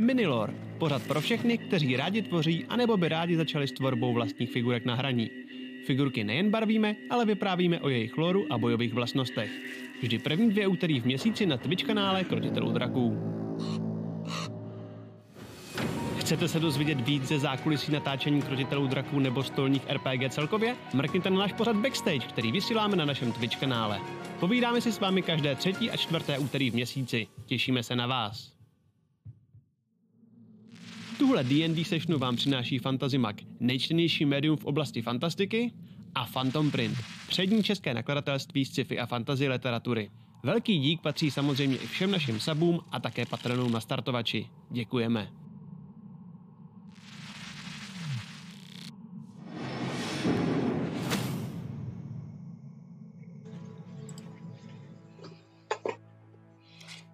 Minilor, pořad pro všechny, kteří rádi tvoří, anebo by rádi začali s tvorbou vlastních figurek na hraní. Figurky nejen barvíme, ale vyprávíme o jejich loru a bojových vlastnostech. Vždy první dvě úterý v měsíci na Twitch kanále Krotitelů draků. Chcete se dozvědět víc ze zákulisí natáčení krotitelů draků nebo stolních RPG celkově? Mrkněte na náš pořad Backstage, který vysíláme na našem Twitch kanále. Povídáme si s vámi každé třetí a čtvrté úterý v měsíci. Těšíme se na vás. Tuhle D&D sessionu vám přináší Fantasy Mag, nejčtenější médium v oblasti fantastiky, a Phantom Print, přední české nakladatelství sci-fi a fantasy literatury. Velký dík patří samozřejmě i všem našim sabům a také patronům na startovači. Děkujeme.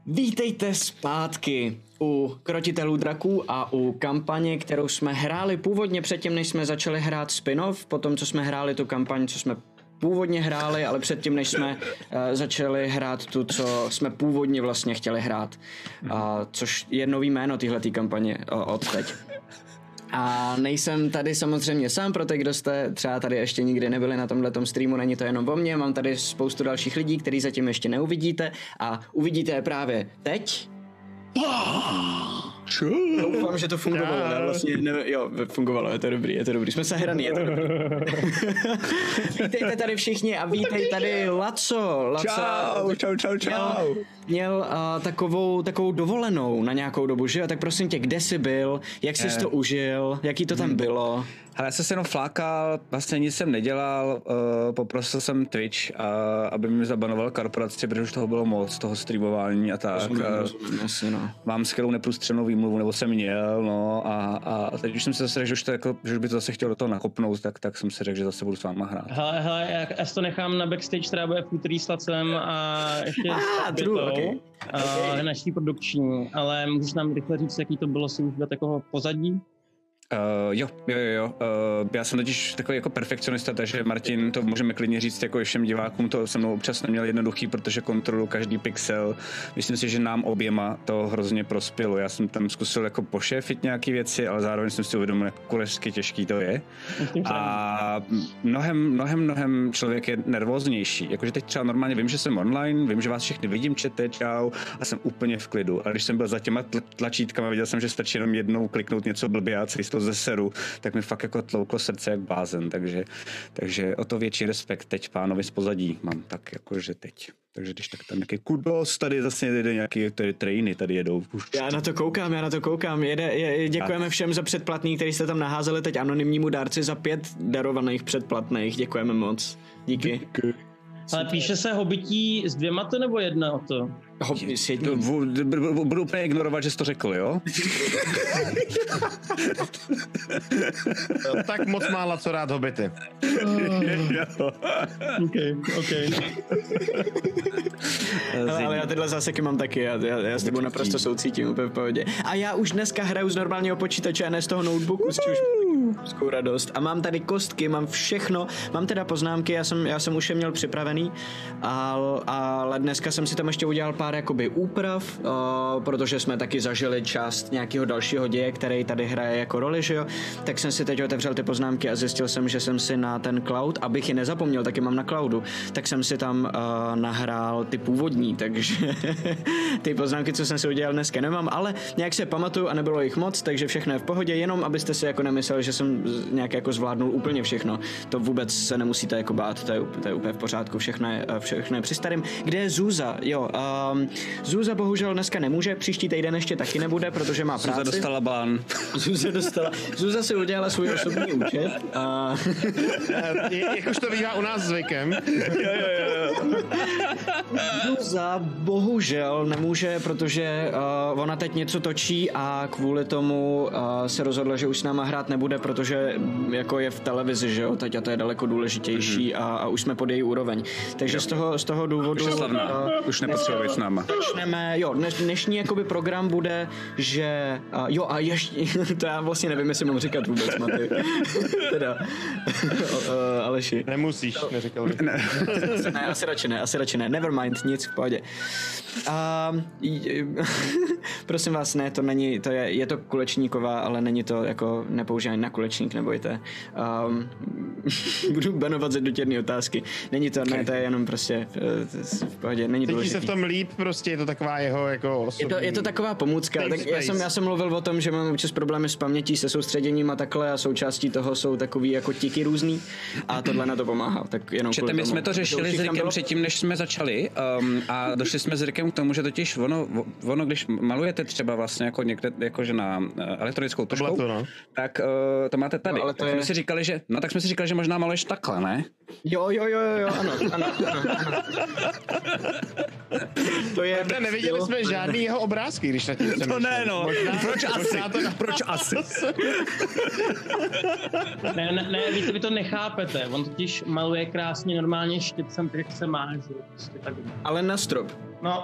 Vítejte zpátky u Krotitelů draků a u kampaně, kterou jsme hráli původně předtím, než jsme začali hrát spin-off, po tom, co jsme hráli tu kampaň, co jsme původně hráli, ale předtím, než jsme uh, začali hrát tu, co jsme původně vlastně chtěli hrát. Uh, což je nový jméno téhle kampaně uh, od teď. A nejsem tady samozřejmě sám, pro ty, kdo jste třeba tady ještě nikdy nebyli na tomhle streamu, není to jenom o mně, mám tady spoustu dalších lidí, který zatím ještě neuvidíte a uvidíte je právě teď. Doufám, že to fungovalo, ale vlastně ne, jo, fungovalo, je to dobrý, je to dobrý, jsme sehraný, je to dobrý. Vítejte tady všichni a vítej tady Laco. Laco Čau, čau, čau, čau. Měl, měl uh, takovou, takovou dovolenou na nějakou dobu, že jo? Tak prosím tě, kde jsi byl, jak jsi Eh. to užil, jaký to tam bylo? Hele, já jsem se jenom flákal, vlastně nic jsem nedělal, uh, poprosil jsem Twitch, uh, aby mi zabanoval korporaci, protože už toho bylo moc, toho streamování a tak. Rozumím, Uh, rozumím, asi, no. mám skvělou neprůstřelnou výmluvu, nebo jsem měl, no a, a teď už jsem si zase řekl, že už, to jako, že už by to zase chtěl do toho nakopnout, tak, tak jsem si řekl, že zase budu s váma hrát. Hele, hele, já, já si to nechám na backstage, která bude v úterý s Lacem a ještě Ah, true, Okay. a naší produkční, ale můžeš nám rychle říct, jaký to bylo si už jako pozadí? Uh, jo, jo, jo. Uh, já jsem totiž takový jako perfekcionista, takže Martin, to můžeme klidně říct jako všem divákům, to se mnou občas neměl jednoduchý, protože kontrolu každý pixel. Myslím si, že nám oběma to hrozně prospělo. Já jsem tam zkusil jako pošéfit nějaké věci, ale zároveň jsem si uvědomil, jak kuleřsky těžký to je. A mnohem, mnohem, mnohem člověk je nervóznější. Jakože teď třeba normálně vím, že jsem online, vím, že vás všechny vidím, čete, čau, a jsem úplně v klidu. A když jsem byl za těma tl- tlačítkama, viděl jsem, že stačí jenom jednou kliknout něco blbě a celý toho zeseru, tak mi fakt jako tlouklo srdce jak blázen. Takže, takže o to větší respekt teď pánovi z pozadí mám tak jakože teď. Takže když tak tam nějaký kudos, tady zase jede nějaký tady trainy, tady jedou. Už. Já na to koukám, já na to koukám. Jede, je, děkujeme všem za předplatný, který jste tam naházeli teď anonymnímu dárci za pět darovaných předplatných. Děkujeme moc. Díky. Ale píše se hobití s dvěma to nebo jedna o to? S jedním. Budu úplně ignorovat, že jsi to řekl, jo? Tak moc mála co rád hobity. OK, OK. Ale, ale já tyhle záseky mám taky, já, já, já s tebou naprosto soucítím, úplně v pohodě. A já už dneska hraju z normálního počítače a ne z toho notebooku, s čímž obrovskou radost. A mám tady kostky, mám všechno, mám teda poznámky, já jsem, já jsem už je měl připravený, ale, ale dneska jsem si tam ještě udělal pár jakoby úprav, uh, protože jsme taky zažili část nějakého dalšího děje, který tady hraje jako roli, že jo? Tak jsem si teď otevřel ty poznámky a zjistil jsem, že jsem si na ten cloud, abych je nezapomněl, taky mám na cloudu, tak jsem si tam uh, nahrál ty původní, takže ty poznámky, co jsem si udělal dneska nemám, ale nějak se pamatuju a nebylo jich moc, takže všechno je v pohodě, jenom abyste si jako nemysleli, že jsem nějak jako zvládnul úplně všechno. To vůbec se nemusíte jako bát, to je, to je úplně v pořádku, všechno je, eh, všechno je při starým. Kde je Zuza? Jo, um, Zuza bohužel dneska nemůže, příští týden ještě taky nebude, protože má práci. Zuza dostala ban. Zuza dostala. Zuza si udělala svůj osobní účet. A... Je- Jakož to bývá u nás zvykem. Zuza bohužel nemůže, protože uh, ona teď něco točí a kvůli tomu uh, se rozhodla, že už s náma hrát nebude, protože jako je v televizi, že jo, teď a to je daleko důležitější Mhm. a, a už jsme pod její úroveň. Takže z toho, z toho důvodu... Už je slavná, uh, už nepotřebuje s náma. Začneme, jo, dneš, dnešní jakoby program bude, že, a, jo a ještě, to já vlastně nevím, jestli mám říkat vůbec, Maty. teda, o, Aleši. Nemusíš, neříkal bych. ne, asi radši ne, asi radši ne, never mind, nic, v pohodě. A, prosím vás, ne, to není, to je, je to kulečníková, ale není to jako nepoužívání na kulečník, nebojte. Um, budu banovat ze dotěrné otázky. Není to, ne, to je jenom prostě eh, v pohodě, není Cítí se v tom líp, prostě je to taková jeho jako Je osobní... to, je to taková pomůcka. Tak já, jsem, já jsem mluvil o tom, že mám občas problémy s pamětí, se soustředěním a takhle a součástí toho jsou takový jako tiky různý a tohle na to pomáhá. Tak jenom Čete, my tomu. jsme to řešili určitě s Rikem předtím, než jsme začali um, a došli jsme s Rikem k tomu, že totiž ono, ono když malujete třeba vlastně jako někde, jakože na uh, elektronickou To tuškou, to, no. tak uh, to máte tady. No, ale to tak je- jsme si říkali, že, no tak jsme si říkali, že možná maluješ takhle, ne? Jo, jo, jo, jo, jo, ano, ano, ano, ano. To je... Ne, neviděli jsme žádný jeho obrázky, když na tím jsem To ne, no. Proč asi? Možná to. Proč asi? Ne, ne, ne vy, vy to nechápete. On totiž maluje krásně normálně tak jak se má, že prostě tak. Ale na strop. No,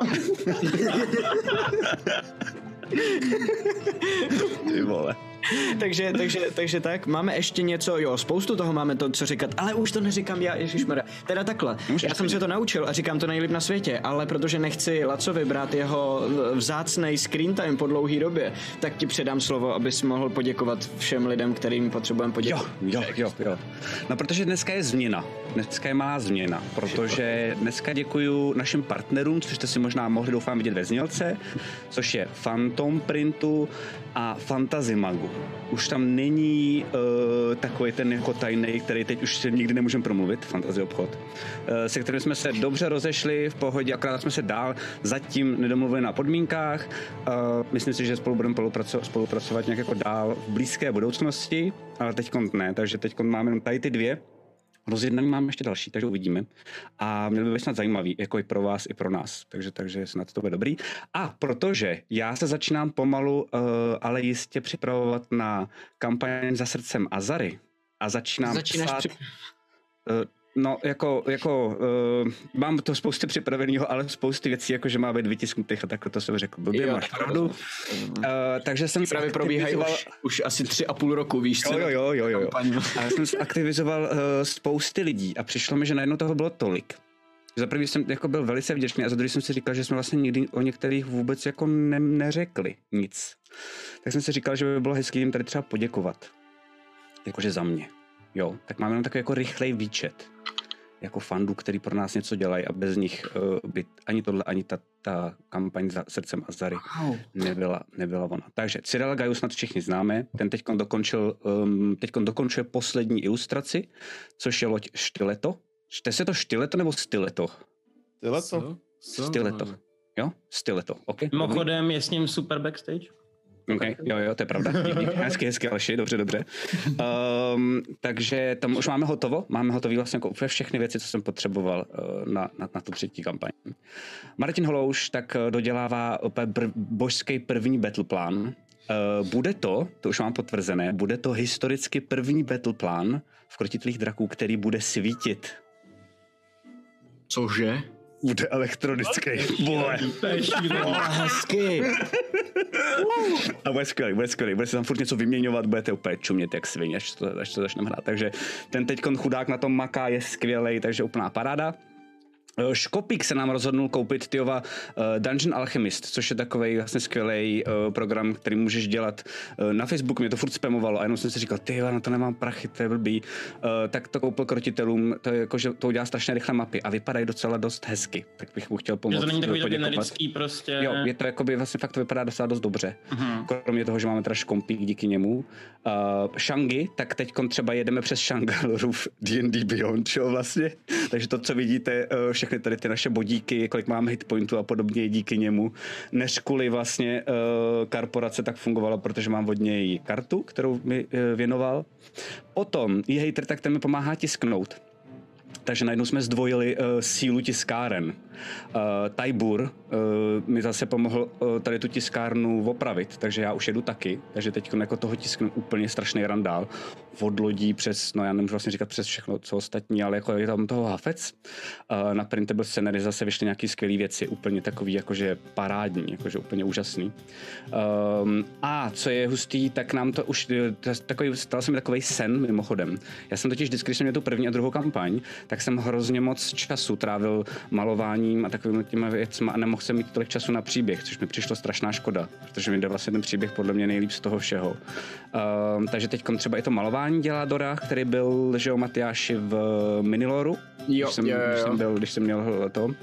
Ty vole. takže, takže, takže tak, máme ještě něco, jo, spoustu toho máme to, co říkat, ale už to neříkám já, ježišmarja. Teda takhle, Můžeš já jsem se to naučil a říkám to nejlíp na světě, ale protože nechci Lacovi brát jeho vzácnej screen time po dlouhý době, tak ti předám slovo, abys mohl poděkovat všem lidem, kterým potřebujeme Jo, poděkovat. jo, jo, jo. No protože dneska je změna. Dneska je malá změna, protože dneska děkuju našim partnerům, což jste si možná mohli doufám vidět ve znělce, což je Phantom Printu a Fantasy Magu. Už tam není uh, takový ten jako tajný, který teď už si nikdy nemůžeme promluvit, fantasy obchod, uh, se kterým jsme se dobře rozešli v pohodě, akorát jsme se dál zatím nedomluvili na podmínkách. Uh, myslím si, že spolu budeme spolupracovat, spolupracovat nějak jako dál v blízké budoucnosti, ale teď ne, takže teď máme jenom tady ty dvě. Rozjednaný máme ještě další, takže uvidíme. A měl by být snad zajímavý, jako i pro vás, i pro nás. Takže, takže snad to bude dobrý. A protože já se začínám pomalu, uh, ale jistě připravovat na kampaň za srdcem Azary a začínám Začínáš psát, při... uh, No, jako, jako uh, mám to spousty připraveného, ale spousty věcí, jako že má být vytisknutých a takhle to jsem řekl. Blbě, Jo, máš tak pravdu. Uh, takže jsem Právě probíhají už, už asi tři a půl roku, víš co? Jo, jo, jo, jo, jo. A já jsem aktivizoval uh, spousty lidí a přišlo mi, že najednou toho bylo tolik. Za prvý jsem jako byl velice vděčný a za druhý jsem si říkal, že jsme vlastně nikdy o některých vůbec jako ne- neřekli nic. Tak jsem si říkal, že by bylo hezký jim tady třeba poděkovat. Jakože za mě. Jo, tak máme jenom takový jako rychlej výčet. Jako fandů, který pro nás něco dělají a bez nich uh, by ani tohle, ani ta, ta kampaň za srdcem Azary Wow. nebyla, nebyla ona. Takže Cyril Gaius snad všichni známe, ten teď dokončil, um, teď dokončuje poslední ilustraci, což je loď Štileto. Čte se to Štileto nebo Stileto? Tyhle to. Stileto. Jo? Stileto, OK? mimochodem je s ním super backstage. Okay. Jo, jo, to je pravda. Díky. Hezky, hezky, Aleši, dobře, dobře. Um, takže tam už máme hotovo. Máme hotový vlastně jako úplně všechny věci, co jsem potřeboval uh, na, na, na tu třetí kampaň. Martin Holouš tak uh, dodělává úplně br- božský první battle plan. Uh, bude to, to už mám potvrzené, bude to historicky první battle plan v krotitlých draků, který bude svítit. Cože? Bude elektronický. Vole. To je šílený. Hezky. A bude skvělý, bude skvělý, bude se tam furt něco vyměňovat, budete úplně čumět jak svině, až to, až to začneme hrát. Takže ten teď chudák na tom maká je skvělý, takže úplná paráda. Eh, Škopík se nám rozhodnul koupit tyova uh, Dungeon Alchemist, což je takový vlastně skvělý uh, program, který můžeš dělat na Facebooku. Mě to furt spamovalo a jenom jsem si říkal, ty na to nemám prachy, to je blbý. Tak to koupil krotitelům, to je jako, že to udělá strašně rychle mapy a vypadají docela dost hezky. Tak bych mu chtěl pomoct. Že to není takový generický prostě. Jo, je to jakoby vlastně fakt to vypadá docela dost dobře. Mhm. Kromě toho, že máme teda škompík díky němu. Uh, Shangi, tak teď třeba jedeme přes Shangalorův D&D Beyond, čo vlastně. Takže to, co vidíte, uh, všechny tady ty naše bodíky, kolik máme hitpointů a podobně díky němu. Než kvůli vlastně uh, korporace tak fungovala, protože mám od něj kartu, kterou mi uh, věnoval. Potom je hater, tak ten mi pomáhá tisknout. Takže najednou jsme zdvojili uh, sílu tiskáren. Uh, Tajbur uh, mi zase pomohl uh, tady tu tiskárnu opravit, takže já už jedu taky. Takže teď jako toho tisknu úplně strašný randál. Od lodí přes, no já nemůžu vlastně říkat přes všechno, co ostatní, ale jako je tam toho hafec. Uh, na printable scenery zase vyšly nějaké skvělé věci, úplně takový jakože parádní, jakože úplně úžasný. Um, a co je hustý, tak nám to už, takový, stal se mi takový sen mimochodem. Já jsem totiž vždycky, když jsem měl tu první a druhou kampaň, tak jsem hrozně moc času trávil malováním a takovými těma věcmi a nemohl jsem mít tolik času na příběh, což mi přišlo strašná škoda, protože mi jde vlastně ten příběh podle mě nejlíp z toho všeho. Um, takže teď třeba i to malování dělá Dora, který byl, že o Matyáši v Miniloru, Jo, když, jsem, jo, jo, když jo. jsem byl, když jsem měl to, uh,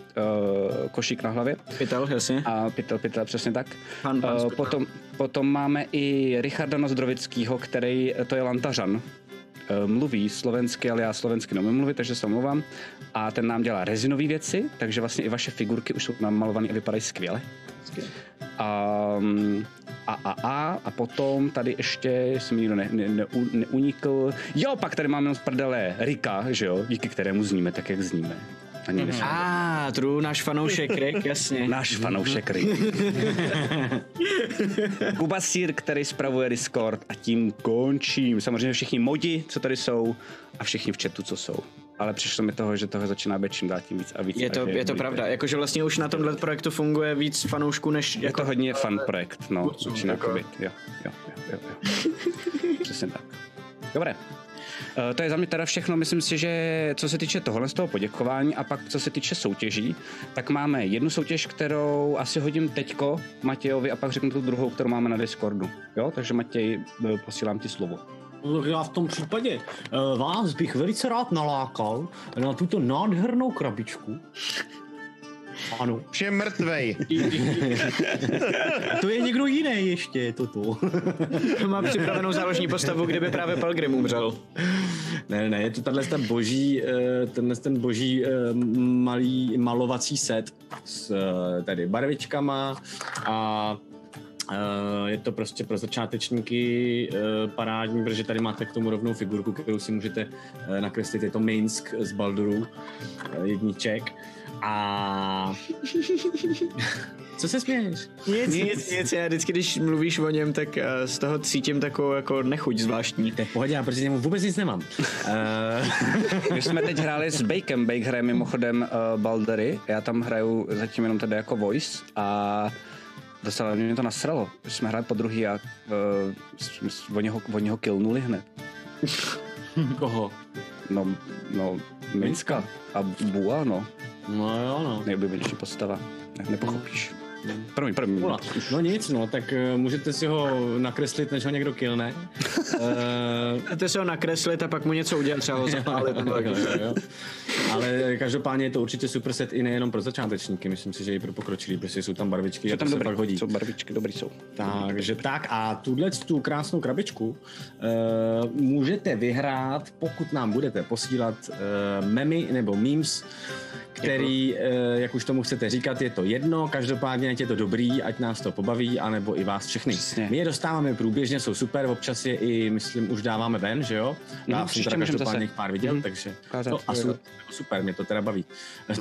košík na hlavě. Pytel, jasně. A pytel, pytel, přesně tak. Pan- pan Eh, Spytel. potom, potom máme i Richarda Nozdrovickýho, který, to je Lantařan, Eh, mluví slovensky, ale já slovensky neumím mluvit, takže se omlouvám. A ten nám dělá rezinové věci, takže vlastně i vaše figurky už jsou namalované a vypadají skvěle. A, a, a, a, a potom tady ještě, jestli mi nikdo ne, ne, ne, neunikl, jo, pak tady máme z prdele Rika, že jo, díky kterému zníme tak, jak zníme. Ani mm-hmm. A, ah, true, náš fanoušek Rick, jasně. Náš fanoušek Rick. Kuba Sýr, který spravuje Discord a tím končím. Samozřejmě všichni modi, co tady jsou a všichni v chatu, co jsou. Ale přišlo mi toho, že toho začíná být čím dál tím víc a víc. Je to, je to pravda, jakože vlastně už na tomhle projektu funguje víc fanoušků než Je jako... to hodně fun projekt, no, začíná jako- to být. Jo, jo, jo, jo, jo. Přesně tak. Dobré. Eh, To je za mě teda všechno, myslím si, že co se týče tohle z toho poděkování a pak co se týče soutěží, tak máme jednu soutěž, kterou asi hodím teďko Matějovi a pak řeknu tu druhou, kterou máme na Discordu. Jo, takže Matěj, eh, posílám ti slovo. No, Já v tom případě uh, vás bych velice rád nalákal na tuto nádhernou krabičku. Ano. Už je mrtvej. To je někdo jiný ještě, toto. Má připravenou záložní postavu, kdyby právě Pelgrim umřel. ne, ne, je to tahle ten boží, eh, tenhle ten boží eh, malý malovací set s eh, tady barvičkama a eh, je to prostě pro začátečníky eh, parádní, protože tady máte k tomu rovnou figurku, kterou si můžete nakreslit. Je to Minsk z Balduru, jedniček. A... Co se směješ? Nic, nic, nic, já vždycky, když mluvíš o něm, tak eh, z toho cítím takovou jako nechuť zvláštní. To je v pohodě, já proti němu vůbec nic nemám. Uh, My jsme teď hráli s Bakem, Bake hraje mimochodem uh, Baldery, já tam hraju zatím jenom tady jako voice a docela mě to nasralo. Když jsme hráli po druhý a uh, oni, ho, oni ho killnuli hned. koho? No, no, Minska a Bua, no, No jo, no. nejoblíbenější postava. Ne, nepochopíš. Promiň, promiň. Vula. No nic, no, tak uh, můžete si ho nakreslit, než ho někdo killne. Uh, Můžete se ho nakreslit a pak mu něco udělat, třeba ho zapálit. tak. jo, jo. Ale každopádně je to určitě super set i nejenom pro začátečníky, myslím si, že i pro pokročilý, protože jsou tam barvičky a Jsou to tam se dobrý, pak hodí. jsou barvičky, dobrý jsou. Takže tak a tuhle tu krásnou krabičku uh, můžete vyhrát, pokud nám budete posílat uh, memy nebo memes, který, uh, jak už tomu chcete říkat, je to jedno, každopádně ať je to dobrý, ať nás to pobaví, anebo i vás všechny. Přesně. My je dostáváme průběžně, jsou super, občas je i, myslím, už dáváme ven, že jo? Já Mhm, jsem teda každopádně zase. pár viděl, Mhm. takže Ukázat, no, a jo. super, mě to teda baví.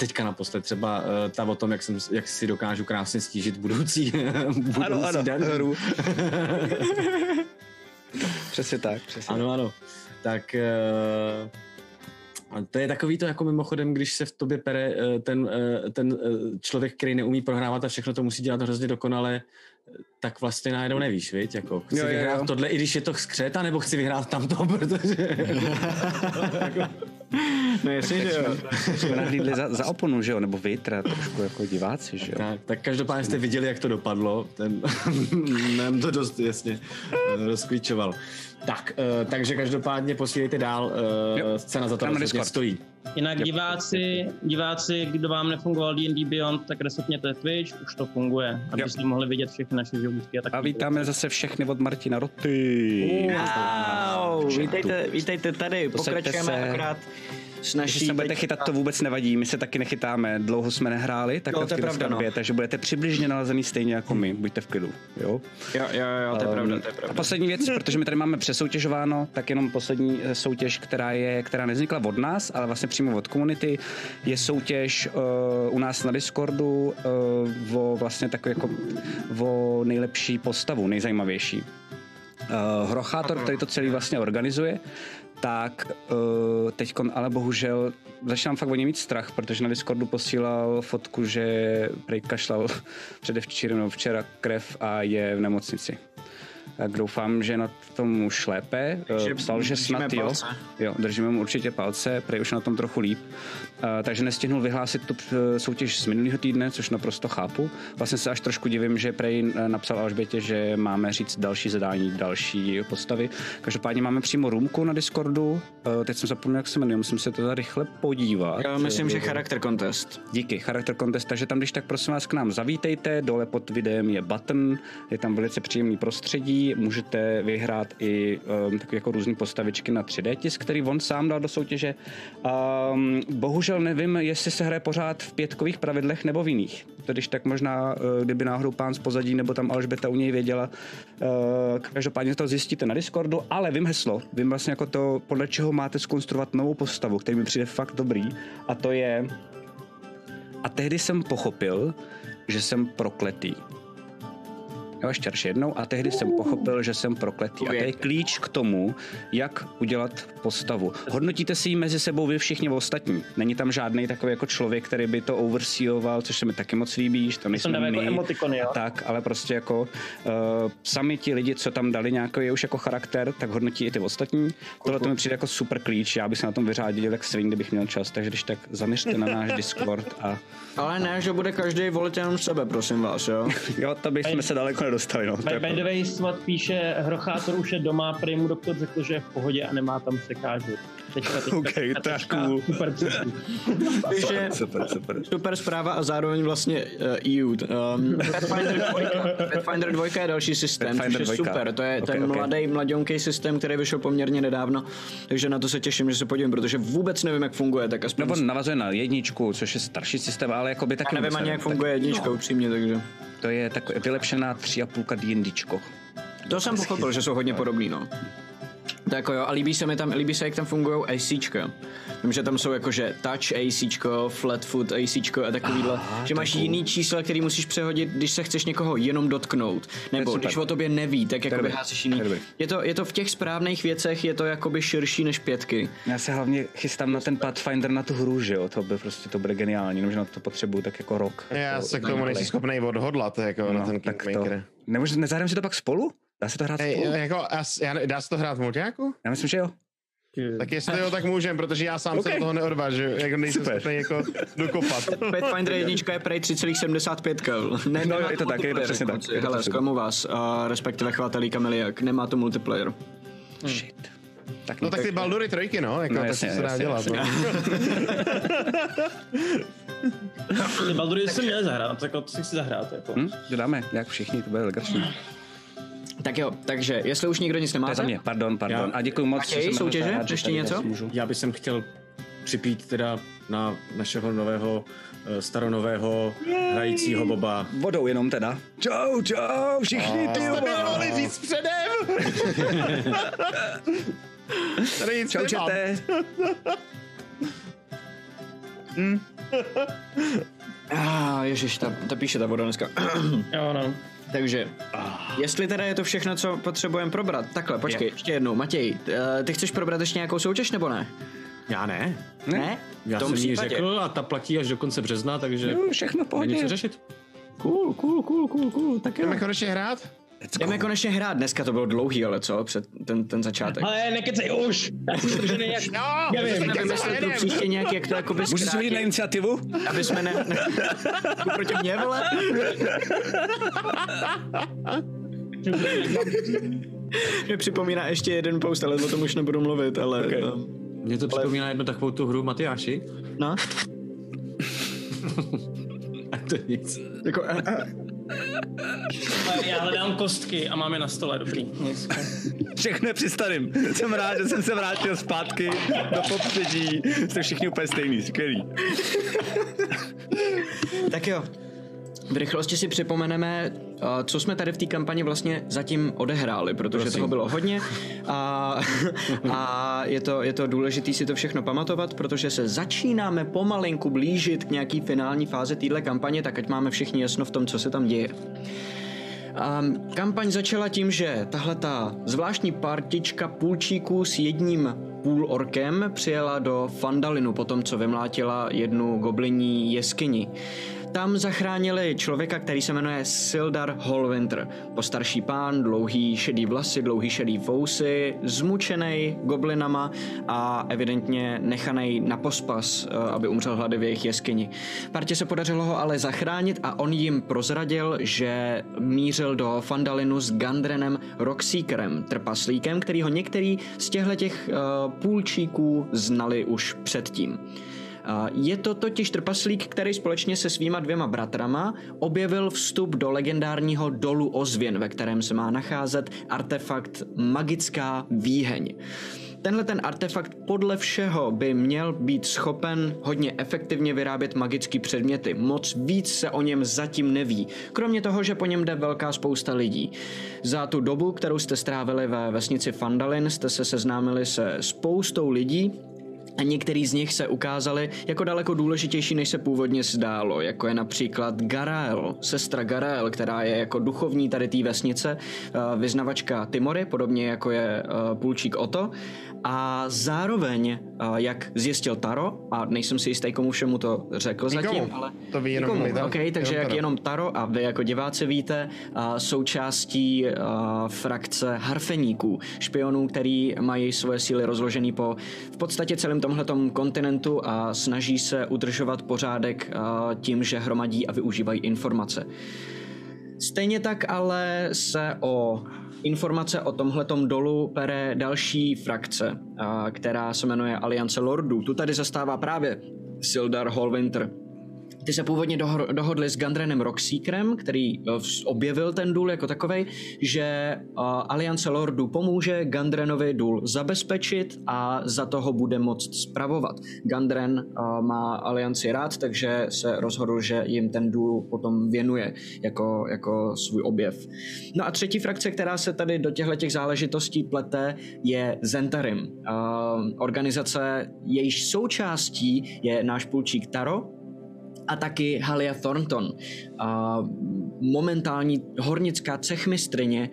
Teďka naposled třeba uh, ta o tom, jak, jsem, jak si dokážu krásně stížit budoucí, budoucí Ano, ano, den. hru. Přesně tak, přesně. Ano, ano. Tak eh, a to je takový to jako mimochodem, když se v tobě pere eh, ten, eh, ten eh, člověk, který neumí prohrávat a všechno to musí dělat hrozně dokonale, tak vlastně najednou nevíš, viď? Jako, chci Jo, jo, vyhrát jo. tohle, i když je to skřet, nebo chci vyhrát tamto, protože... No jasně, že jo. Jsme nahlídli za, za oponu, že jo, nebo vy, teda trošku jako diváci, že jo. tak, tak každopádně jste viděli, jak to dopadlo. Ten, nám to dost jasně eh, rozklíčoval. Tak, eh, takže každopádně posílejte dál, Jo. scéna za to rozhodně stojí. Jinak diváci, diváci, kdo vám nefungoval D&D Beyond, tak resetněte Twitch, už to funguje, abyste mohli vidět všechny naše životky. A, A vítáme zase všechny od Martina Roty. Wow, vítejte, vítejte tady, pokračujeme se. akorát. Když se budete chytat, to vůbec nevadí, my se taky nechytáme, dlouho jsme nehráli, tak Jo, to je pravda, no. takže budete přibližně nalazený stejně jako my, buďte v klidu, jo? Jo, jo, jo, to je pravda, to je A pravda. poslední věc, protože my tady máme přesoutěžováno, tak jenom poslední eh, soutěž, která je, která nevznikla od nás, ale vlastně přímo od komunity, je soutěž uh, u nás na Discordu uh, o vlastně takový jako o nejlepší postavu, nejzajímavější. Uh, Hrochátor, který to celý vlastně organizuje, tak uh, teď ale bohužel začínám fakt o něj mít strach, protože na Discordu posílal fotku, že prej kašlal předevčírem nebo včera krev a je v nemocnici. Tak doufám, že na tom už lépe. Takže Psal, že snad jo. Jo, držíme mu určitě palce, prej už na tom trochu líp. Uh, takže nestihnul vyhlásit tu eh, soutěž z minulého týdne, což naprosto chápu. Vlastně se až trošku divím, že prej eh, napsal Alžbětě, že máme říct další zadání, další postavy. Každopádně máme přímo roomku na Discordu. Teď jsem zapomněl, jak se jmenuje, musím se to tady rychle podívat. Já myslím, že charakter contest. Díky, charakter contest, takže tam když tak prosím vás k nám zavítejte, dole pod videem je button, je tam velice příjemný prostředí, můžete vyhrát i um, takové jako různé postavičky na 3D tisk, který on sám dal do soutěže. Um, bohužel nevím, jestli se hraje pořád v pětkových pravidlech nebo v jiných. Když tak možná, uh, kdyby náhodou pán z pozadí nebo tam Alžbeta u něj věděla, uh, každopádně to zjistíte na Discordu, ale vím heslo, vím vlastně jako to, podle čeho máte skonstruovat novou postavu, který mi přijde fakt dobrý a to je a tehdy jsem pochopil, že jsem prokletý. Jo, ještě ještě jednou. A tehdy jsem pochopil, že jsem prokletý. A to je klíč k tomu, jak udělat postavu. Hodnotíte si ji mezi sebou vy všichni ostatní. Není tam žádný takový jako člověk, který by to overseeoval, což se mi taky moc líbí, že to nejsme dávají jako my. emotikony, jo? tak, ale prostě jako uh, sami ti lidi, co tam dali nějaký už jako charakter, tak hodnotí i ty ostatní. Tohle to mi přijde jako super klíč, já bych se na tom vyřádil jak svin, kdybych měl čas, takže když tak zaměřte na náš Discord a Ale ne, že bude každý volit jenom sebe, prosím vás, jo? jo, to bychom se daleko nedostali, no. To By, je by the way, Svat píše, Hrochátor už je doma, prý mu doktor řekl, že je v pohodě a nemá tam překážu. Teďka, teďka, OK, teďka, cool. Super. Takže super, super. super zpráva a zároveň vlastně uh, EU. Um, Pathfinder 2, Pathfinder 2 je další systém, což je 2. super. To je Ok, ten ok. mladý, mladionký systém, který vyšel poměrně nedávno, takže na to se těším, že se podívím, protože vůbec nevím, jak funguje, tak aspoň Nebo navazuje na jedničku, což je starší systém, ale jako by taky... já nevím ani, jak funguje jednička, upřímně, takže... To je tak vylepšená 3,5 D&Dčko. To jsem pochopil, že jsou hodně podobný, no. Tak jako jo, a líbí se mi tam, líbí se, jak tam fungují ACčka. Vím, že tam jsou jakože touch ACčko, flatfoot ACčko a takovýhle, že máš jiný čísla, který musíš přehodit, když se chceš někoho jenom dotknout. Nebo když o tobě neví, tak jakoby dobrý, házíš jiný. je to, je to v těch správných věcech, je to jakoby širší než pětky. Já se hlavně chystám na ten Pathfinder na tu hru, že jo, to by prostě to bude geniální, jenomže na to potřebuju tak jako rok. Já jako se k tomu nejsi schopný odhodlat, jako na ten Kingmaker. nemůže, nezahrajeme si to pak spolu? Dá se to hrát spolu? jako, as, já, dá se to hrát v multiáku? Já myslím, že jo. Tak jestli jo, tak můžem, protože já sám se do toho neodvážu, jako nejsem Super. schopný jako dokopat. Pathfinder jednička je prej 3,75. Ne, No, je to tak, je to přesně tak, je to Hele, zklamu vás, a respektive chvatelí kameliak, nemá to multiplayer. Shit. Tak No tak ty Baldury trojky, no, jako No, no, tak jasně, se dá jasně, dělat. No. Ty Baldury jsem měl zahrát, tak to si chci zahrát. Jako. Hm? To dáme, jak všichni, to bude legrační. Tak jo, takže jestli už nikdo nic To je nemáte, za mě, pardon, pardon. Já- A děkuji moc. Mohl soutěže? zahrát, že Ještě něco? můžu. Já bych chtěl připít teda na našeho nového, eh, staronového hrajícího Boba. Vodou jenom teda. Čau, čau, všichni, ty To by mohli říct předem! Tady nic Čau, čete. Ah, ježiš, ta, ta píše ta voda dneska. Jo, no. Takže, jestli teda je to všechno, co potřebujeme probrat, takhle, počkej, ještě jednou, Matěj, eh, ty chceš probrat ještě nějakou soutěž nebo ne? Já ne. Ne? Já v tom jsem případě. řekl a ta platí až do konce března, takže Jo, všechno v není co pohodě. řešit. Cool, cool, cool, cool, cool, tak jo. Jdeme konečně hrát? Jdeme konečně hrát, dneska to bylo dlouhý, ale co, před ten, ten začátek. Ale nekecej už! Já jsem stržený jak... No, Nevím. Pro příště nějak, jak to jakoby Můžu si hodit na iniciativu? aby jsme ne... proti mě, vole? Mě připomíná ještě jeden post, ale o tom už nebudu mluvit, ale... Okay. Mně to připomíná jednu takovou tu hru Matyáši. No, A to nic. jako... a- a- Já hledám kostky a máme na stole, dobrý. Všechno je při starým. Jsem rád, že jsem se vrátil zpátky do popředí. Jste všichni úplně stejný, skvělý. Tak jo. V rychlosti si připomeneme, co jsme tady v té kampani vlastně zatím odehráli, protože Prosím. toho bylo hodně a, a je, to, je to důležité si to všechno pamatovat, protože se začínáme pomalinku blížit k nějaký finální fázi téhle kampaně, tak ať máme všichni jasno v tom, co se tam děje. Um, kampaň začala tím, že tahle ta zvláštní partička půlčíků s jedním půlorkem přijela do Fandalinu po tom, co vymlátila jednu gobliní jeskyni. Tam zachránili člověka, který se jmenuje Sildar Hallwinter. Postarší pán, dlouhý šedý vlasy, dlouhý šedý fousy, zmučený goblinama a evidentně nechaný na pospas, eh, aby umřel hlady v jejich jeskyni. Partě se podařilo ho ale zachránit a on jim prozradil, že mířil do Fandalinu s Gandrenem Rockseekerem, trpaslíkem, který ho některý z těchto těch uh, půlčíků znali už předtím. Je to totiž trpaslík, který společně se svýma dvěma bratrama objevil vstup do legendárního dolu ozvěn, ve kterém se má nacházet artefakt Magická výheň. Tenhle ten artefakt podle všeho by měl být schopen hodně efektivně vyrábět magické předměty. Moc víc se o něm zatím neví. Kromě toho, že po něm jde velká spousta lidí. Za tu dobu, kterou jste strávili ve vesnici Fandalin, jste se seznámili se spoustou lidí, a některý z nich se ukázali jako daleko důležitější, než se původně zdálo, jako je například Garael, sestra Garael, která je jako duchovní tady té vesnice, eh, vyznavačka Timory, podobně jako je eh, půlčík Oto. A zároveň, eh, jak zjistil Taro, a nejsem si jistý, komu všemu to řekl Nikomu. zatím, ale... To ví jenom Nikomu, Lida. OK, takže Jenom jak Taro. jenom Taro a vy jako diváci víte, a součástí a, frakce harfeníků, špionů, který mají svoje síly rozložený po v podstatě celém tomhletom kontinentu a snaží se udržovat pořádek tím, že hromadí a využívají informace. Stejně tak ale se o informace o tomhletom dolu pere další frakce, která se jmenuje Aliance Lordů. Tu tady zastává právě Sildar Hallwinter. Ty se původně doho- dohodli s Gandrenem Rockseekerem, který eh, objevil ten důl jako takovej, že uh, Aliance Lordů pomůže Gandrenovi důl zabezpečit a za toho bude moct spravovat. Gandren uh, má Alianci rád, takže se rozhodl, že jim ten důl potom věnuje jako, jako svůj objev. No a třetí frakce, která se tady do těchto těch záležitostí plete, je Zentarim. Uh, organizace, jejíž součástí je náš půlčík Taro, a taky Halia Thornton, momentální hornická cechmistrině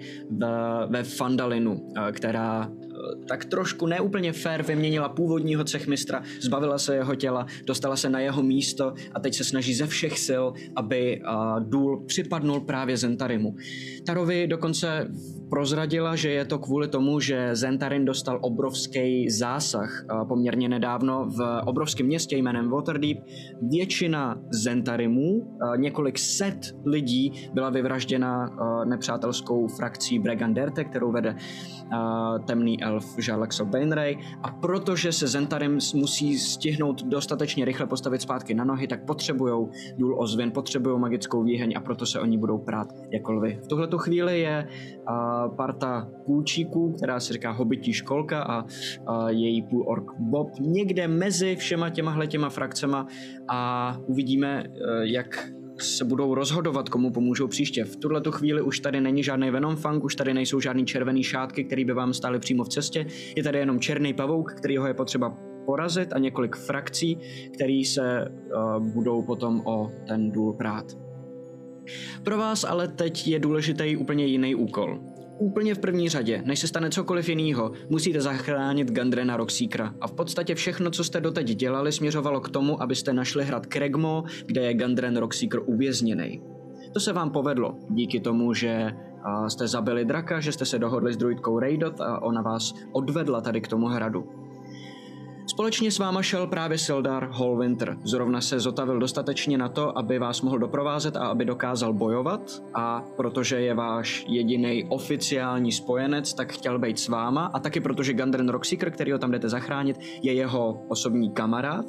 ve, Fandalinu, která tak trošku neúplně fair vyměnila původního cechmistra, zbavila se jeho těla, dostala se na jeho místo a teď se snaží ze všech sil, aby důl připadnul právě Zentarimu. Tarovi dokonce prozradila, že je to kvůli tomu, že Zentarin dostal obrovský zásah a, poměrně nedávno v obrovském městě jménem Waterdeep. Většina Zentarimů, a, několik set lidí byla vyvražděna a, nepřátelskou frakcí Breganderte, kterou vede temný elf Jarlaxo Bainray a protože se Zentarim musí stihnout dostatečně rychle postavit zpátky na nohy, tak potřebují důl ozvěn, potřebují magickou výheň a proto se oni budou prát jako lvy. V tuhle chvíli je a, parta půlčíků, která se říká hobití školka a, a její půlork Bob někde mezi všema těma těma frakcema a uvidíme, eh, jak se budou rozhodovat, komu pomůžou příště. V tuhle chvíli už tady není žádný Venom Fang, už tady nejsou žádný červený šátky, který by vám stály přímo v cestě. Je tady jenom černý pavouk, kterýho je potřeba porazit a několik frakcí, který se uh, budou potom o ten důl prát. Pro vás ale teď je důležitý úplně jiný úkol. Úplně v první řadě, než se stane cokoliv jiného, musíte zachránit Gandrena Rockseekera. A v podstatě všechno, co jste doteď dělali, směřovalo k tomu, abyste našli hrad Kregmo, kde je Gandren Rockseeker uvězněný. To se vám povedlo díky tomu, že jste zabili draka, že jste se dohodli s druidkou Raidot a ona vás odvedla tady k tomu hradu. Společně s váma šel právě Sildar Hallwinter. Zrovna se zotavil dostatečně na to, aby vás mohl doprovázet a aby dokázal bojovat a protože je váš jediný oficiální spojenec, tak chtěl být s váma a taky protože Gandren Rockseeker, který ho tam jdete zachránit, je jeho osobní kamarád.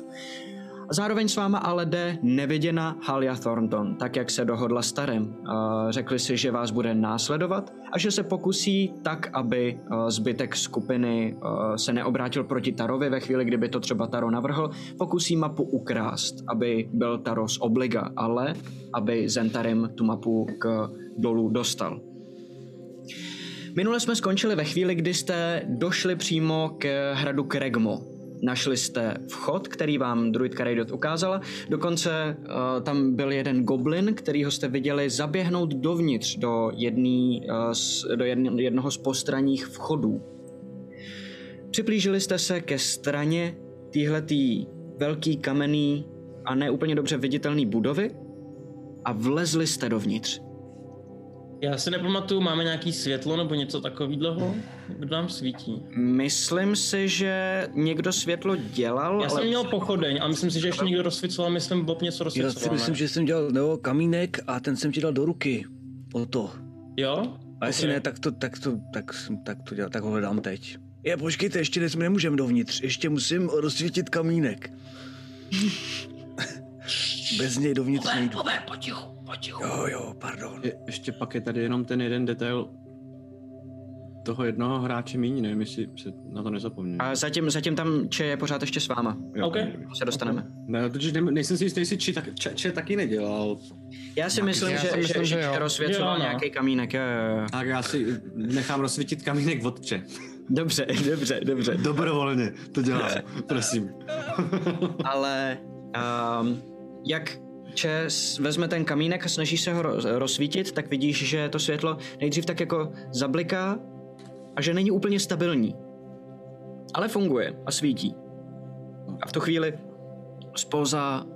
Zároveň s váma ale jde neviděna Halia Thornton, tak jak se dohodla starem. Uh, řekli si, že vás bude následovat a že se pokusí tak, aby uh, zbytek skupiny uh, se neobrátil proti Tarovi ve chvíli, kdyby to třeba Taro navrhl. Pokusí mapu ukrást, aby byl Taro z obliga, ale aby Zentarim tu mapu k dolu dostal. Minule jsme skončili ve chvíli, kdy jste došli přímo k hradu Kregmo. Našli jste vchod, který vám druidka Raidot ukázala. Dokonce uh, tam byl jeden goblin, kterýho jste viděli zaběhnout dovnitř do, jedný, uh, z, do jedn, jednoho z postranních vchodů. Připlížili jste se ke straně téhletý velký kamenný a neúplně dobře viditelný budovy a vlezli jste dovnitř. Já si nepamatuju, máme nějaký světlo nebo něco takového? Kdo nám svítí? Myslím si, že někdo světlo dělal, Já ale jsem měl pochodeň a myslím si, že ještě někdo rozsvicoval, myslím Bob něco Já si myslím, ne? že jsem dělal no, kamínek a ten jsem ti dal do ruky. O to. Jo? A jestli ne, tak to, tak to, tak, tak to dělám, tak ho hledám teď. Je, počkejte, ještě ne, nemůžeme dovnitř, ještě musím rozsvítit kamínek. Bez něj dovnitř nejdu. Bobe, potichu, potichu. Jo, jo, pardon. Je, ještě pak je tady jenom ten jeden detail toho jednoho hráče míní, nevím, jestli se na to nezapomněl. a zatím, zatím tam Če je pořád ještě s váma. Jo, OK. Se dostaneme. Ne, totiž ne, nejsem si jistý, jestli či, tak, če, če taky nedělal. Já si myslím, já že, si myslím, že, že že rozsvěcoval Jo, no. nějaký kamínek. Jo, jo. Tak já si nechám rozsvítit kamínek vodče. Dobře, dobře, dobře. Dobrovolně, to dělám, prosím. Ale um, jak Če vezme ten kamínek a snaží se ho roz- rozsvítit, tak vidíš, že to světlo nejdřív tak jako zabliká a že není úplně stabilní. Ale funguje a svítí. A v tu chvíli spoza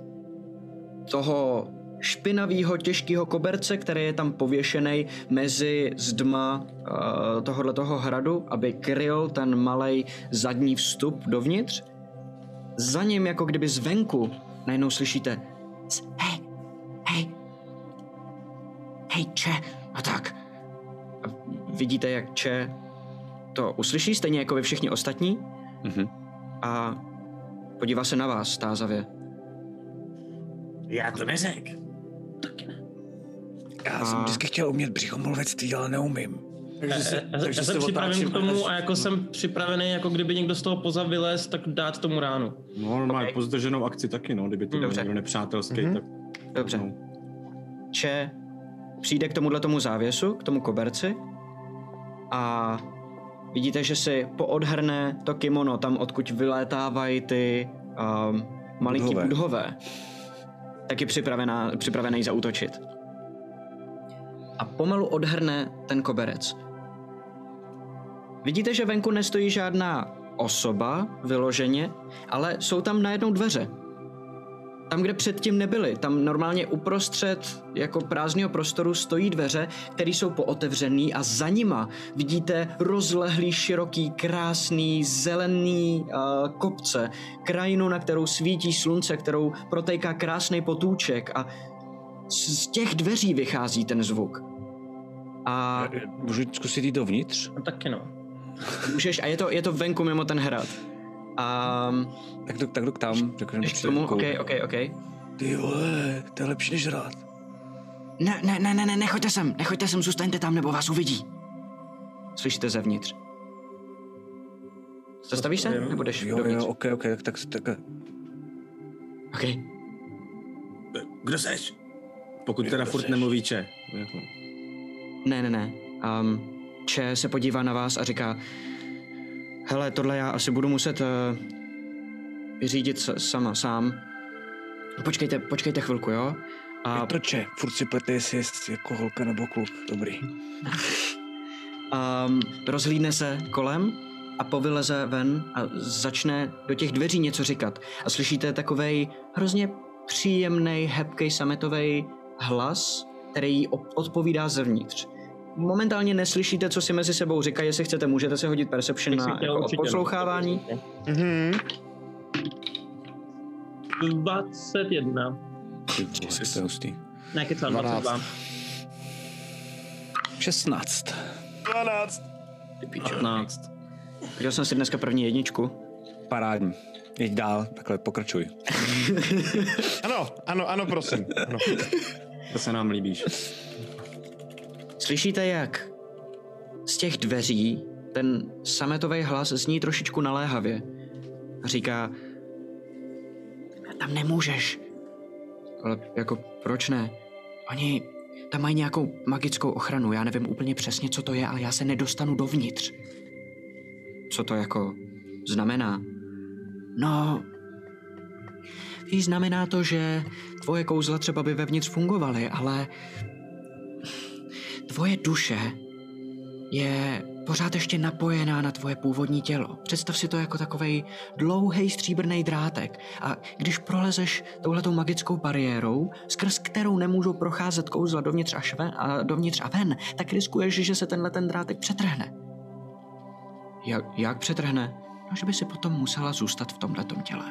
toho špinavého těžkého koberce, který je tam pověšený mezi zdma uh, tohohle toho hradu, aby kryl ten malý zadní vstup dovnitř. Za ním, jako kdyby zvenku, najednou slyšíte hej, Če, a tak. A vidíte, jak Če to uslyší, stejně jako vy všichni ostatní. Mhm. A podívá se na vás stázavě. Já to neřek. Já jsem A- vždycky chtěl umět břichomluvectví, ale neumím. Takže Já, se, já, já jsem se připraven otáčím k tomu a jako jsem připravený, jako kdyby někdo z toho poza vylez, tak dát tomu ránu. No, má Ok. pozdrženou akci taky, no, kdyby to byl někdo nepřátelský, Mhm. tak... Dobře. No. Če přijde k tomuhle tomu závěsu, k tomu koberci a vidíte, že si poodhrne to kimono tam, odkud vylétávají ty um, malinký Budhové. budhové. Taky připravená, připravený zautočit. A pomalu odhrne ten koberec. Vidíte, že venku nestojí žádná osoba vyloženě, ale jsou tam najednou dveře. Tam, kde předtím nebyly, tam normálně uprostřed jako prázdného prostoru stojí dveře, které jsou pootevřený a za nima vidíte rozlehlý, široký, krásný, zelený uh, kopce, krajinu, na kterou svítí slunce, kterou protéká krásný potůček a z, z těch dveří vychází ten zvuk. A Můžu zkusit jít dovnitř? No taky no. můžeš, a je to, je to venku mimo ten hrad. A Tak jdu, tak jdu k tam. Řeknu, že tomu, ok, ok, ok. Ty vole, to je lepší než rád. Ne, ne, ne, ne, ne, nechoďte sem, nechoďte sem, zůstaňte tam, nebo vás uvidí. Slyšíte zevnitř. Zastavíš se, nebo jdeš Jo, dovnitř? jo, ok, ok, tak, tak, tak Ok. Kdo seš? Pokud teda furt seš? nemluví če. Ne, ne, ne. Um, Če se podívá na vás a říká, hele, tohle já asi budu muset uh, vyřídit sama, sám. Počkejte, počkejte chvilku, jo? A. Proče? Furt si plete, jestli je jako holka nebo kluk. Dobrý. um, rozhlídne se kolem a povyleze ven a začne do těch dveří něco říkat. A slyšíte takovej hrozně příjemný, hebký sametový hlas, který odpovídá zevnitř. Momentálně neslyšíte, co si mezi sebou říkají, jestli chcete, můžete se hodit perception na jako poslouchávání. Mhm. 21. Ty vole, to hustý. Ne, kecám, 12. 22. 16. 12. 15. Viděl jsem si dneska první jedničku. Parádní. Jeď dál, takhle pokračuj. Ano, ano, ano, prosím. Ano. To se nám líbíš. Slyšíte, jak z těch dveří ten sametový hlas zní trošičku naléhavě. Říká, tam nemůžeš. Ale jako, proč ne? Oni tam mají nějakou magickou ochranu, já nevím úplně přesně, co to je, ale já se nedostanu dovnitř. Co to jako znamená? No, víš, znamená to, že tvoje kouzla třeba by vevnitř fungovaly, ale tvoje duše je pořád ještě napojená na tvoje původní tělo. Představ si to jako takovej dlouhý stříbrný drátek a když prolezeš touhletou magickou bariérou, skrz kterou nemůžou procházet kouzla dovnitř a, šven, a dovnitř a ven, tak riskuješ, že se tenhle ten drátek přetrhne. Jak, jak přetrhne? No, že by si potom musela zůstat v tomhletom těle.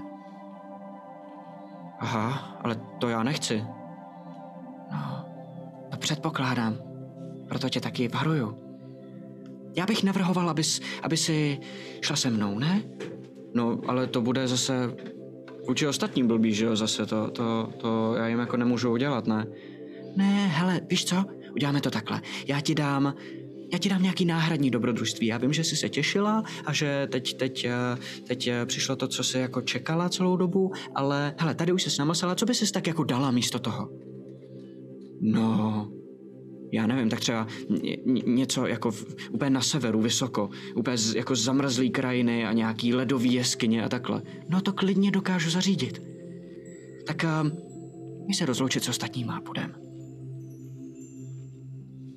Aha, ale to já nechci. No, to předpokládám. Proto tě taky varuju. Já bych navrhoval, abys, aby si šla se mnou, ne? No, ale to bude zase vůči ostatním blbý, že jo, zase to, to, to já jim jako nemůžu udělat, ne? Ne, hele, víš co? Uděláme to takhle. Já ti dám, já ti dám nějaký náhradní dobrodružství. Já vím, že jsi se těšila a že teď, teď, eh, teď eh, přišlo to, co jsi jako čekala celou dobu, ale hele, tady už se namasala, co by jsi tak jako dala místo toho? No, já nevím, tak třeba ně, ně- něco jako v, úplně na severu, vysoko, úplně z, jako zamrzlý krajiny a nějaký ledový jeskyně a takhle. No to klidně dokážu zařídit. Tak um, my se rozloučit s ostatníma a půjdem.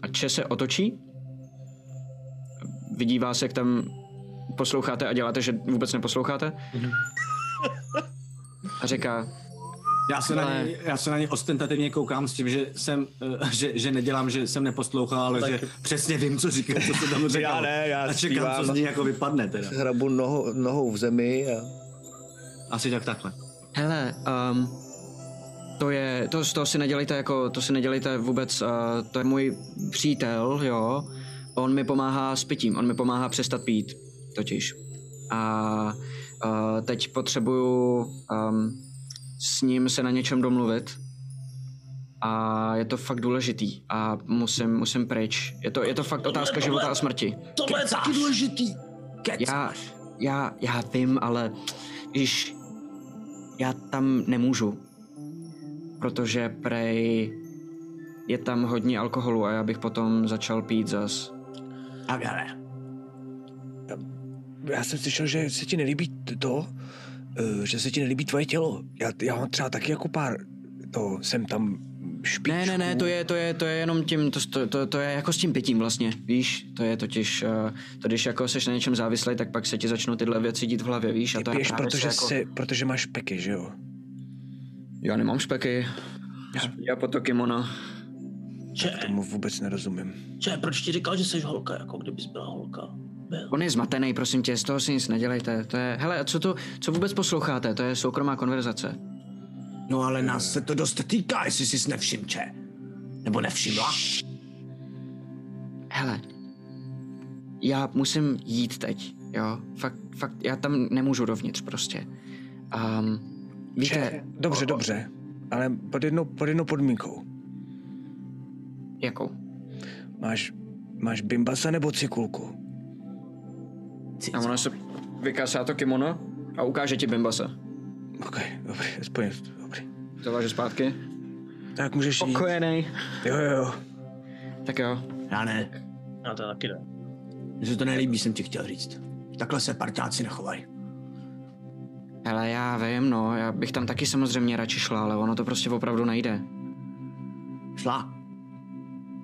A Če se otočí, vidí vás, jak tam posloucháte a děláte, že vůbec neposloucháte. A říká, Já se, na Ale- něj, já se na něj ostentativně koukám s tím, že jsem, eh, že, že nedělám, že jsem neposlouchal, ale že přesně vím, co říká, co se tam říkal. Já ne, já a čekám, co z ní jako vypadne teda. Hrabu nohou, nohou v zemi a Asi tak takhle. Hele, um, to je, to, to si nedělejte jako, to si nedělejte vůbec, uh, to je můj přítel, jo. On mi pomáhá s pitím, on mi pomáhá přestat pít, totiž. A uh, teď potřebuju um, s ním se na něčem domluvit. A je to fakt důležitý a musím, musím pryč. Je to, je to fakt otázka života a smrti. Tohle je taky důležitý. Já, já, já vím, ale když já tam nemůžu, protože prej je tam hodně alkoholu a já bych potom začal pít zas. Agare. já jsem slyšel, že se ti nelíbí to, že se ti nelíbí tvoje tělo. Já, já mám třeba taky jako pár, to jsem tam špičku. Ne, ne, ne, to je, to je, to je jenom tím, to, to, to, to je jako s tím pitím vlastně, víš, to je totiž, uh, to když jako seš na něčem závislý, tak pak se ti začnou tyhle věci dít v hlavě, víš, a to je piješ, protože, se jako... se, protože máš peky, že jo? Já nemám špeky, já po to kimono. Če, Tomu vůbec nerozumím. če, proč ti říkal, že jsi holka, jako kdybys byla holka? Byl. On je zmatený, prosím tě, z toho si nic nedělejte. To je, hele, a co to, co vůbec posloucháte? To je soukromá konverzace. No ale nás se to dost týká, jestli jsi nevšiml, če. Nebo nevšimla? Hele, já musím jít teď, jo? Fakt, fakt, já tam nemůžu dovnitř prostě. Um, víte, Če, dobře, dobře, ale pod jednou, pod jednou podmínkou. jakou? Máš, máš bimbasa nebo cikulku? A ono se vykásá to kimono a ukáže ti bimbasa. Ok, dobrý, aspoň, dobrý. Zaváže zpátky. Tak můžeš jít. Spokojený. Jo, jo, jo. Tak jo. Já ne. No to taky jde. Mně se to nelíbí, jsem ti chtěl říct. Takhle se parťáci nechovají. Hele, já vím, no, já bych tam taky samozřejmě radši šla, ale ono to prostě opravdu nejde. Šla?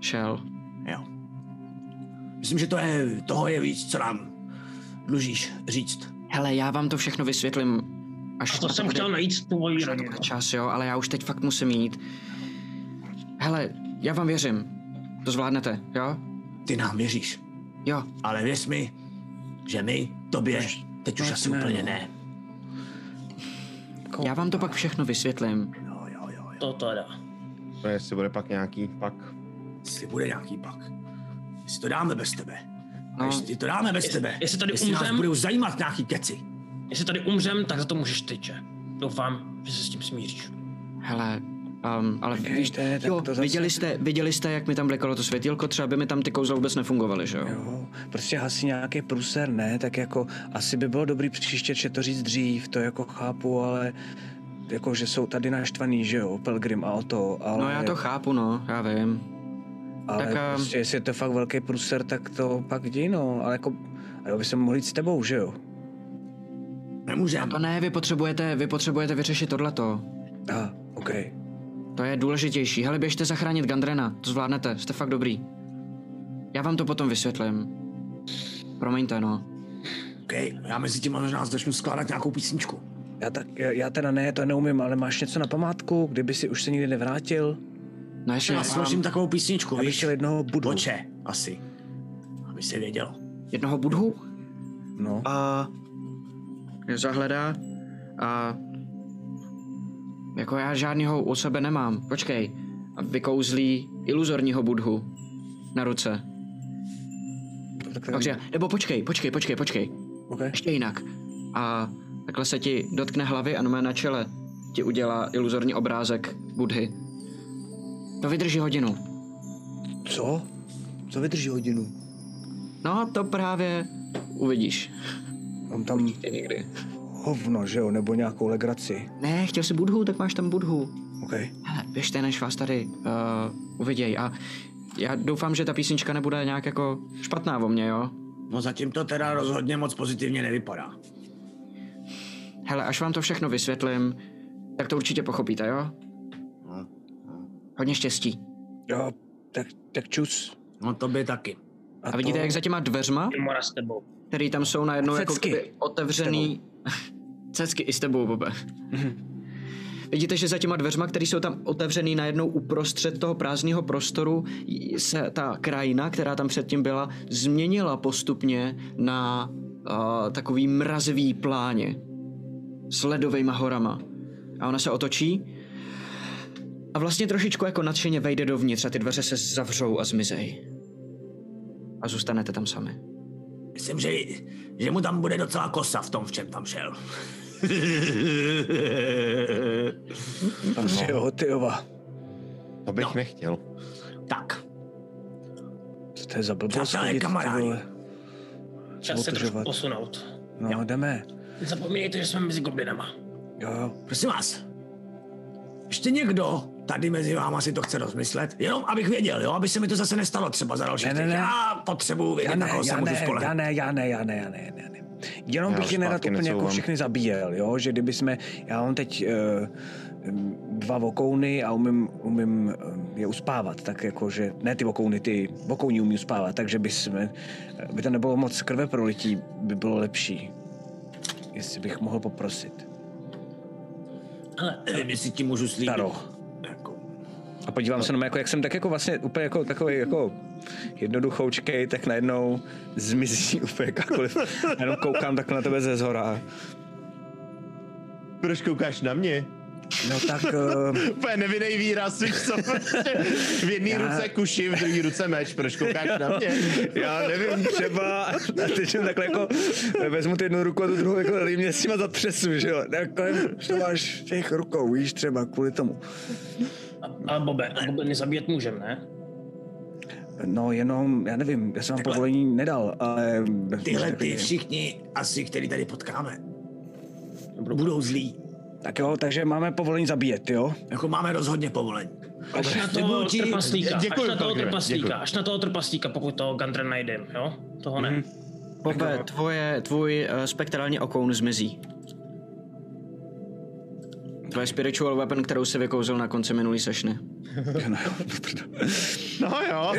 Šel. Jo. Myslím, že to je, toho je víc, co nám dlužíš říct. Hele, já vám to všechno vysvětlím, až A to jsem bude- chtěl najít tvoji radu. na čas, jo, ale já už teď fakt musím jít. Hele, já vám věřím. To zvládnete, jo? Ty nám věříš. Jo, Ale věř mi, že my tobě teď už asi ne, úplně no. ne. já vám to pak všechno vysvětlím. Jo, jo, jo, jo. To teda. No, jestli bude pak nějaký pak. Jestli bude nějaký pak. Jestli to dáme bez tebe. No. Jestli to dáme bez Jestli- tebe. jestli tady jestli nás umřem- budou zajímat nějaký keci. Jestli tady umřem, tak za to můžeš ty, že? Doufám, že se s tím smíříš. Hele, um, ale víš, Vidíte, tak jo, to zase- viděli jste, viděli jste, jak mi tam blikalo to světýlko, třeba by mi tam ty kouzla vůbec nefungovaly, že jo? Jo, prostě hasí nějaký průser, ne, tak jako asi by bylo dobrý příště že to říct dřív, to jako chápu, ale jako, že jsou tady naštvaný, že jo, Pelgrim a o to, ale... No já to chápu, no, já vím. Ale tak, a- prostě, jestli je to fakt velký průser, tak to pak děj, no, ale jako, a jo, by se mohli jít s tebou, že jo? Nemůžem. To ne, vy potřebujete, vy potřebujete vyřešit tohleto. A, ah, OK. To je důležitější. Hele, běžte zachránit Gandrena, to zvládnete, jste fakt dobrý. Já vám to potom vysvětlím. Promiňte, no. OK, já mezi tím možná začnu skládat nějakou písničku. Já, tak, já, já teda ne, to neumím, ale máš něco na památku, kdyby si už se nikdy nevrátil? No ještě Já mám složím takovou písničku, Já víš? jednoho budu. Boče, asi. Aby si věděl. jednoho budhu No, a zahledá a jako já žádného u sebe nemám. Počkej. A vykouzlí iluzorního budhu na ruce. tak, tak, Takže, nebo počkej, počkej, počkej, počkej. OK. Ještě jinak. A takhle se ti dotkne hlavy a na čele ti udělá iluzorní obrázek Budhy. To vydrží hodinu. Co? Co vydrží hodinu? No, to právě uvidíš. Mám tam Ty někdy. hovno, že jo, nebo nějakou legraci. Ne, chtěl jsi Budhu, tak máš tam Budhu. OK. Hele, běžte, než vás tady uh, uviděj. A já doufám, že ta písnička nebude nějak jako špatná o mě, jo? No zatím to teda rozhodně moc pozitivně nevypadá. Hele, až vám to všechno vysvětlím, tak to určitě pochopíte, jo? Hodně štěstí. Jo, tak, tak čus. No to by taky. A vidíte, jak za těma dveřma, Mora s tebou. který tam jsou najednou A jako kdyby otevřený... Cecky i s tebou, Bobe. Vidíte, že za těma dveřma, které jsou tam otevřený najednou uprostřed toho prázdného prostoru, se ta krajina, která tam předtím byla, změnila postupně na uh, takový mrazivý pláně s ledovými horama. A ona se otočí a vlastně trošičku jako nadšeně vejde dovnitř a ty dveře se zavřou a zmizej. A zůstanete tam sami. Myslím, že, že mu tam bude docela kosa v tom, v čem tam šel. Asi jo. To bych nechtěl. tak, Co to je za blbost? Přátelé, kamarádi. Čas se trošku posunout. No, jdeme. Zapomínejte, že jsme mezi goblinama. Jo, jo. prosím vás. Ještě někdo tady mezi váma si to chce rozmyslet? Jenom abych věděl, jo? Aby se mi to zase nestalo třeba za další Ne, ne, ne. Já potřebuji Já vědět, na ne, koho se já můžu ne, spolehat. já ne, já ne, já ne, já ne, já ne. Jenom Já bych je nerad úplně jako všechny zabíjel, jo, že kdyby jsme, já mám teď uh, dva vokouny a umím, umím eh, je uspávat, tak jako, že ne ty vokouny, ty vokouní umí uspávat, takže by jsme, by to nebylo moc krve prolití, by bylo lepší. Jestli bych mohl poprosit. Ale Nevím, jestli ti můžu slíbit. Taro. A podívám se na jako jak jsem tak jako vlastně úplně jako takový jako jednoduchoučkej, tak najednou zmizí úplně jakkoliv. Jenom koukám takhle na tebe ze zhora. Proč koukáš na mě? No tak, uh, Úplně nevinný výraz, víš co? V jedné Já- ruce kuši, v druhé ruce meč. Proč koukáš na mě? já nevím, třeba, a teď jsem takhle jako, vezmu tu jednu ruku a tu druhou jako mě s těma zatřesu, že jo. Jako, to máš těch rukou, víš, třeba kvůli tomu. Ale Bobe, gobliny zabíjet můžem, ne? No jenom, já nevím, já jsem vám povolení nedal, ale... tyhle ty všichni asi, který tady potkáme, budou zlí. Tak jo, takže máme povolení zabíjet, jo? Jako máme rozhodně povolení. Až na toho ti- trpaslíka, až na toho trpaslíka, až na toho trpaslíka, pokud toho Gandren najdem, jo? Toho ne. Bobe, tvoje, tvůj uh, spektrální okoun zmizí. Tvoje spiritual weapon, kterou si vykouzil na konci minulý sešny. No jo.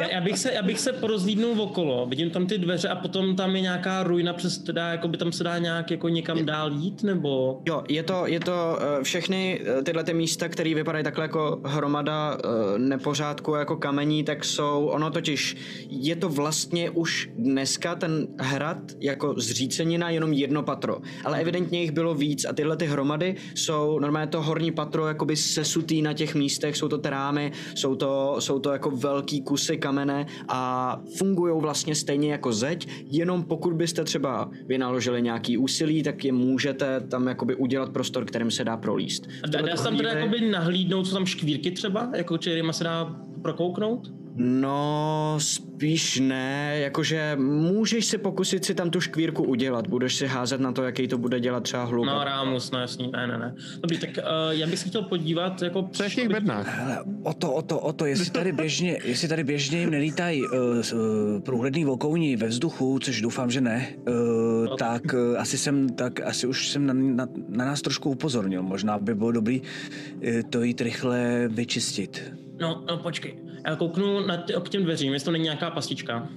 Já, já, bych se, já bych se porozlídnul okolo, vidím tam ty dveře a potom tam je nějaká ruina, přes teda, jako by tam se dá nějak jako někam dál jít, nebo... Jo, je to, je to uh, všechny uh, tyhle ty místa, které vypadají takhle jako hromada uh, nepořádku jako kamení, tak jsou, ono totiž, je to vlastně už dneska ten hrad jako zřícenina jenom jedno patro, ale evidentně jich bylo víc a tyhle ty hromady jsou normálně to horní patro jakoby sesutý na těch místech, jsou to trámy, jsou to, jsou to jako velký kusy kamene a fungují vlastně stejně jako zeď, jenom pokud byste třeba vynaložili nějaký úsilí, tak je můžete tam jakoby udělat prostor, kterým se dá prolíst. A dá, dá se tam teda jakoby nahlídnout, co tam škvírky třeba, jako kterýma se dá prokouknout? No, spíš ne, jakože můžeš si pokusit si tam tu škvírku udělat, budeš si házet na to, jaký to bude dělat třeba hluk. No, Rámus, no jasný, ne, ne, ne. Dobrý, tak uh, já bych se chtěl podívat, jako... Co je v těch bednách? Hele, o to, o to, o to, jestli tady běžně, jestli tady běžně jim nelítají uh, uh, průhledný vokouni ve vzduchu, což doufám, že ne, uh, tak uh, asi jsem, tak asi už jsem na, na, na nás trošku upozornil. Možná by bylo dobrý uh, to jít rychle vyčistit. No, no, počkej. Já kouknu na k těm dveřím, jestli to není nějaká pastička.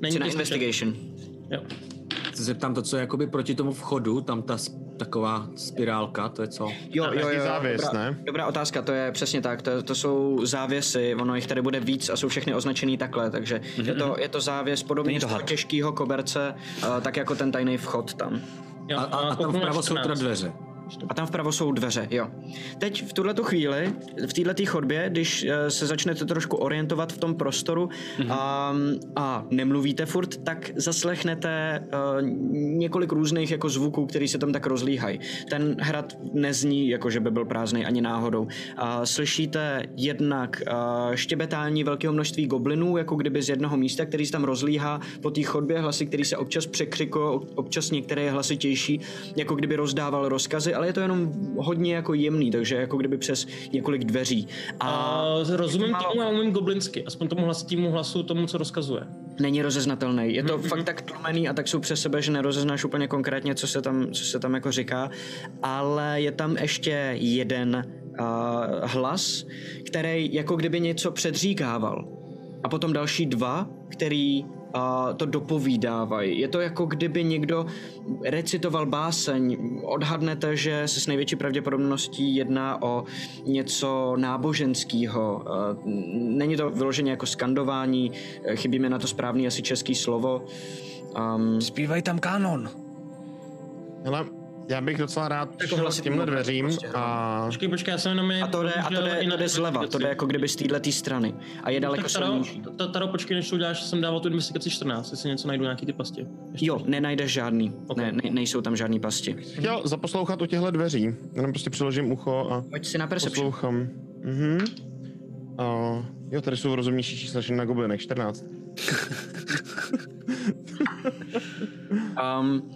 Není na investigation. Jo. Se zeptám to, co je jakoby proti tomu vchodu, tam ta taková spirálka, to je co? Jo, jo, jo, závěs, dobrá, ne? dobrá otázka, to je přesně tak, to, to jsou závěsy, ono jich tady bude víc a jsou všechny označený takhle, takže je, to, je to závěs podobně z to toho had. těžkého koberce, uh, tak jako ten tajný vchod tam. Jo, A, a, a tam vpravo jsou teda 14. dveře. A tam vpravo jsou dveře, jo. Teď v tuhle chvíli, v této chodbě, když eh, se začnete trošku orientovat v tom prostoru Mhm. a, a nemluvíte furt, tak zaslechnete uh, několik různých jako zvuků, které se tam tak rozlíhají. Ten hrad nezní, jako že by byl prázdný ani náhodou. A slyšíte jednak uh, štěbetání velkého množství goblinů, jako kdyby z jednoho místa, který se tam rozlíhá po té chodbě, hlasy, který se občas překřikují, občas některé je hlasitější, jako kdyby rozdával rozkazy, ale je to jenom hodně jako jemný, takže jako kdyby přes několik dveří. A Uh, rozumím málo- tomu a umím goblinsky, aspoň tomu hlasatímu hlasu, tomu, co rozkazuje. není rozeznatelný. Je to fakt tak tlumený a tak jsou přes sebe, že nerozeznáš úplně konkrétně, co se tam, co se tam jako říká, ale je tam ještě jeden uh, hlas, který jako kdyby něco předříkával. A potom další dva, který uh, to dopovídávají. Je to jako kdyby někdo recitoval báseň. Odhadnete, že se s největší pravděpodobností jedná o něco náboženského. Uh, není to vyloženě jako skandování, chybí mi na to správný asi český slovo. Um, Zpívají tam kanon. Hele, já bych docela rád Jako šel k těmhle mobil dveřím prostě, a... Počkej, počkej, já jsem jenom je... a to jde, a to jde, to jde zleva, to jde jako kdyby z této strany. A je daleko tak Taro, silnější. ta- Taro, počkej, než to uděláš, jsem dával tu investigaci 14, jestli něco najdu nějaký ty pasti. Ještě. Jo, nenajdeš žádný. Ne, ne, nejsou tam žádný pasti. Chtěl zaposlouchat u těchto dveří. Jenom prostě přiložím ucho a Pojď si na perception. poslouchám. Mhm. A jo, tady jsou rozumnější čísla než na goblinech, 14. Um,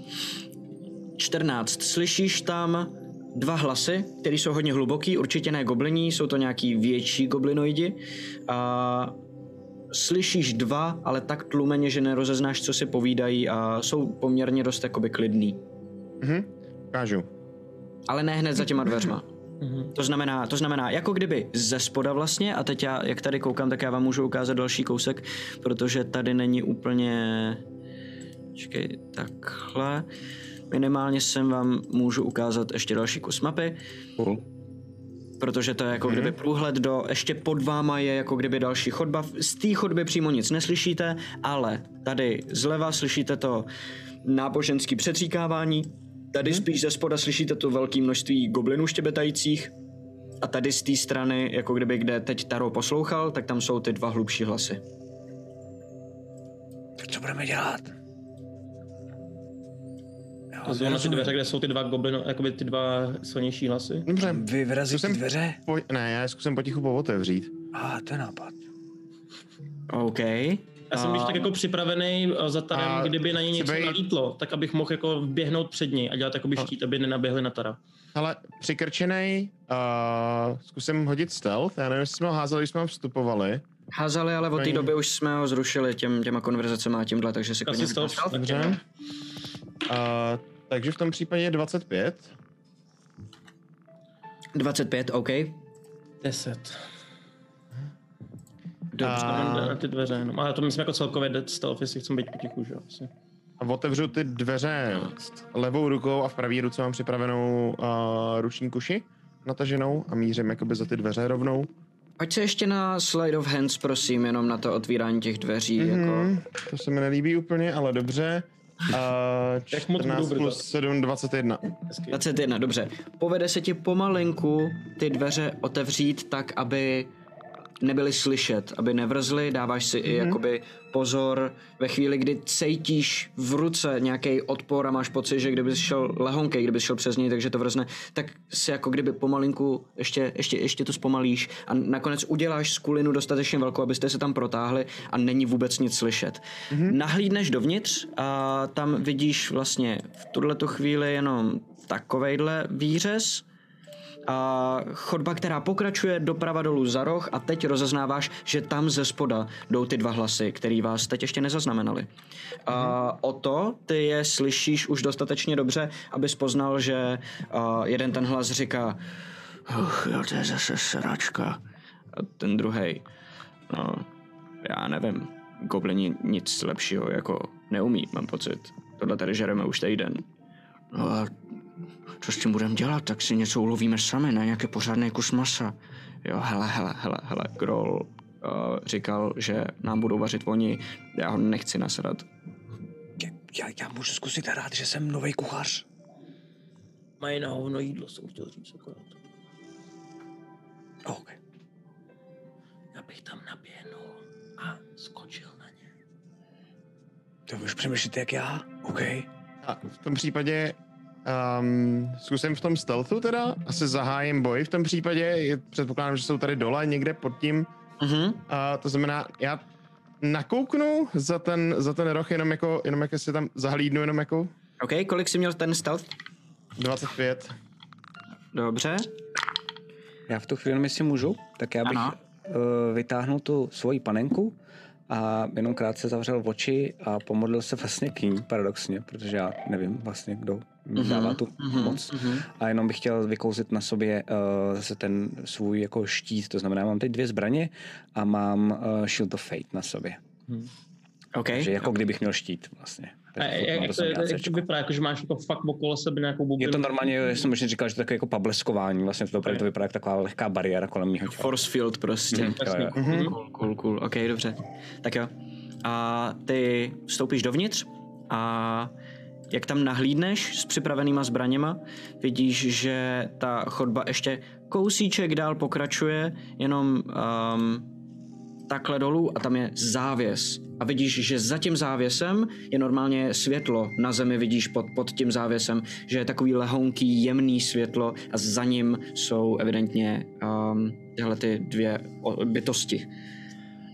14. Slyšíš tam dva hlasy, které jsou hodně hluboký, určitě ne gobliní, jsou to nějaký větší goblinoidi. A slyšíš dva, ale tak tlumeně, že nerozeznáš, co si povídají a jsou poměrně dost jakoby klidný. Mhm, ukážu. Ale ne hned za těma dveřma. Mhm. To znamená, to znamená, jako kdyby ze spoda vlastně, a teď já, jak tady koukám, tak já vám můžu ukázat další kousek, protože tady není úplně... Čekej, takhle. Minimálně sem vám můžu ukázat ještě další kus mapy, Cool. protože to je jako kdyby průhled do, ještě pod váma je jako kdyby další chodba. Z té chodby přímo nic neslyšíte, ale tady zleva slyšíte to náboženský předříkávání, tady spíš ze spoda slyšíte to velké množství goblinů štěbetajících a tady z té strany, jako kdyby kde teď Taro poslouchal, tak tam jsou ty dva hlubší hlasy. Tak co budeme dělat? To jsou na ty dveře, kde jsou ty dva goblino, jakoby ty dva silnější hlasy. Dobře. Vy vyrazíte Zkusím- dveře? Po, ne, já je zkusím potichu pootevřít. A ah, to je nápad. OK. Já jsem když tak jako připravený eh, za Tarem, A kdyby na ně chci něco bejt- nalítlo, tak abych mohl jako běhnout před něj a dělat jakoby štít, aby nenaběhli na Tara. Ale přikrčenej, uh, zkusím hodit stealth, já nevím, jestli jsme ho házeli, když jsme ho vstupovali. Házali, ale od té doby už jsme ho zrušili těm, těma konverzacemi a tímhle, takže si Asi klidně stealth. vypustil. Dobře. Uh, takže v tom případě je 25. 25, OK. 10. Dobře. A... Na ty dveře, no. Ale to myslím jako celkově dead stealth, jestli chcem být potichu, že jo. asi. A otevřu ty dveře levou rukou a v pravé ruce mám připravenou uh, ruční kuši nataženou a mířím jakoby za ty dveře rovnou. Pojď se ještě na slide of hands, prosím, jenom na to otvírání těch dveří. Mm-hmm. Jako... To se mi nelíbí úplně, ale dobře. Uh, Jak moc 14 budou plus brdat? 7, 21. Hezky. 21, dobře. Povede se ti pomalinku ty dveře otevřít tak, aby nebyly slyšet, aby nevrzly, dáváš si i jakoby pozor ve chvíli, kdy cítíš v ruce nějaký odpor a máš pocit, že kdyby šel lehonkej, kdyby šel přes něj, takže to vrzne, tak si jako kdyby pomalinku ještě, ještě, ještě to zpomalíš a nakonec uděláš skulinu dostatečně velkou, abyste se tam protáhli a není vůbec nic slyšet. Mm-hmm. Nahlídneš dovnitř a tam vidíš vlastně v tuhletu chvíli jenom takovejhle výřez, a chodba, která pokračuje doprava dolů za roh a teď rozeznáváš, že tam ze spoda jdou ty dva hlasy, který vás teď ještě nezaznamenali. A o to ty je slyšíš už dostatečně dobře, abys poznal, že a jeden ten hlas říká Uch, jo, to je zase sračka. A ten druhý, no, já nevím, goblini nic lepšího jako neumí, mám pocit. Tohle tady žereme už týden. No a co s tím budeme dělat, tak si něco ulovíme sami na nějaký pořádný kus masa. Jo, hele, hele, hele, hele, Grol uh, říkal, že nám budou vařit oni, já ho nechci nasrat. Já, já můžu zkusit hrát, že jsem nový kuchař. Mají na hovno jídlo, jsem chtěl říct akorát. OK. Já bych tam naběhnul a skočil na ně. To už přemýšlíte jak já? OK. A v tom případě um, zkusím v tom stealthu teda, asi zahájím boj v tom případě, je, předpokládám, že jsou tady dole někde pod tím, Mhm. a to znamená, já nakouknu za ten, za ten roh jenom jako, jenom jak si tam zahlídnu, jenom jako OK, kolik jsi měl ten stealth? 25. Dobře. Já v tu chvíli, jestli můžu, tak já bych Ano. uh, vytáhnul tu svoji panenku a jenom krátce zavřel oči a pomodlil se vlastně k ní, paradoxně, protože já nevím vlastně, kdo mi dává tu moc. A jenom bych chtěl vykouzit na sobě uh, zase ten svůj jako štít, to znamená, mám teď dvě zbraně a mám uh, Shield of Fate na sobě. OK. Takže jako kdybych měl štít vlastně. A jak, to to, jak, vypadá, jako, že máš jako fakt okolo sebe nějakou bublinu? je to normálně, já jsem možná říkal, že to je takové jako pableskování, vlastně to opravdu to vypadá jako taková lehká bariéra kolem mého těla. Force field prostě. Jo, jo. Mhm. Cool, cool, cool. OK, dobře. Tak jo. A ty vstoupíš dovnitř a jak tam nahlídneš s připravenýma zbraněma, vidíš, že ta chodba ještě kousíček dál pokračuje, jenom um, takhle dolů a tam je závěs. A vidíš, že za tím závěsem je normálně světlo. Na zemi vidíš pod, pod tím závěsem, že je takový lehonký, jemný světlo a za ním jsou evidentně um, tyhle ty dvě bytosti.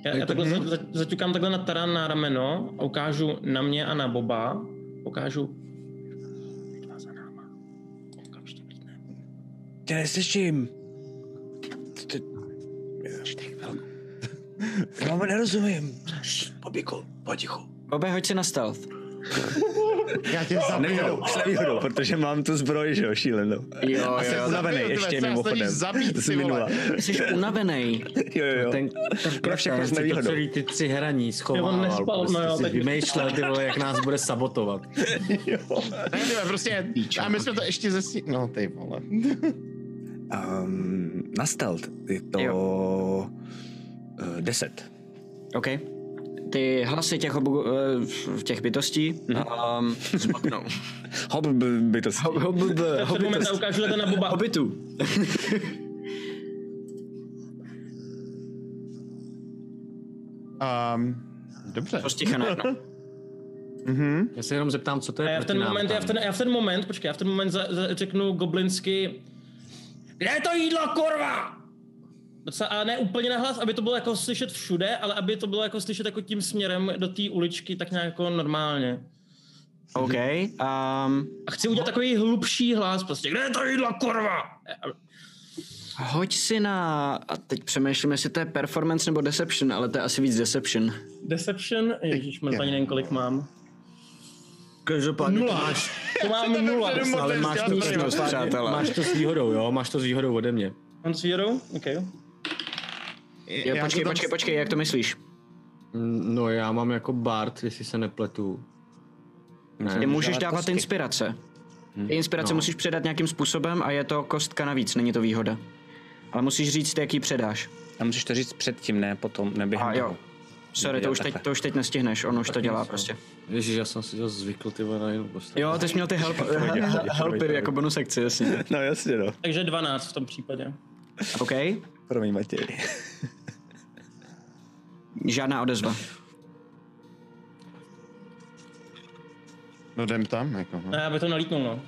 Já, já takhle za- za- zaťukám takhle na Taran na rameno a ukážu na mě a na Boba. Ukážu. Dva za náma. Okamžitě vlítne. Tě neslyším. Ty- Já vám nerozumím. Bobíku, potichu. Bobe, hoď si na stealth. Já tě zabiju. Nevýhodou, s nevýhodou, protože mám tu zbroj, že jo, šílenou. Jo, A jsem unavený zabiju tebe, ještě já mimochodem. zabít, ty vole. minula. Jsi unavený. Jo, jo, jo. Ten, Pro všechno s nevýhodou. celý ty tři hraní schovával, nespal, prostě no jo, si tak- vymýšlel, ty vole, jak nás bude sabotovat. Ne, ty vole, prostě, a my jsme to ještě zesí... No, ty vole. Um, na stealth je to Jo. uh, 10. OK. Ty hlasy těch, obu, eh, těch bytostí um, zmoknou. Hob by, by to V ten moment já ukážu na Boba. Hobitu. Um, dobře. Posticha najednou. Mhm. Já se jenom zeptám, co to A je já v ten moment, já v ten, já v ten moment, počkej, já v ten moment za, za, řeknu goblinsky Kde je to jídlo, kurva? Docela, a ne úplně nahlas, aby to bylo jako slyšet všude, ale aby to bylo jako slyšet jako tím směrem do té uličky, tak nějak jako normálně. OK. Um, A chci udělat takový hlubší hlas, prostě, kde je to jídlo, kurva? hoď si na... A teď přemýšlím, jestli to je performance nebo deception, ale to je asi víc deception. Deception, ježíš, ani nevím, kolik mám. Každopádně to Nula. máš, To mám nula. ale máš to, Místnost, přátelé. máš to s výhodou, jo? Máš to s výhodou ode mě. Mám s výhodou? OK. Jo, Já počkej, tam- počkej, počkej, jak to myslíš? Mm, No já mám jako Bart, jestli se nepletu. Ty můžeš dávat kostky. inspirace. Ty inspirace no. musíš předat nějakým způsobem a je to kostka navíc, není to výhoda. Ale musíš říct, jaký předáš. A musíš to říct předtím, ne potom, ne během A jo. Sorry, to už, teď, to už teď nestihneš, on už to dělá prostě. Ježíš, já jsem si to zvykl, ty vole, na jinou postavu. Jo, ty jsi měl ty help, helpy jako bonus sekci, jasně. No jasně no. Takže 12 v tom případě. OK. Promiň Matěj. Žádná odezva. No jdem tam, jako. No. A já by to nalítnul, no.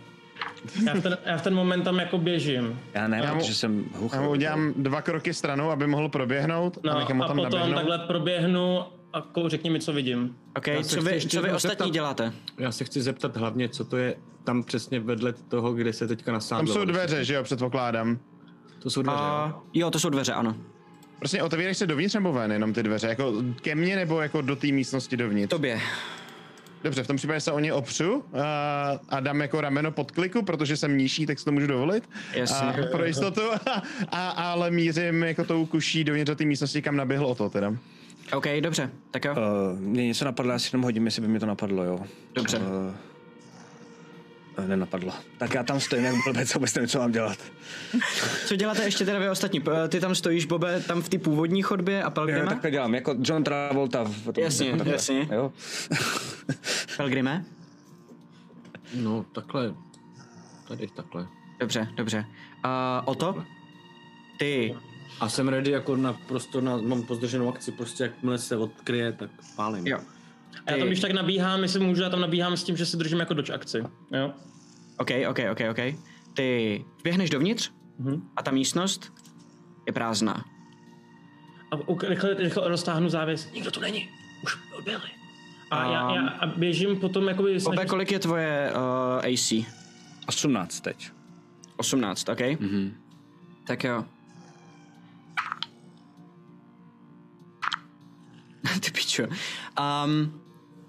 Já v, ten, já v ten moment tam jako běžím. Já ne, Já mu- protože jsem huch. Já mu udělám dva kroky stranou, aby mohl proběhnout No a nechám ho a tam potom naběhnout. takhle proběhnu a řekni mi, co vidím. OK, Já co chci vy, ještě co vy ostatní zeptat. děláte? Já se chci zeptat hlavně, co to je tam přesně vedle toho, kde se teďka Tam nasádlo. jsou dveře, že jo, předpokládám. To jsou dveře, jo? A, jo, to jsou dveře, ano. Prostě otevíraš se dovnitř nebo ven, jenom ty dveře, jako ke mně nebo jako do té místnosti dovnitř? Tobě. Dobře, v tom případě se o ně opřu a, a dám jako rameno pod kliku, protože jsem nižší, tak si to můžu dovolit. Jasně. A, pro jistotu, a, ale mířím jako tou kuší dovnitř do té místnosti, kam naběhl o to teda. OK, dobře, tak jo. Uh, mě něco napadlo, já si jenom hodím, jestli by mi to napadlo, jo. Dobře. Uh, nenapadlo. Tak já tam stojím jak blbec, vůbec nevím, co mám dělat. Co děláte ještě teda vy ostatní? Ty tam stojíš, Bobe, tam v té původní chodbě a Jo, Pelgrime? takhle dělám, jako John Travolta. V tom, Jasně, jako takhle, jasně. Jo. Pelgrime? No, takhle. Tady takhle. Dobře, dobře. A o to? Ty. A jsem ready jako na prostě na, mám pozdrženou akci, prostě jakmile se odkryje, tak pálím. Jo. A já tam když tak nabíhám, jestli můžu, já tam nabíhám s tím, že se držím jako doč akci. Jo? OK, OK, OK, OK. Ty vběhneš dovnitř Mhm. a ta místnost je prázdná. A uk- rychle, rychle roztáhnu závěs. Nikdo tu není. Už odběhli. A, já, já a běžím potom jakoby... Snažím- kolik je tvoje uh, AC? 18 teď. 18, OK? Mhm. Tak jo. Ty pičo. Um,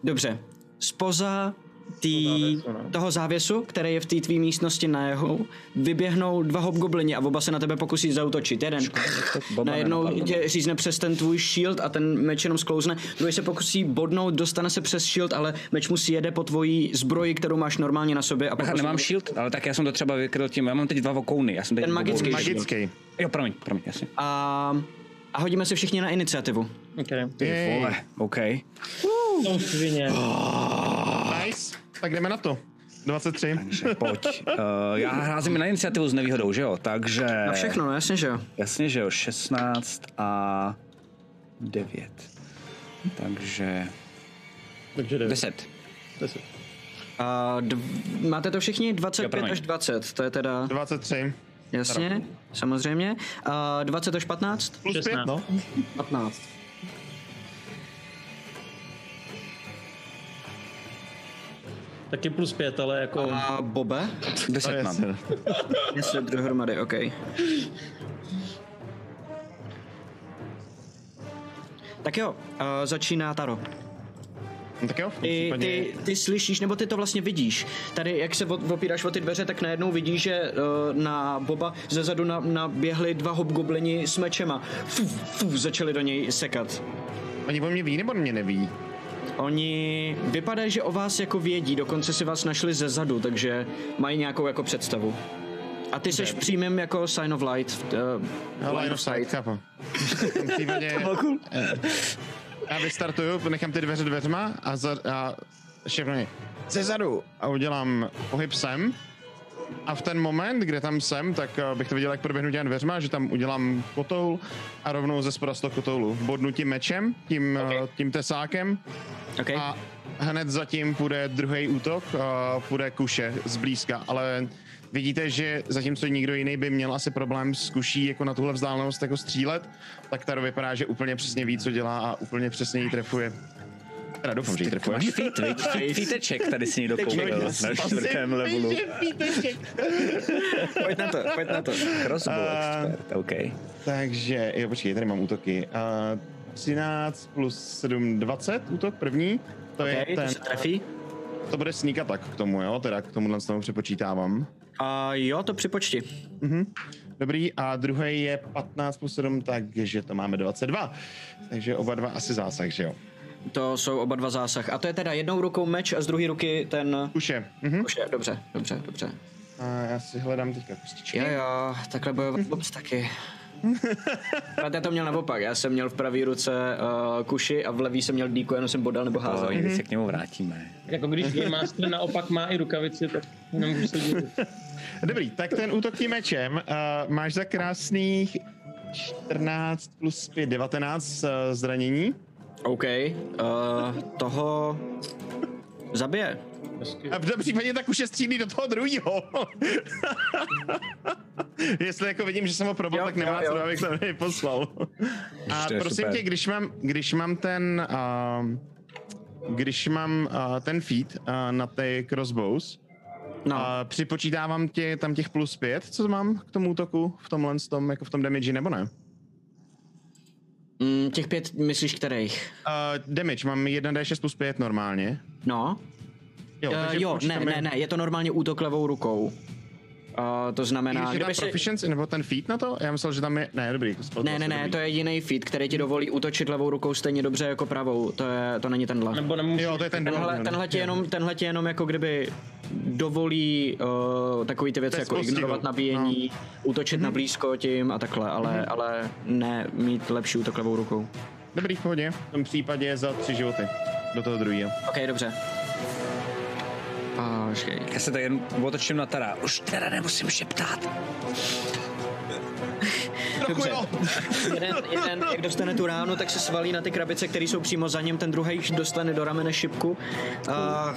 dobře. Spoza tý, závěsu, no. toho závěsu, který je v té tvý místnosti na jeho, vyběhnou dva hobgoblini a oba se na tebe pokusí zautočit. Jeden najednou tě řízne přes ten tvůj shield a ten meč jenom sklouzne. Druhý se pokusí bodnout, dostane se přes shield, ale meč mu si jede po tvojí zbroji, kterou máš normálně na sobě. A Aha, pokusí- nemám shield, ale tak já jsem to třeba vykryl tím, já mám teď dva vokouny, já jsem teď Ten magický Magický. Jo, promiň, promiň, jasně. A, a hodíme se všichni na iniciativu. Okay. Ty vole, OK. Jsou svině. Nice. Tak jdeme na to. 23. Takže pojď. Uh, já házím na iniciativu s nevýhodou, že jo? Takže... Na všechno, no jasně, že jo. Jasně, že jo, 16 a 9. Takže Takže jde. 10. Deset. A dv- máte to všichni? 25 promiň. až 20, to je teda, 23. jasně, samozřejmě. A 20 až 15? Plus 5, 16. no. 15. Taky plus pět, ale jako... A Bobe? 10 To je mám. jasné. Jestli dohromady, OK. Tak jo, uh, začíná Taro. No tak jo, tom Ty, ty, slyšíš, nebo ty to vlastně vidíš. Tady, jak se opíráš o ty dveře, tak najednou vidíš, že uh, na Boba zezadu na, naběhli dva hobgoblini s mečema. Fuf, fuf, začali do něj sekat. Oni o mě ví nebo mě neví? Oni vypadají, že o vás jako vědí, dokonce si vás našli ze zadu, takže mají nějakou jako představu. A ty seš přímým jako sign of light. Uh, No, line of sight, chápu. V tom případě... Já vystartuju, nechám ty dveře dveřma a, za, a všechno je ze zadu a udělám pohyb sem. A v ten moment, kde tam jsem, tak eh, bych to viděl, jak proběhnu těm dveřma, že tam udělám kotoul a rovnou ze spoda z toho kotoulu. Bodnu tím mečem, tím, okay. tím tesákem okay. a hned zatím půjde druhý útok, a půjde kuše zblízka, ale vidíte, že zatímco nikdo jiný by měl asi problém s kuší jako na tuhle vzdálenost jako střílet, tak Taro vypadá, že úplně přesně ví, co dělá a úplně přesně ji trefuje. Teda doufám, že ji trefuje. Máš feet, viď? Feet- Feeteček tady si někdo koupil na čtvrtém levelu. pojď na to, pojď na to. Crossbow expert, OK. Takže, jo, počkej, tady mám útoky. Uh, 13 plus 7, 20 útok první. To Okay, je to ten, se trefí. to bude sneak attack k tomu, jo, teda k tomuhle tomu přepočítávám. A jo, to připočti. Mhm. Dobrý, a druhý je 15 plus 7, takže to máme 22. Takže oba dva asi zásah, že jo? To jsou oba dva zásah. A to je teda jednou rukou meč a z druhé ruky ten... Kuše. Mhm. Už je, dobře, dobře, dobře. A já si hledám teďka kostičky. Jo, jo, takhle bojovat Bobs taky. Ale já to měl naopak, já jsem měl v pravé ruce uh, kuši a v levý jsem měl díku, jenom jsem bodal nebo házel. To se k němu vrátíme. Jako když Game Master naopak má i rukavici, tak nemůžu se divit. Dobrý, tak ten útok tím mečem uh, máš za krásných 14 plus 5, 19 uh, zranění. OK, uh, toho zabije. A v tom případě tak už je střílí do toho druhého. Jestli jako vidím, že jsem ho probal, tak nemá co, abych se něj poslal. A To je prosím super. tě, když mám, když mám ten, uh, když mám uh, ten feed uh, na ty crossbows, No, a připočítávám tě tam těch plus pět, co mám k tomu útoku v tomhle tom, jako v tom damage, nebo ne? mm, těch pět myslíš kterých? Uh, damage mám 1d6 plus 5 normálně. No, Jo, uh, jo ne, ne, ne, je to normálně útok levou rukou. Uh, to znamená, Když je kdyby si... proficiency, nebo ten feat na to? Já myslel, že tam je... Ne, dobrý. Ne, ne, ne, to je jiný feat, který ti dovolí útočit levou rukou stejně dobře jako pravou. To, je, to není tenhle. Nebo nemusí... Jo, to je ten Tenhle, druhý. tenhle, ti jenom, tenhle ti jenom jako kdyby dovolí uh, takový ty věci jako postihu, ignorovat nabíjení, no. útočit na blízko tím a takhle, ale, ale ne mít lepší útok levou rukou. Dobrý, v pohodě. V tom případě za tři životy. Do toho druhého. Ok, dobře. A počkej. Já se tak jen otočím na Tara. Už teda nemusím šeptat. Dobře. jeden, jeden, jak dostane tu ránu, tak se svalí na ty krabice, které jsou přímo za ním, ten druhý dostane do ramene šipku. A,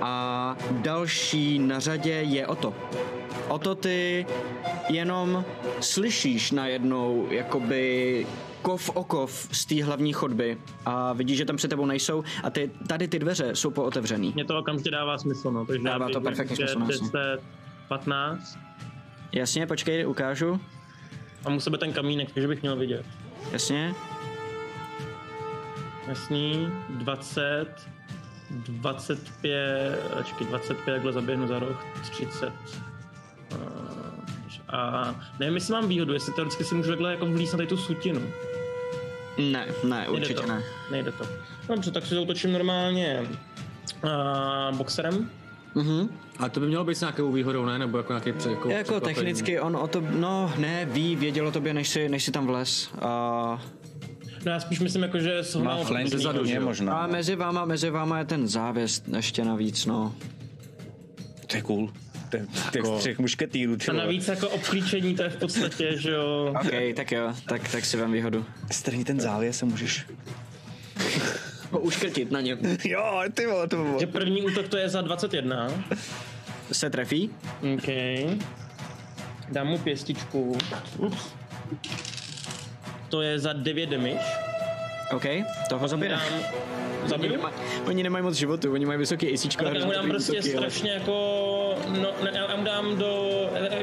a další na řadě je Oto. Oto ty jenom slyšíš najednou jakoby kov o kov z té hlavní chodby a vidíš, že tam před tebou nejsou a ty, tady ty dveře jsou pootevřený. Mně to okamžitě dává smysl, no. Takže Dává to perfektně smysl, že jasně. 10, 15 Jasně, počkej, ukážu. a mu sebe ten kamínek, takže bych měl vidět. Jasně. Jasný, 20, 25, ačkej, 25, takhle zaběhnu za roh, 30. A, a nevím, jestli mám výhodu, jestli teoreticky si můžu takhle jako vlíst na tady tu sutinu. Ne, ne, Nejde určitě to. ne. Nejde to. Dobře, tak si zautočím normálně uh, boxerem. Mhm. A to by mělo být s nějakou výhodou, ne? Nebo jako nějaký pře- jako Jako technicky on o to, no ne, ví, vědělo tobě, než si, než si tam vlez. A, No já spíš myslím jako, že jsem Má flank zezadu, mě že možná. a mezi váma, mezi váma je ten závěs ještě navíc, no. To je cool. To je těch třech mušketýrů, A navíc jako obklíčení, to je v podstatě, že jo. OK, tak jo, tak, tak si vem výhodu. Strhni ten závěs a můžeš... Uškrtit na něm. Jo, ty vole, to bylo. Že první útok to je za 21. Se trefí? OK. Dám mu pěstičku. Ups. To je za 9 damage. OK, toho zabije. Dám, Oni, zabiju? nemaj, oni nemají moc životu, oni mají vysoký ACčko. Tak a já mu dám prostě útoky, ale- strašně jako, no, ne, já mu dám do,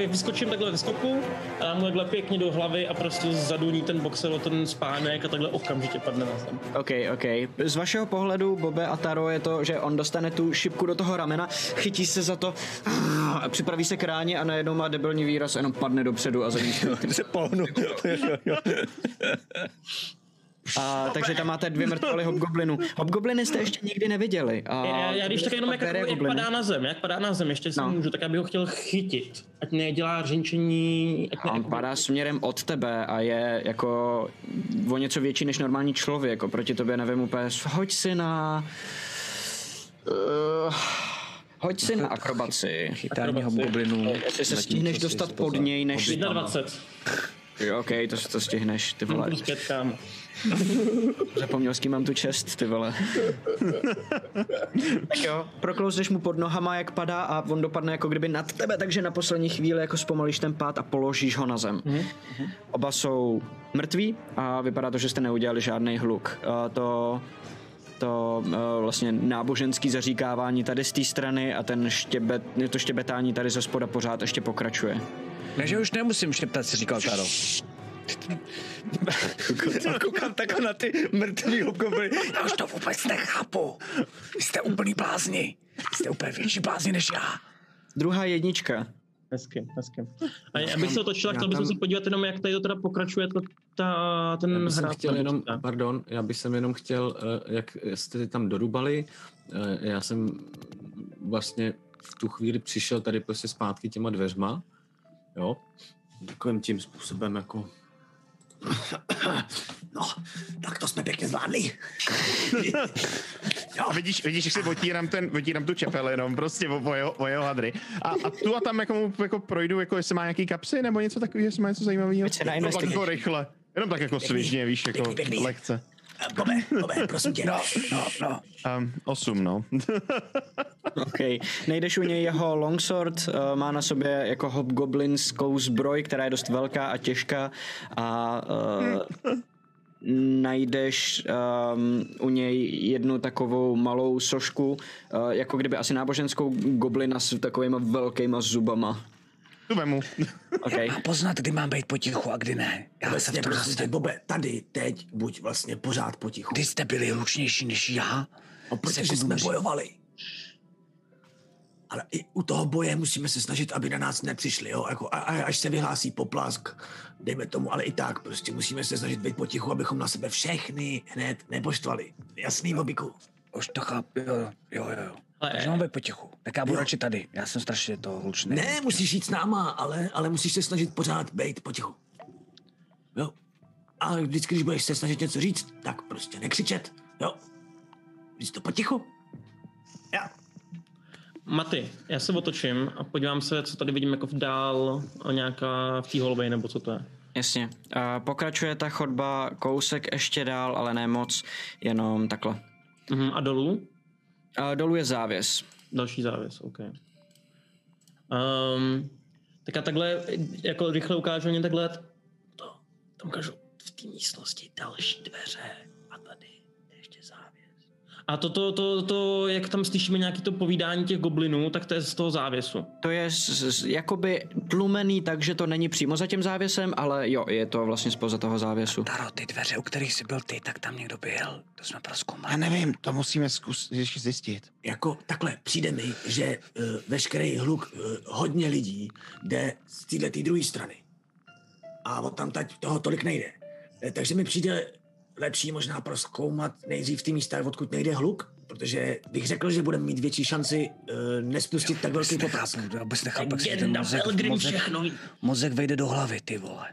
vyskočím takhle ve skoku a dám mu takhle pěkně do hlavy a prostě zaduní ten boxer o ten spánek a takhle okamžitě padne na zem. OK, OK. Z vašeho pohledu, Bobe a Taro, je to, že on dostane tu šipku do toho ramena, chytí se za to, a připraví se k ráně a najednou má debilní výraz a jenom padne dopředu a za ním se pohnu. A, takže tam máte dvě mrtvoly hobgoblinů. Hobgobliny jste ještě nikdy neviděli. A Já, já když tak jenom jak, jak padá na zem, jak padá na zem, ještě si No. můžu, tak já bych ho chtěl chytit. Ať nedělá řinčení, ať A ne, on padá směrem od tebe a je jako o něco větší než normální člověk. Oproti tobě nevím úplně. Hoď si na... Uh, hoď si na akrobaci. Chytání hobgoblinů. Jestli se stihneš dostat pod něj, než... 21. Jo, OK, to, to stihneš, ty vole. Plus 5 kámo. Zapomněl, s kým mám tu čest, ty vole. tak jo, proklouzneš mu pod nohama, jak padá a on dopadne jako kdyby nad tebe, takže na poslední chvíli jako zpomalíš ten pád a položíš ho na zem. Oba jsou mrtví a vypadá to, že jste neudělali žádný hluk. A to to uh, vlastně náboženský zaříkávání tady z té strany a ten štěbet, to štěbetání tady ze spoda pořád ještě pokračuje. Ne, že už nemusím šeptat, si říkal Taro. Koukám takhle na ty mrtvý hobgobliny. Já už to vůbec nechápu. Vy jste úplný blázni. Vy jste úplně větší blázni než já. Druhá jednička. Hezky, hezky. A já bych se otočil a chtěl bych se podívat jenom, jak tady to teda pokračuje to, ta, ten Já bych hrát. chtěl jenom, pardon, já bych jsem jenom chtěl, eh, jak jste tam dorubali, eh, já jsem vlastně v tu chvíli přišel tady prostě zpátky těma dveřma, jo, takovým tím způsobem jako No, tak to jsme pěkně zvládli. A vidíš, vidíš, jak si otírám, ten, otírám tu čepel jenom prostě o, o, jeho, o jeho hadry. A, a tu a tam jako, mu jako projdu, jako jestli má nějaký kapsy nebo něco takového, jestli má něco zajímavého. No, tak investigation. jako rychle. Jenom tak jako svižně, víš, jako pěkný, pěkný. lehce. Bobe, Bobe, prosím tě. No, no, no. Um, osm, no. OK. Nejdeš u něj jeho longsword, uh, má na sobě jako hobgoblinskou zbroj, která je dost velká a těžká a uh, najdeš um, u něj jednu takovou malou sošku, uh, jako kdyby asi náboženskou goblina s takovýma velkýma zubama. Tu vemu. OK. A poznat, kdy mám být potichu a kdy ne. Já jsem Vlastně, v tom prosím tě, zase. Bobe, tady, teď, buď vlastně pořád potichu. Kdy jste byli hlučnější než já? No, protože Sekundu jsme musím- bojovali. Ale i u toho boje musíme se snažit, aby na nás nepřišli, jo? Jako, a, a, až se vyhlásí poplask, dejme tomu, ale i tak prostě musíme se snažit být potichu, abychom na sebe všechny hned nepoštvali. Jasný, Bobiku? Už to chápu, jo, jo, jo. Jo. Ale- Takže mám být potichu. Tak já budu Jo. radši tady. Já jsem strašně to hlučný. Ne, musíš jít s náma, ale, ale musíš se snažit pořád být potichu. Jo? A vždycky, když budeš se snažit něco říct, tak prostě nekřičet, jo? Říct to potichu. Já. Maty, já se otočím a podívám se, co tady vidím jako v dál, a nějaká v té nebo co to je. Jasně. Pokračuje ta chodba kousek ještě dál, ale ne moc, jenom takhle. Mhm, a dolů? Uh, dolů je závěs. Další závěs, OK. Um, tak já takhle, jako rychle ukážu mě takhle, to, tam ukážu v té místnosti další dveře A to, to, to, to, jak tam slyšíme nějaké to povídání těch goblinů, tak to je z toho závěsu. To je z, z, jakoby tlumený, takže to není přímo za tím závěsem, ale jo, je to vlastně spoza toho závěsu. Taro, ty dveře, u kterých jsi byl ty, tak tam někdo byl. To jsme proskoumali. Já nevím, to musíme zkus, ještě zjistit. Jako takhle, přijde mi, že uh, veškerý hluk uh, hodně lidí jde z této druhé strany. A od tam teď toho tolik nejde. Eh, takže mi přijde lepší možná proskoumat nejdřív ty místa, odkud nejde hluk, protože bych řekl, že budeme mít větší šanci uh, nespustit tak velký popras. Nechápu, já vůbec nechápu, jak se ten mozek, mozek, všechno. mozek vejde do hlavy, ty vole.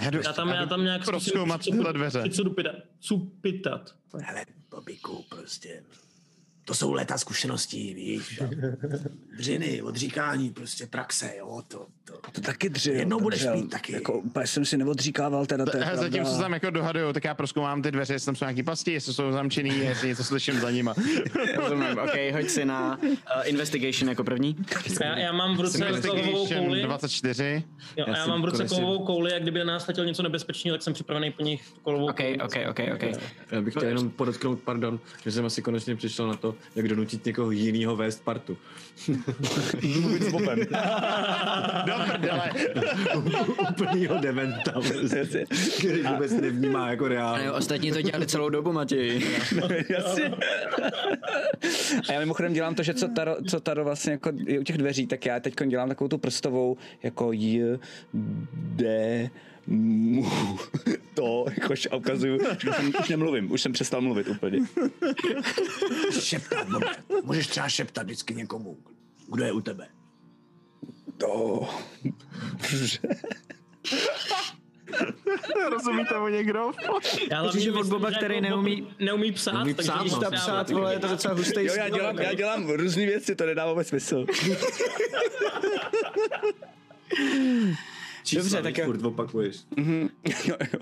Já, jdu, Já tam, já tam nějak Prozkoumat tyhle dveře. Cupitat. Hele, Bobiku, prostě, to jsou léta zkušeností, víš. Dřiny, odříkání, prostě praxe, jo, to, to. To taky dřil. Jednou budeš mít taky. Jako, úplně jsem si neodříkával, teda to je Hele, Zatím pravda. se tam jako dohaduju, tak já proskoumám ty dveře, jestli tam jsou nějaký pasti, jestli jsou zamčený, jestli něco slyším za nima. Rozumím, ok, hoď si na uh, investigation jako první. Já, já mám v ruce kovovou Investigation kouli. 24. Jo, a já jsem mám v ruce kovovou kouli a kdyby na nás letěl něco nebezpečného, tak jsem připravený po nich kolovou Ok, kouli. ok, ok, ok. Já bych chtěl jenom podotknout, pardon, že jsem asi konečně přišel na to, jak donutit někoho jiného vést partu. Mluvit s Bobem. Do prdele. Úplnýho dementa, prostě, který vůbec nevnímá jako A jo, reálně. ostatní to dělali celou dobu, Matěj. Jasně. A já mimochodem dělám to, že co Taro, co Taro vlastně jako je u těch dveří, tak já teď dělám takovou tu prstovou jako J, D, to, jakož a ukazuju, že už, jsem, už nemluvím, už jsem přestal mluvit úplně. Šeptat, Bobe. Můžeš třeba šeptat vždycky někomu, kdo je u tebe. To, Rozumíte o někdo? Já hlavně že od myslím, Boba, že který jako neumí- neumí psát, Neumí takže psát, no. Psát, vole, je to docela hustý jo, já dělám, já dělám různé věci, to nedává vůbec smysl. Čísla, Dobře, tak tak jo. furt opakuješ. jo, jo.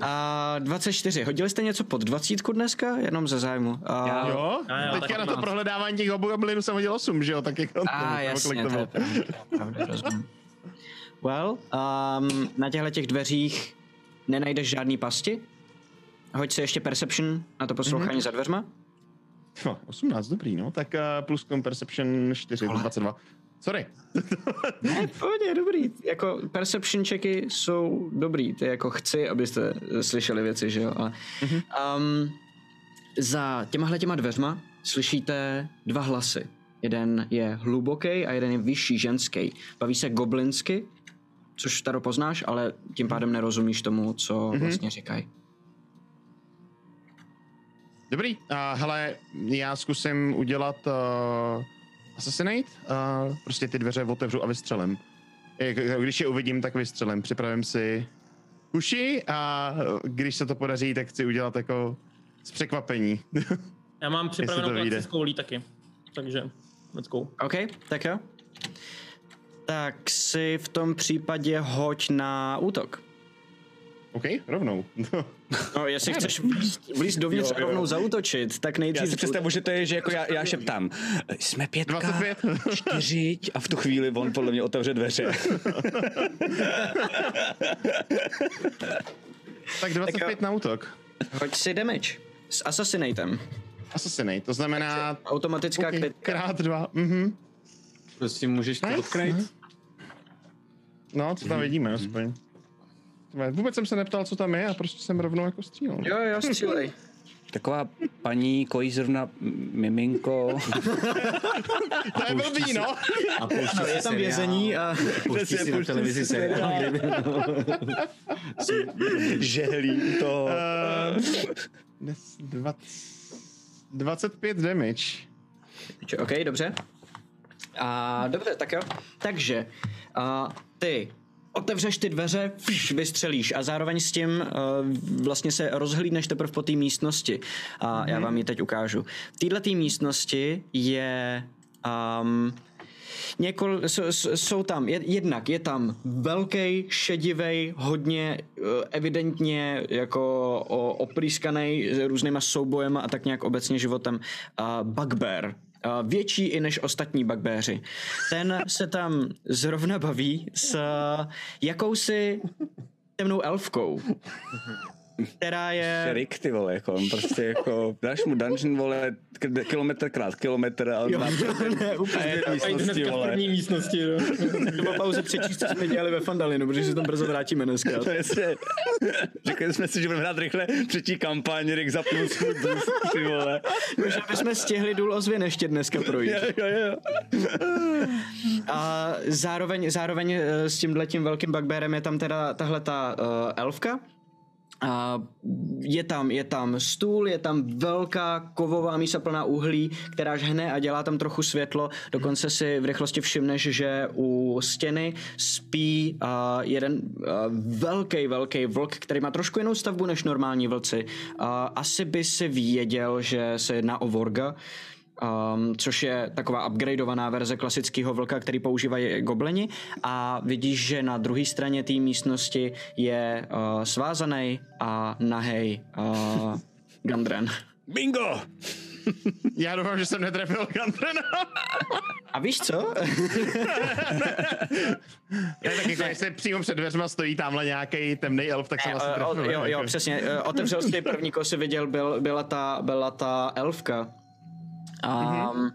A 24. Hodili jste něco pod 20 dneska? Jenom ze zájmu. A, Jo? A jo, Teďka tak na to mám. prohledávání těch goblinů jsem hodil 8, že jo? Tak jako... a jasně, to to je pravda, rozumím. Well, um, na těchto těch dveřích nenajdeš žádný pasti. Hoď si ještě Perception na to poslouchání mm-hmm. za dveřma. No, 18, dobrý, no. Tak uh, plus com perception 4, 22. Sorry. Ne, pohodě, dobrý. Jako perception checky jsou dobrý. Je jako chci, abyste slyšeli věci, že jo. Ale, um, za těmahle těma dveřma slyšíte dva hlasy. Jeden je hluboký a jeden je vyšší ženský. Baví se goblinsky, což Taro poznáš, ale tím pádem nerozumíš tomu, co vlastně říkají. Dobrý. Uh, hele, já zkusím udělat uh, assassinate. Uh, prostě ty dveře otevřu a vystřelím. Jak- Když je uvidím, tak vystřelím. Připravím si uši a když se to podaří, tak chci udělat jako z překvapení. Já mám připravenou koulí taky. Takže, let's go. OK, tak jo. Tak si v tom případě hoď na útok. OK, rovnou. No, jestli chceš vlízt, vlízt dovnitř a rovnou zautočit, tak Já nejdřív... si představu, že to je, že jako já, já šeptám, jsme pětka, 25. čtyřiť a v tu chvíli on podle mě otevře dveře. tak 25 na útok. Hoď si damage s Assassinatem. Assassinate, to znamená Automatická okay, kritika. krát dva. Mhm. Prostě můžeš to Nice. odkryt. No, co tam vidíme aspoň. Tvé, Vůbec jsem se neptal, co tam je a prostě jsem rovnou jako střílel. Jo, jo, střílej. Taková paní kojí zrovna miminko. To je blbý, no. A pouští No, je tam seriál. vězení a... Pouští si na televizi seriál. Žehlí to. Uh, 20, 25 damage. OK, dobře. A dobře, tak jo. Takže a ty otevřeš ty dveře, fš, vystřelíš a zároveň s tím uh, vlastně se rozhlídneš teprve po té místnosti. A já vám ji teď ukážu. V této místnosti je um, Někol, jsou, tam, je, jednak je tam velký, šedivý, hodně uh, evidentně jako oprýskaný různýma soubojema a tak nějak obecně životem uh, bugbear. Větší i než ostatní bugbeaři. Ten se tam zrovna baví s jakousi temnou elfkou, která je... Rick, ty vole, jako on prostě jako, dáš mu dungeon, vole, k- kilometr krát kilometr a on Jo, má ne, úplně. A místnosti, vole. první místnosti, no. Po pauze přečíst, co jsme dělali ve Fandalinu, protože se tam brzo vrátíme dneska. To je se, řekli jsme si, že budeme hrát rychle třetí kampaň, Rick zapnul svůj boost, ty vole. Že bychom stihli důl ozvěn ještě dneska projít. Jo, jo, jo. A zároveň, zároveň eh, s tímhletím velkým bugbearem je tam teda tahle ta uh, elfka. A je tam, je tam stůl, je tam velká kovová mísa plná uhlí, která žhne a dělá tam trochu světlo. Dokonce si v rychlosti všimneš, že u stěny spí uh, jeden uh, velký, velký vlk, který má trošku jinou stavbu než normální vlci. Uh, asi by si věděl, že se jedná o Vorga, Um, což je taková upgradeovaná verze klasického vlka, který používají goblini a vidíš, že na druhé straně té místnosti je uh, svázaný a nahej uh, Gandren. Bingo! Já doufám, že jsem netrefil Gantrena. A víš co? Ne, tak jako jestli přímo před dveřma stojí tamhle nějaký temný elf, tak jsem asi Eh, trefil. jo, jo, jako. přesně. Eh, Otevřel jsi první, koho jsi viděl, byl, byla, ta, byla ta elfka. Um,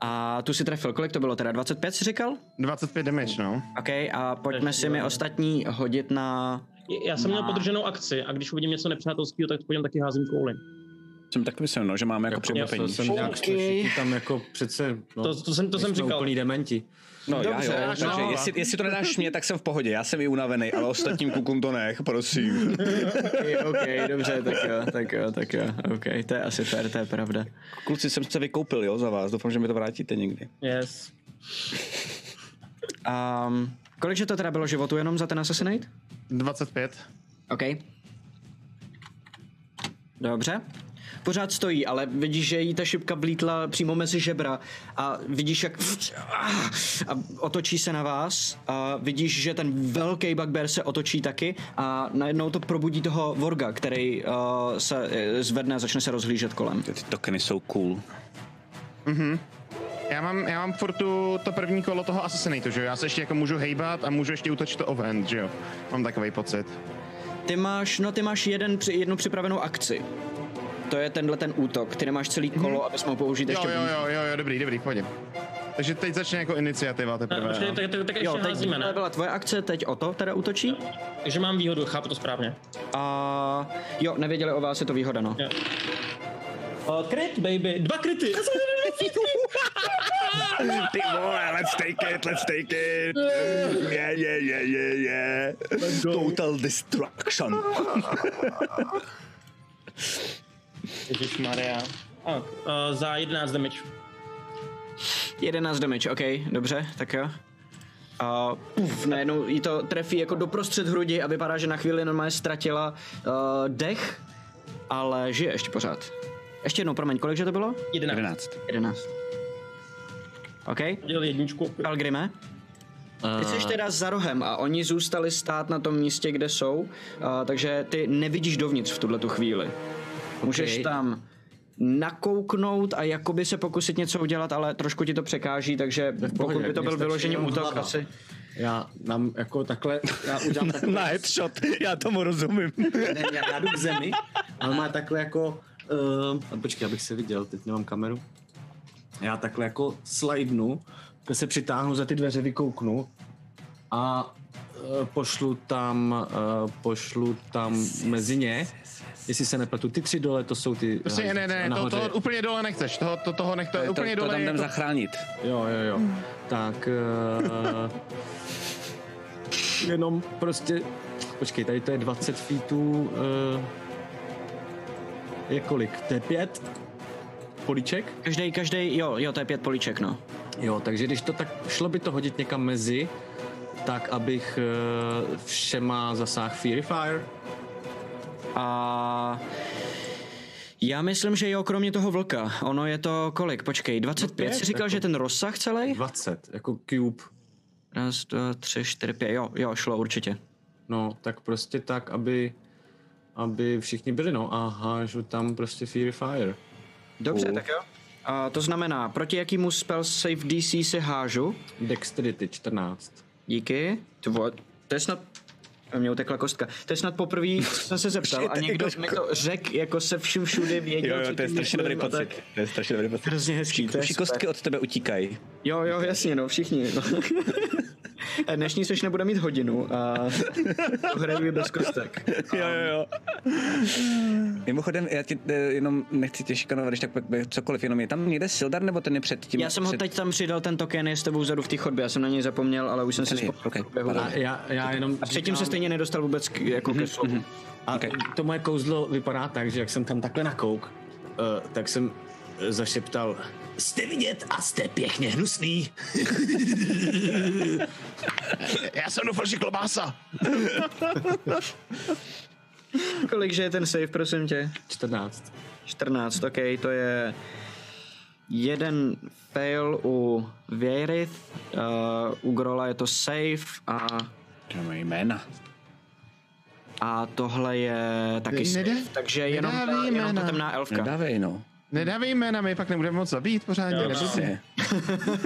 A tu si trefil. Kolik to bylo teda? 25 jsi říkal? 25 damage, no. OK, a pojďme si mi ostatní hodit na... Já jsem měl podrženou akci a když uvidím něco nepřátelského, tak po něm taky házím kouli. Jsem tak myslím, no, že máme jako To překvapení. jsem nějak OK. jsme všichni tam jako přece, no, To- to jsem- to jsem říkal. úplný dementi. No já Dobře, jo, no. takže jestli, jestli to nedáš mě, tak jsem v pohodě. Já jsem i unavený, ale ostatním kukům to nech, prosím. OK, OK, dobře, tak jo, tak jo, tak jo, OK, to je asi fér, to je pravda. Kluci, jsem se vykoupil, jo, za vás. Doufám, že mi to vrátíte někdy. Yes. Um, kolikže to teda bylo životu jenom za ten Assassinate? 25. OK. Dobře. Pořád stojí, ale vidíš, že jí ta šipka vlítla přímo mezi žebra a vidíš, jak a otočí se na vás a vidíš, že ten velký bugbear se otočí taky a najednou to probudí toho Vorga, který uh, se eh, zvedne a začne se rozhlížet kolem. Ty tokeny jsou cool. Já mám, já mám furt tu, to první kolo toho Assassinatu, že jo? Já se ještě jako můžu hejbat a můžu ještě útočit to offhand, že jo? Mám takový pocit. Ty máš, no ty máš jeden, jednu připravenou akci. To je tenhle ten útok. Ty nemáš celý kolo, abys mohl použít Jo, ještě jo, jo, jo, jo, dobrý, dobrý, pojď. Takže teď začne jako iniciativa Ne, teprve. počkej, jo. tak, tak, tak ještě Jo, teď házíme, ne? byla tvoje akce, teď o to teda útočí. Takže mám výhodu, chápu to správně. A jo, nevěděli o vás, je to výhoda, no. Jo. Uh, kryt, baby. Dva kryty. Ty vole, let's take it, let's take it. Yeah, yeah, yeah, yeah, yeah. Total destruction. Ježišmarja. A, uh, za 11 damage. 11 damage, OK, dobře, tak jo. A puf, najednou jí to trefí jako doprostřed hrudi a vypadá, že na chvíli normálně ztratila uh, dech, ale žije ještě pořád. Ještě jednou, promiň, kolik že to bylo? 11. 11. 11. OK. Dělal jedničku. Algrime? Ty jsi teda za rohem a oni zůstali stát na tom místě, kde jsou, a, takže ty nevidíš dovnitř v tuhle tu chvíli. Můžeš Okay. tam nakouknout a jakoby se pokusit něco udělat, ale trošku ti to překáží, takže pokud pohodě, by to byl vyloženě jenom útok hlava. asi. Já mám jako takhle, já udělám takhle, Na headshot, já tomu rozumím. ne, já, já jdu k zemi, ale má takhle jako, uh, počkej, abych se viděl, teď nemám kameru. Já takhle jako slidenu, se přitáhnu za ty dveře, vykouknu a pošlu tam, uh, pošlu tam mezi ně, jestli se nepletu, ty tři dole, to jsou ty... Prostě eh, ne, ne, to, to úplně dole nechceš, toho, to, toho nech, to, To, úplně to dole tam je jdem to, zachránit. Jo, jo, jo. Tak uh, jenom prostě, počkej, tady to je 20 feetů, uh, je kolik? To je pět políček? Každý, každý, jo, jo, to je pět políček, no. Jo, takže když to tak, šlo by to hodit někam mezi, tak abych uh, všema zasáhl Fury Fire. A já myslím, že jo, kromě toho vlka. Ono je to kolik? Počkej, 25. pět, Jsi říkal, jako- že ten rozsah celý? 20, jako cube. Raz, dva, tři, čtyři, pět. Jo, jo, šlo určitě. No, tak prostě tak, aby, aby všichni byli, no, a hážu tam prostě Fury Fire. Dobře, tak jo. A to znamená, proti jakýmu spell save DC si hážu? Dexterity 14. Díky. To, vole, to je snad... Mě utekla kostka. To je snad poprvé, jsem se zeptal a někdo mi to řekl jako se vším všude věděl, Jo, jo, to je strašně dobrý pocit. tak. To je strašně dobrý pocit. Hrozně hezký, to je kostky od tebe utíkají. Jo, jo, jasně, no, všichni. No. A Dnešní seš nebude mít hodinu a hraju bez kostek. Jo, jo, jo. Mimochodem, já ti eh, jenom nechci tě šikanovat, když tak cokoliv, jenom je tam někde Sildar, nebo ten je před tím? Já jsem ho před... teď tam přidal, ten token je s tebou vzadu v té chodbě, já jsem na něj zapomněl, ale už jsem si Ten je, vzpomněl. ok, v běhu. A já, já jenom A předtím se stejně nedostal vůbec k, jako ke slovu. A Ok. to moje kouzlo vypadá tak, že jak jsem tam takhle nakouk, uh, tak jsem eh, zašeptal Jste vidět a jste pěkně hnusný. já jsem doufal, že klobása. Kolik že je ten save, prosím tě? 14. 14, ok, to je jeden fail u Věrith, uh, u Grola je to save a, To mají jména. a tohle je taky save, takže jenom ta, jenom ta temná elfka. Nedávej, no. Nedávej jména, my pak nebudeme moc zabít pořádně. Jo, no.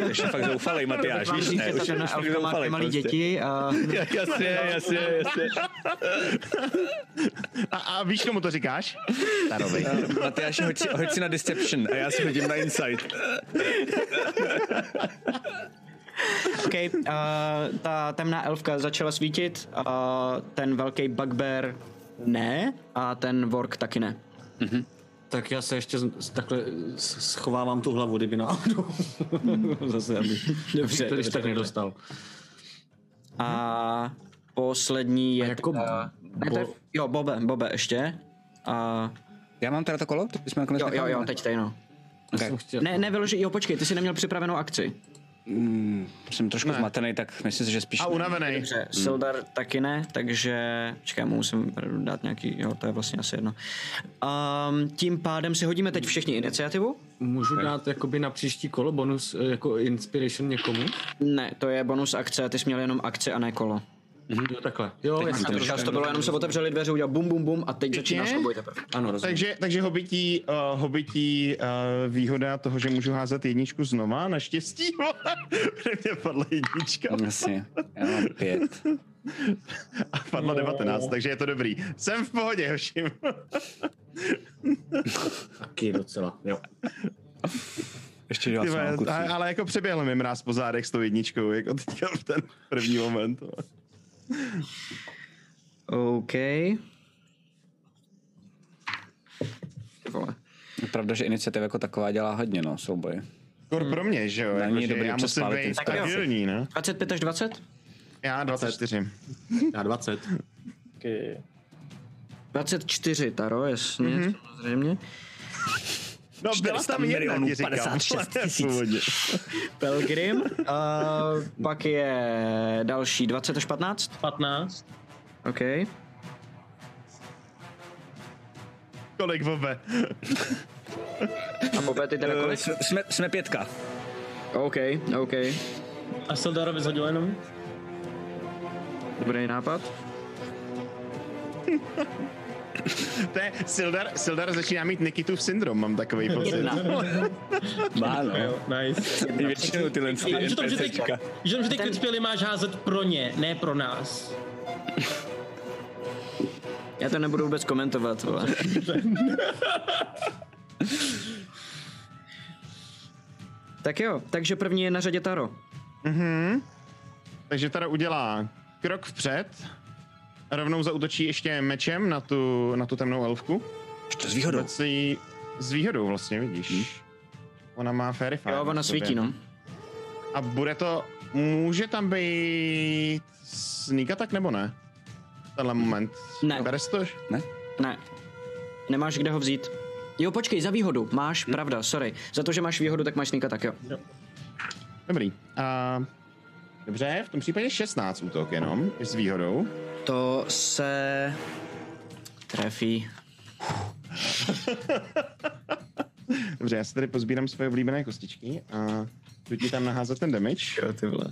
Ještě fakt zoufalej, Matyáš, víš, Že ne, už, už fakt zoufalej malý prostě. děti a Jasně, jasně, jasně. A, a víš, komu to říkáš? Starovi. Matyáš, hoď si, hoď si na Deception a já si hodím na Insight. OK, uh, ta temná elfka začala svítit, uh, ten velký bugbear ne a ten work taky ne. Tak já se ještě takhle schovávám tu hlavu, kdyby náhodou. Zase, aby Dobře, to když tak nedostal. A poslední je... A jako teda- ne, bo- jo, Bobe, Bobe ještě. A, Já mám teda to kolo? To jsme nakonec jo, jo, jo, ne? teď tady no. Okay. Chtěl, Ne, nevyloži, jo, počkej, ty jsi neměl připravenou akci. Jsem trošku zmatený, tak myslím si, že spíš... A unavený. Dobře, Sildar taky ne, takže... Čekaj, mu musím dát nějaký, jo, to je vlastně asi jedno. Um, tím pádem si hodíme teď všichni iniciativu? můžu dát jakoby na příští kolo bonus eh, jako inspiration někomu? Ne, to je bonus akce, ty jsi měl jenom akci a ne kolo. Jo, takhle. Jo. Tak čas to bylo, jenom se otevřeli dveře, udělal bum bum bum a teď začíná souboj teprve. Ano, rozumím. Takže, takže hobití, uh, hobití uh, výhoda toho, že můžu házet jedničku znova, naštěstí, protože mě padla jednička Jasně, já mám pět. a padla 19, takže je to dobrý. Jsem v pohodě, hoším. Taky docela, jo. Ještě dělal Ty jsem vole, kucí. a- ale jako přeběhl mi mráz po zádech s tou jedničkou, jako teďka v ten první moment. OK. Vole. Je pravda, že iniciativa jako taková dělá hodně, no, souboj. Skoro pro mě, že jo? Není Jako, že dobrý já musím být stabilní, ne? 25 až 20? Já 24. Já 20. 24, Taro, jasně, mm-hmm. samozřejmě. No byla 400 tam milionů, ti říkám. 56 tisíc. Pelgrim. A pak je další 20 až 15. 15. OK. Kolik bobe? A Bobe, ty teda kolik? Jsme, jsme pětka. OK, OK. A Sildarovi zhodil jenom? Dobrý nápad. To je, Sildar, Sildar začíná mít Nikitův syndrom, mám takový pocit. Jedna. Má, no. Nice. Většinou tyhle že ty, NPCčka. víš o tom, že ty kritspěly máš házet pro ně, ne pro nás. Já to nebudu vůbec komentovat, vole. tak jo, takže první je na řadě Taro. Takže teda udělá krok vpřed, rovnou zautočí ještě mečem na tu, na tu temnou elfku. To s výhodou. Jí s výhodou vlastně, vidíš. Ona má fairy fire Jo, na ona svítí, no. A bude to, může tam být sneak attack nebo ne? Tenhle moment. Ne. Bereš to? Ne. Nemáš kde ho vzít. Jo, počkej, za výhodu. Máš, pravda, sorry. Za to, že máš výhodu, tak máš sníka, tak jo. Dobrý. A, dobře, v tom případě 16 útok jenom, s výhodou. To se trefí. Dobře, já si tady pozbírám svoje oblíbené kostičky a jdu ti tam naházet ten damage. Jo, ty vole.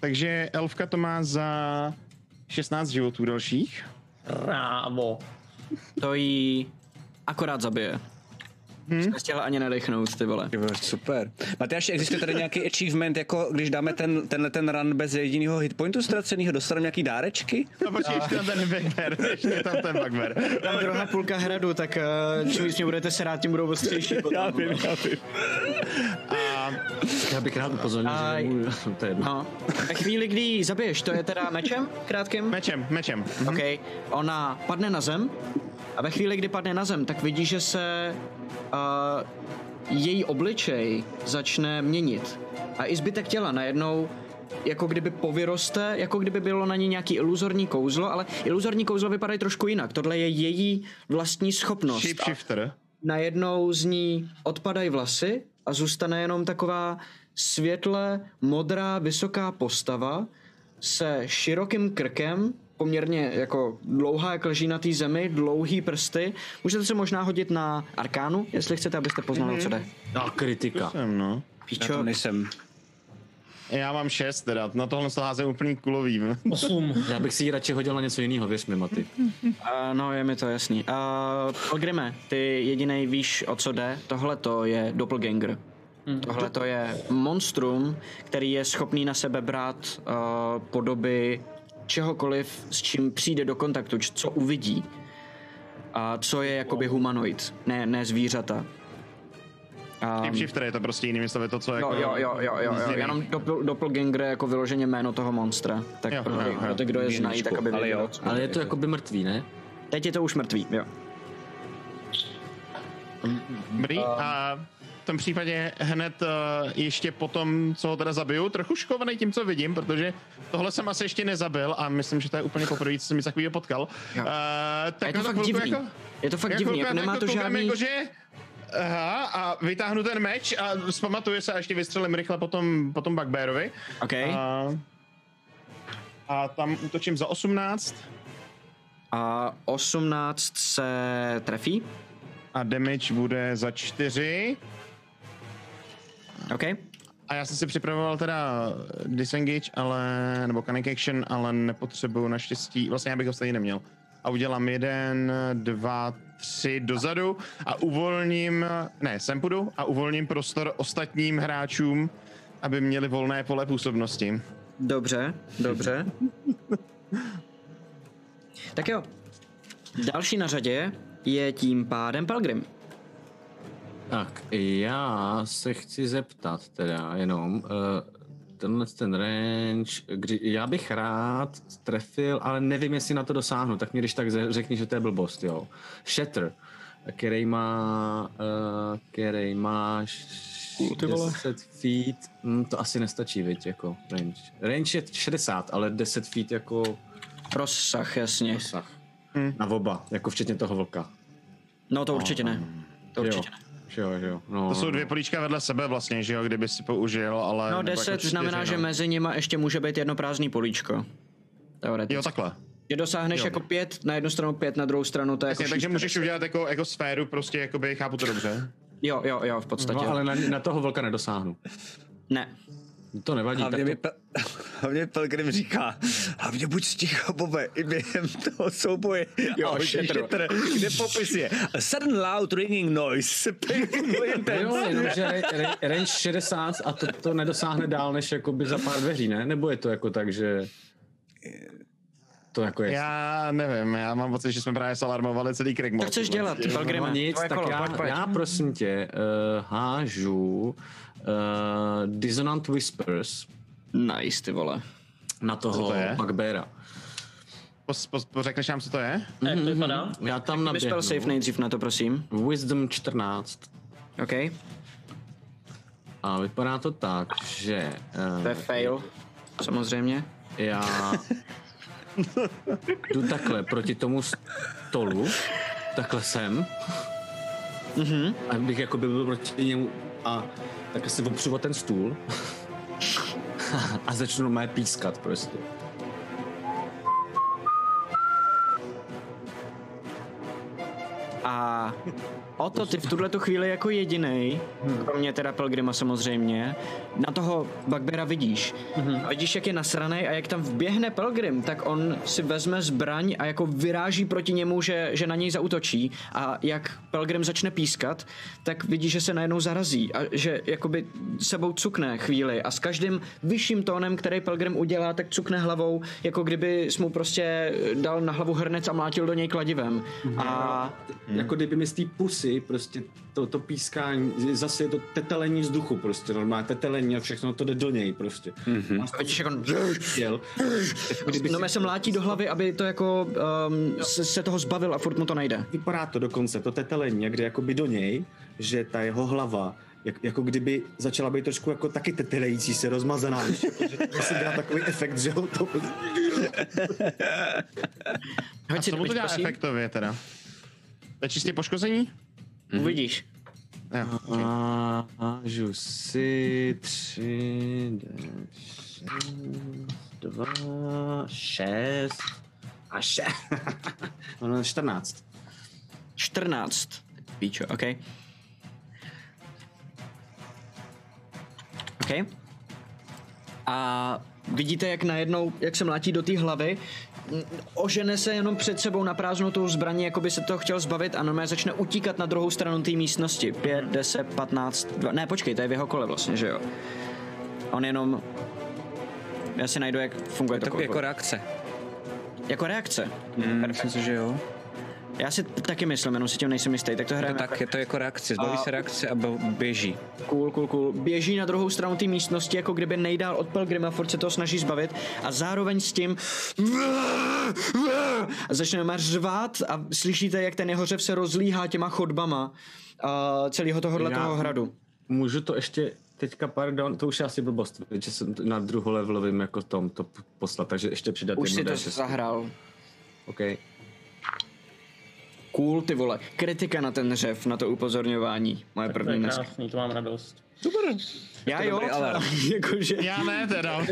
Takže elfka to má za 16 životů dalších. Rámo. To jí akorát zabije. Hmm? Jsme chtěla ani nadechnout, ty vole. Super. Matyáš, existuje tady nějaký achievement, jako když dáme ten, tenhle ten run bez jediného hitpointu ztraceného, dostaneme nějaký dárečky? No počkej, ještě tam ten bugbear, ještě tam ten bugbear. Tam druhá půlka hradu, tak uh, čím víc mě budete se rád, tím budou ostřejší. potom, Já vím, já vím. Já bych rád upozornil, A- že nemůžu, to je jedno. No. Ve chvíli, kdy ji zabiješ, to je teda mečem krátkým? Mečem, mečem. Mhm. OK. Ona padne na zem a ve chvíli, kdy padne na zem, tak vidí, že se uh, její obličej začne měnit. A i zbytek těla najednou jako kdyby povyroste, jako kdyby bylo na ní nějaký iluzorní kouzlo, ale iluzorní kouzlo vypadají trošku jinak. Tohle je její vlastní schopnost. Shapeshifter. najednou z ní odpadají vlasy a zůstane jenom taková světle modrá vysoká postava se širokým krkem, poměrně jako dlouhá, jak leží na té zemi, dlouhý prsty. Můžete se možná hodit na arkánu, jestli chcete, abyste poznali, mm-hmm. co jde. A kritika. Jsem, no. Já Píčo, tam nejsem. Já mám 6 teda, na tohle se házím úplný kulový. Osm. Já bych si ji radši hodil na něco jiného, věř mi, Maty. uh, no je mi to jasný. Uh, Pelgrime, ty jedinej víš, o co jde. Tohle to je doppelganger. Tohle to je monstrum, který je schopný na sebe brát uh, podoby čehokoliv, s čím přijde do kontaktu, co uvidí. A co je jakoby humanoid, ne, ne zvířata. Um, Shapeshifter je to prostě jinými slovy to, co Jo, jako... jo, jo, jo, jo, jo. jenom doppel, doppelganger je jako vyloženě jméno toho monstra. Tak Jo, pro, jo, jo. pro ty, kdo je znají, tak aby ale jo. Ale je to jako by mrtvý, ne? Teď je to už mrtvý, jo. Dobrý, a v tom případě hned uh, ještě potom, co ho teda zabiju, trochu škovaný tím, co vidím, protože tohle jsem asi ještě nezabil a myslím, že to je úplně poprvé, co jsem něco takového potkal. Uh, tak je to fakt divný. Jako, Je to fakt jako divný, jako nemá to žádný... Jako, že, Aha, a vytáhnu ten meč a zpamatuju se a ještě vystřelím rychle potom, potom Bugbearovi. OK. A, a tam útočím za 18 A 18 se trefí. a damage bude za 4. OK. A já jsem si připravoval teda disengage, ale, nebo cunning action, ale nepotřebuju naštěstí, vlastně já bych ho stejně neměl. A udělám jeden, dva, tři dozadu a uvolním, ne, sem půjdu a uvolním prostor ostatním hráčům, aby měli volné pole působnosti. Dobře, dobře. tak jo. Další na řadě je tím pádem Pelgrim. Tak, já se chci zeptat teda jenom, uh, tenhle ten range, kdy, já bych rád trefil, ale nevím, jestli na to dosáhnu, tak mi když tak řekni, že to je blbost, jo. Shatter, který má, uh, který má š- 10 feet, hm, to asi nestačí, viď, jako range. Range je 60, ale 10 feet jako Rozsah, jasně. dosah. Na oba, jako včetně toho vlka. No to určitě ne. To Jo. určitě ne. Že jo, že jo. No, To jsou no, dvě políčka vedle sebe vlastně, že jo, kdyby si použil, ale... No nebo jako 10 čtyři, znamená, no. že mezi nima ještě může být jedno prázdný políčko. Teoreticky. Jo, takhle. Že dosáhneš Jo. jako pět na jednu stranu, pět na druhou stranu, to je jako Jasně, takže šířka. můžeš udělat jako, jako sféru, prostě, jakoby, chápu to dobře. Jo, jo, jo, v podstatě. No, ale na, na toho vlka nedosáhnu. Ne. To nevadí, tak Hlavně, mi to, Pel- hlavně Pelgrim říká, hlavně buď sticho, Bobe, i během toho souboje. Jo, A hodně šetro. šetr, kde popis je. A sudden loud ringing noise. Jo, jenomže ra- ra- range 60 a to, to nedosáhne dál než jakoby za pár dveří, ne? Nebo je to jako tak, že to jako je... Já nevím, já mám pocit, že jsme právě salarmovali celý Krieg Co chceš dělat, No Pelgrime? nic, Tvoje tak kolo, já, pojď, pojď. já prosím tě uh, hážu uh, Dissonant Whispers Nice, ty vole. na toho to je? Pos, pos, pořekneš nám, co to je? A jak to vypadá? Já tam naběhnu. safe nejdřív na to, prosím. Wisdom 14. OK, A vypadá to tak, že to je uh, fail. Samozřejmě. já jdu takhle proti tomu stolu, takhle sem, mm-hmm. abych jako by byl proti němu a takhle se opřu o ten stůl a začnu mé pískat prostě. A o to ty v tuhle tu chvíli jako jediný, kromě teda Pelgrima samozřejmě, na toho Bugbeara vidíš. A vidíš, jak je nasranej a jak tam vběhne Pelgrim, tak on si vezme zbraň a jako vyráží proti němu, že, že na něj zautočí. A jak Pelgrim začne pískat, tak vidíš, že se najednou zarazí a že jakoby sebou cukne chvíli a s každým vyšším tónem, který Pelgrim udělá, tak cukne hlavou, jako kdyby jsi mu prostě dal na hlavu hrnec a mlátil do něj kladivem. A Hmm. Jako kdyby mi z té pusy prostě to, to pískání, zase je to tetelení vzduchu prostě, normálně tetelení a všechno to jde do něj prostě. Mm-hmm. A vidíš, jak on Jel. Jako kdyby No se mlátí do hlavy, aby to jako um, se, se toho zbavil a furt mu to nejde. Vypadá to dokonce, to tetelení, kde jakoby do něj, že ta jeho hlava jak, jako kdyby začala být trošku jako taky tetelející se, rozmazaná, jako, že to si dělá takový efekt, že ho to... Hoď A si co mu to dělá efektově teda? To je čistě poškození? Uvidíš. Jo. A hážu si tři, šest, dva, šest a šest. Ono 14. 14. Píčo, OK. OK. A vidíte, jak najednou, jak se mlátí do té hlavy, ožene se jenom před sebou na prázdnou tou zbraní, jako by se toho chtěl zbavit a normálně začne utíkat na druhou stranu té místnosti. 5, 10, 15, 2, ne počkej, to je v jeho kole vlastně, že jo. On jenom, já si najdu, jak funguje to, kolo. jako reakce. jako reakce. Mm, myslím si, že jo. Já si taky myslím, jenom si tím nejsem jistý, tak to Je to hrajeme tak, je to jako reakce. Zbaví A- se reakce a běží. Cool, cool, cool. Běží na druhou stranu té místnosti, jako kdyby nejdál od Pelgrima, furt se toho snaží zbavit a zároveň s tím a začne řvát a slyšíte, jak ten jeho řev se rozlíhá těma chodbama uh, celého tohohle Já- toho hradu. Můžu to ještě teďka, pardon, to už je asi blbost, že jsem na druholevelovým jako tom to poslat, takže ještě přidat Už si to D6. zahrál. OK. Cool, ty vole. Kritika na ten řev, na to upozorňování. Moje To první je dneska. krásný, to mám radost. Já jo, dobrý alarm. jakože... Já ne teda.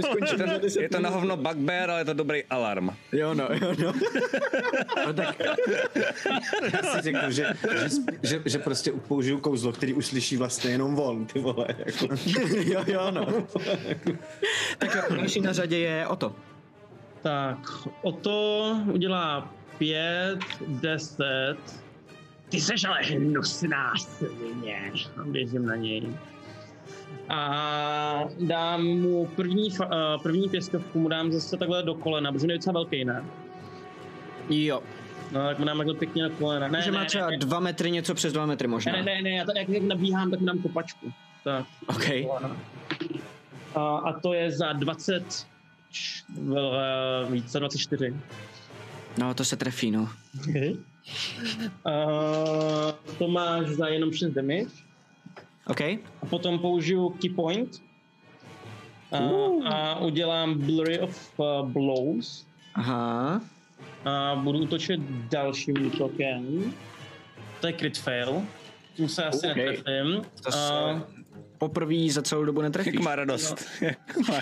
Je to na hovno bugbear, ale je to dobrý alarm. Jo, no, jo, no. No tak já si řeknu, že, že, že, že prostě použiju kouzlo, který uslyší vlastně jenom on, ty vole. Jako. jo, jo, no. tak jo, další na řadě je Oto. Tak, o to udělá pět, deset. Ty seš ale hnusná svině. Běžím na něj. A dám mu první, eh, první pěstovku, mu dám zase takhle do kolena, protože je docela velký, ne? Jo. No, tak mu dám takhle pěkně do kolena. Ne, že ne, má třeba ne, dva metry, něco přes dva metry možná. ne, ne, ne, já to, jak, jak nabíhám, tak mu dám kopačku. Tak. OK. A, a to je za 20, č- eh, víc, za 24. No, to se trefí, no. Okay. Uh, to máš za jenom 6 damage. OK? A potom použiju key point. Uh, a udělám blurry of uh, blows. Aha. A budu útočit dalším útokem. To je crit fail. Tím se asi OK. netrefím. To se A, poprvé za celou dobu netrefíš. Jak má radost. Jak má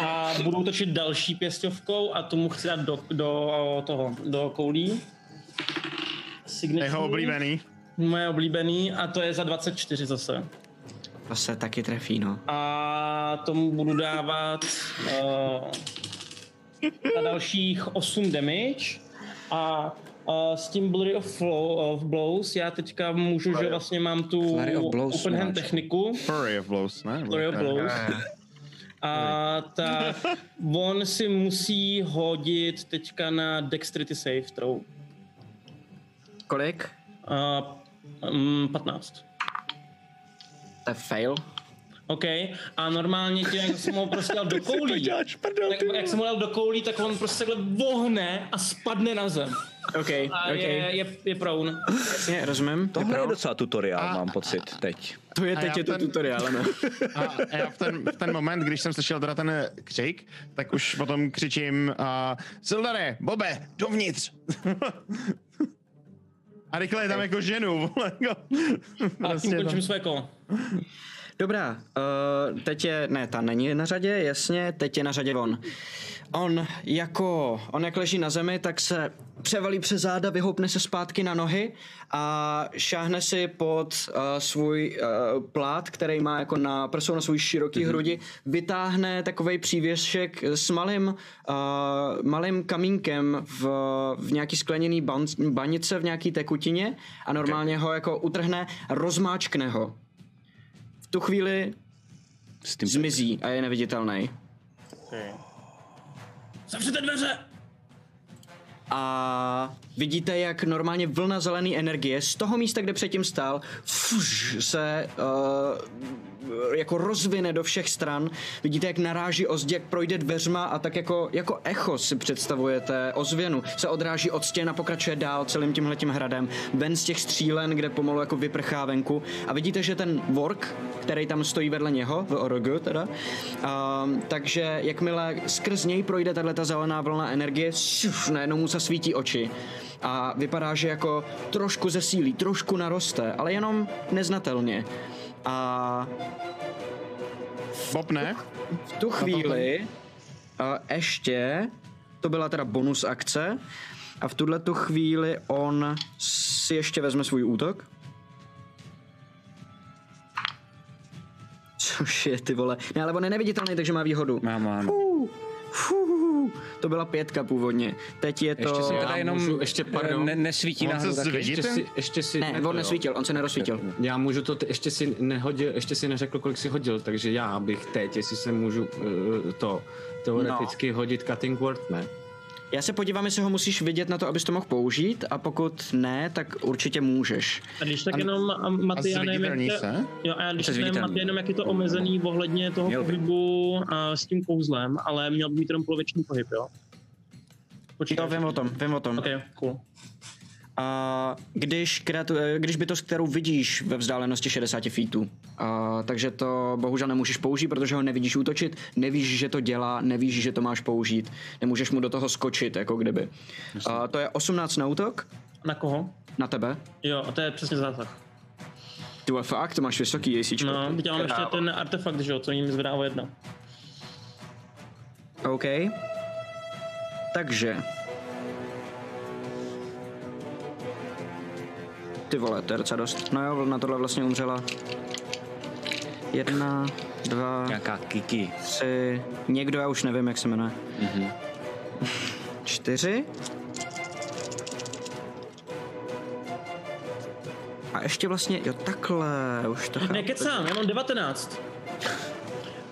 a budu útočit další pěstovkou a tomu chci dát do, do toho, do koulí. Signature. Jeho oblíbený. Moje oblíbený a to je za 24 zase. To se taky trefí, no. A tomu budu dávat uh, na dalších 8 damage. A uh, s tím Blurry of, flow, of Blows já teďka můžu, že vlastně mám tu Blows, Open Hand techniku. Flurry of blows, ne? Flurry of Blows. A tak on si musí hodit teďka na Dexterity Save throw. Kolik? Uh, um, 15. To je fail. OK, a normálně tím, jak jsem ho prostě dal do koulí, tak, jak jsem ho dal do koulí, tak on prostě takhle vohne a spadne na zem. OK, A OK. je, je, je prone. Jasně, rozumím. Tohle je docela tutoriál, mám pocit teď. To je A teď je to ten- tutoriál, ano. A já v ten, v ten moment, když jsem slyšel teda ten křik, tak už potom křičím uh, Sildare, Bobe, dovnitř! A rychle je tam jako ženu, vole, jako. A Prostě tím tam- končím své kolo. Dobrá, uh, teď je, ne, ta není na řadě, jasně, teď je na řadě on. On jako, on jak leží na zemi, tak se převalí přes záda, vyhoupne se zpátky na nohy a šáhne si pod uh, svůj uh, plát, který má jako na prsou na svůj široký hrudi, vytáhne takovej přívěšek s malým, uh, malým kamínkem v, v nějaký skleněný ban, banice, v nějaký tekutině a normálně ho jako utrhne a rozmáčkne ho. V tu chvíli S tím zmizí a je neviditelný. Zavřete dveře! A vidíte, jak normálně vlna zelené energie z toho místa, kde předtím stál, fuž, se uh, jako rozvine do všech stran. Vidíte, jak naráží o zdi, jak projde dveřma a tak jako, jako echo si představujete ozvěnu. Se odráží od stěn a pokračuje dál celým tímhletím hradem. Ven z těch střílen, kde pomalu jako vyprchá venku. A vidíte, že ten work, který tam stojí vedle něho, v Orogu teda, um, takže jakmile skrz něj projde tahle ta zelená vlna energie, šuf, najednou mu se svítí oči a vypadá, že jako trošku zesílí, trošku naroste, ale jenom neznatelně. A Bob ne? v tu chvíli a ještě, to byla teda bonus akce, a v tuhle tu chvíli on si ještě vezme svůj útok. Což je ty vole. Ne, ale on je neviditelný, takže má výhodu. Mám, mám. Fuh, to byla pětka původně. Teď je to... Ještě si teda Já jenom můžu ještě, pardon. ne, nesvítí On se taky. Ještě si, ještě si, Ne, to on jo. nesvítil, on se nerozsvítil. Já můžu to, t- ještě si nehodil, ještě si neřekl, kolik si hodil, takže já bych teď, jestli se můžu uh, to teoreticky no. hodit cutting word, ne? Já se podívám, jestli ho musíš vidět na to, abys to mohl použít a pokud ne, tak určitě můžeš. A když tak jenom, a Maty, já nevím, jak to, jo, a já když tak nevím. Maty, jenom jak je to omezený ohledně toho Měl pohybu a s tím kouzlem, ale měl by mít jenom poloviční pohyb, jo? Jo, Počkej, vím o tom, vím o tom. Ok, cool. A když, kreatu, eh, když bytost, kterou vidíš ve vzdálenosti 60 feetů, a, takže to bohužel nemůžeš použít, protože ho nevidíš útočit, nevíš, že to dělá, nevíš, že to máš použít, nemůžeš mu do toho skočit, jako kdyby. A, to je 18 na útok, Na koho? na tebe. Jo, a to je přesně zásah. Ty fakt, to máš vysoký AC. No, teď mám ještě ten artefakt, že jo, co jim zvedá o jedna. OK. Takže. Ty vole, to je docela dost. No jo, na tohle vlastně umřela. Jedna, dva, Nějaká kiki. tři, někdo, já už nevím, jak se jmenuje. Čtyři. A ještě vlastně, jo takhle, už to chápu. Nekecám, já mám 19.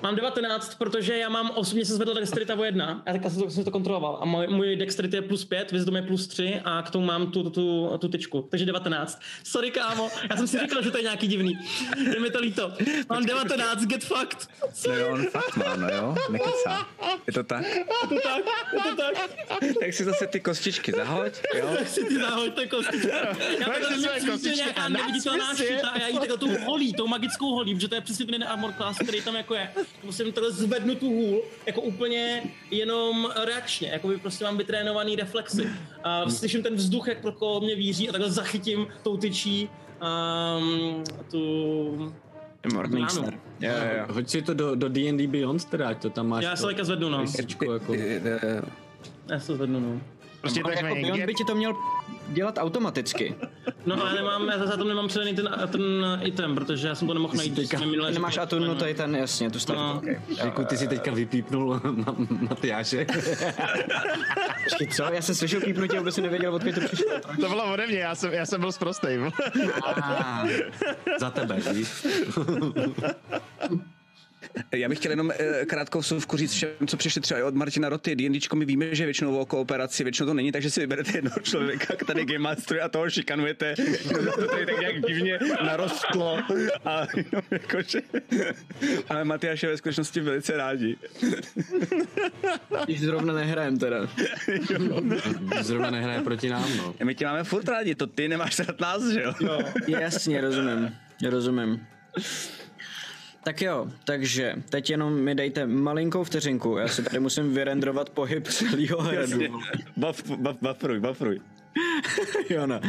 Mám 19, protože já mám osobně se zvedl dexterita o 1, já tak jsem, jsem to kontroloval. A můj, můj dexterity je plus 5, wisdom je plus 3 a k tomu mám tu, tu, tu, tu tyčku. Takže 19. Sorry kámo, já jsem si říkal, že to je nějaký divný. Je mi to líto. Mám 19, get fucked. No jo, on fakt má, no jo, nekecá. Je to tak? Je to tak, je to tak. Tak si zase ty kostičky zahoď, jo? Tak si ty zahoďte kostičky. Já takhle své přijde kostičky nějaká a neviditelná šita a já jí takhle tu holí, tou magickou holí, protože to je přesně ten armor class, který tam jako je. Musím takhle zvednu tu hůl, jako úplně jenom reakčně, jako by prostě mám vytrénovaný reflexy. A slyším ten vzduch, jak pro mě víří a takhle zachytím tou tyčí um, tu... Morningstar. Jo, jo, jo. Hoď si to do, do D&D Beyond teda, ať to tam máš. Já se to- zvednu, no. jako. Já se zvednu, no. Prostě to Jako je on by ti to měl dělat automaticky. No ale nemám, já za to nemám předaný ten, ten item, protože já jsem to nemohl najít. Teďka, jsme minule nemáš. Atunu, to je ten, jasně, tu stavku. No. Okay. Jako ty si teďka vypípnul Ma- Matyáše. Co? Já jsem slyšel pípnutí, vůbec jsem nevěděl, odkud to přišlo. To bylo ode mě, já jsem, já jsem byl zprostej. Ah, Za tebe, víš? Já bych chtěl jenom eh, krátkou vsuvku říct všem, co přišli třeba od Martina Roty. D&Dčko my víme, že většinou o kooperaci, většinou to není, takže si vyberete jednoho člověka, který Game Masteruje a toho šikanujete. to tady tak nějak divně narostlo. A jenom jakože... Ale Matyáš je ve skutečnosti velice rádi. když zrovna nehrajem teda. Zrovna nehraje proti nám, no. My tě máme furt rádi, to ty nemáš rád nás, že jo? jo. Jasně, rozumím. Rozumím. Tak jo, takže teď jenom mi dejte malinkou vteřinku, já si tady musím vyrendrovat pohyb celého hradu. Buff, buff, buffruj, buffruj. jo no.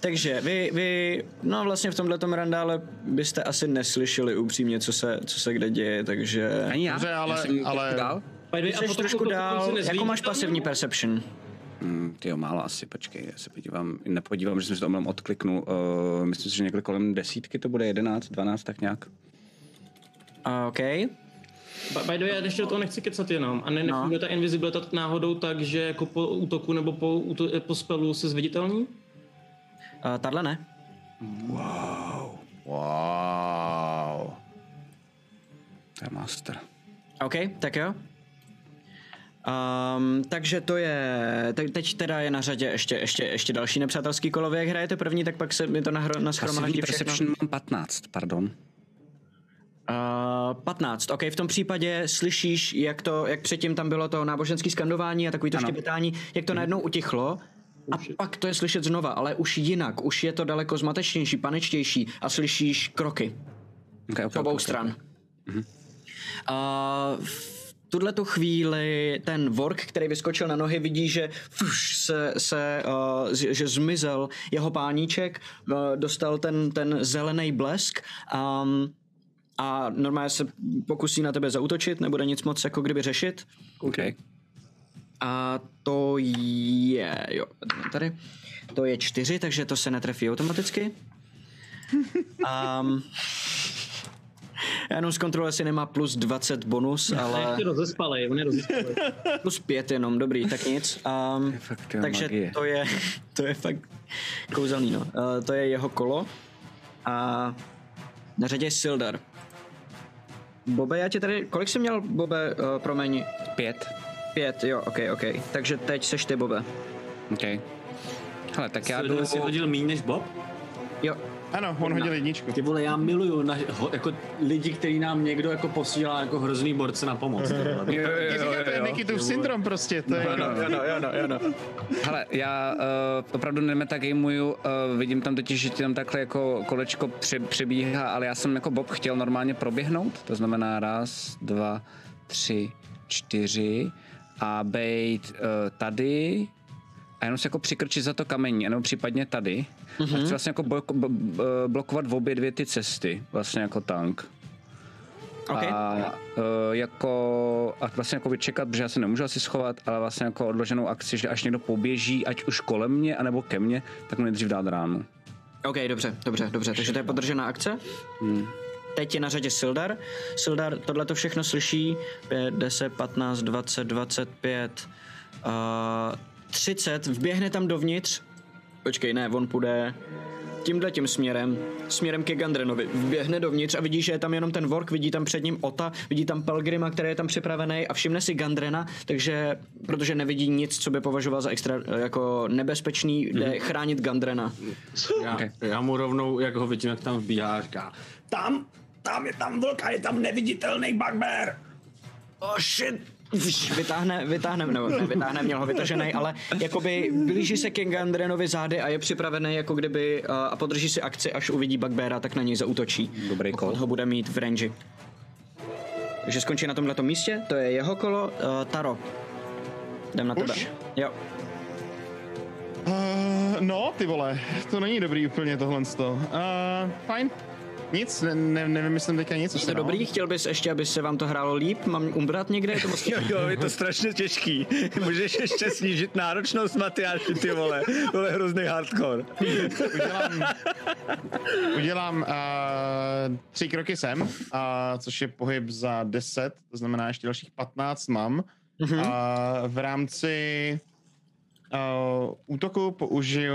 Takže vy, vy, no vlastně v tomhle randále byste asi neslyšeli upřímně, co se, co se kde děje, takže... Ani já. Dobře, ale- já jsem ale- Dál? Ty a jsi trošku dál, se jakou máš pasivní perception? Hmm, tyjo, málo asi, počkej, já se podívám, nepodívám, že jsem si to omylem odkliknul. Uh, myslím si, že někde kolem desítky to bude, 11, 12, tak nějak. OK. By, by the way, já ještě do toho nechci kecat jenom. A ne, No. nefunguje ta invisibilita náhodou tak, že jako po útoku nebo po, úto, po spelu se zviditelní? Uh, tadle ne. Wow. To je master. OK, tak jo. Um, takže to je, te, teď teda je na řadě ještě, ještě, ještě další nepřátelský kolo. Vy jak hrajete první, tak pak se mi to nahro, Pasivní naschromáždí všechno. perception mám 15, pardon. Uh, 15. OK, v tom případě slyšíš, jak to, jak předtím tam bylo to náboženské skandování a takový to Ano. jak to najednou utichlo. A pak to je slyšet znova, ale už jinak, už je to daleko zmatečnější, panečtější a slyšíš kroky Okay, z obou stran. A v tuhle tu chvíli ten vork, který vyskočil na nohy, vidí, že fuš, se, se uh, z- že zmizel jeho páníček, uh, dostal ten, ten zelený blesk um, a normálně se pokusí na tebe zautočit, nebude nic moc jako kdyby řešit. Okay. A to je, jo, tady, to je čtyři, takže to se netrefí automaticky. Um, já jenom zkontroluji, jestli nemá plus 20 bonus, ale Ale... rozespalej, on je rozespalej. plus 5 jenom, dobrý, tak nic. Um, fakt, jo, takže magie. to je, to je fakt kouzelný, no. Uh, to je jeho kolo. A na řadě je Sildar. Bobe, já tě tady, kolik jsi měl, Bobe, uh, promiň? Pět. Pět, jo, ok, ok. Takže teď seš ty, Bobe. OK. Hele, tak já jdu... Sleduje si hodil míň než Bob? Jo, Ano, on hodil jedničku. Ty vole, já miluju na, ho, jako lidi, který nám někdo jako posílá jako hrozný borce na pomoc. Jo, jo, jo, říkáte, jo. Nikitův syndrom prostě, to je jako... jo, no, jo, no. Hele, já uh, opravdu nemetagamuju, uh, vidím tam totiž, že ti tam takhle jako kolečko pře- přebíhá, ale já jsem jako Bob chtěl normálně proběhnout, to znamená raz, dva, tři, čtyři a bejt uh, tady a jenom se jako přikrčit za to kamení, nebo případně tady. Mm-hmm. A chci vlastně jako blok- b- b- blokovat v obě dvě ty cesty, vlastně jako tank. Ok. A uh, jako, a vlastně jako vyčekat, protože já se nemůžu asi schovat, ale vlastně jako odloženou akci, že až někdo poběží, ať už kolem mě, anebo ke mně, tak mu nejdřív dát ránu. Ok, dobře, dobře, dobře. Takže to je podržená akce. Hmm. Teď je na řadě Sildar. Sildar tohle to všechno slyší. 5, 10, 15, 20, 25, uh, 30. Vběhne tam dovnitř. Počkej, ne, on půjde tímhle tím směrem, směrem ke Gandrenovi. Vběhne dovnitř a vidí, že je tam jenom ten Vork, vidí tam před ním Ota, vidí tam Pelgrima, který je tam připravený a všimne si Gandrena, takže, protože nevidí nic, co by považoval za extra jako nebezpečný, jde chránit Gandrena. Já, já mu rovnou, jak ho vidím, jak tam vbíhá, říká, Tam, tam je tam vlk a je tam neviditelný bugbear. Oh shit! Vytáhne, vytáhne, nebo ne, vytáhne, měl ho vytažený, ale jakoby blíží se ke Gandrenovi zády a je připravený jako kdyby a, a podrží si akci, až uvidí Bugbeara, tak na něj zautočí. Dobrý pokud kol. ho bude mít v range. Takže skončí na tomhle místě, to je jeho kolo. Uh, Taro, jdem na tebe. Už? Jo. Uh, no, ty vole, to není dobrý úplně tohle. Uh, fajn. Nic, ne, ne, nevymyslím teďka nic. Jste dobrý? Chtěl bys ještě, aby se vám to hrálo líp? Mám umbrat někde? Je to moc... Jo, jo, je to strašně těžký. Můžeš ještě snížit náročnost Matyáši, ty vole. To je hrozný hardcore. Udělám, udělám uh, tři kroky sem, uh, což je pohyb za 10, to znamená ještě dalších 15 mám. Uh, v rámci uh, útoku použiju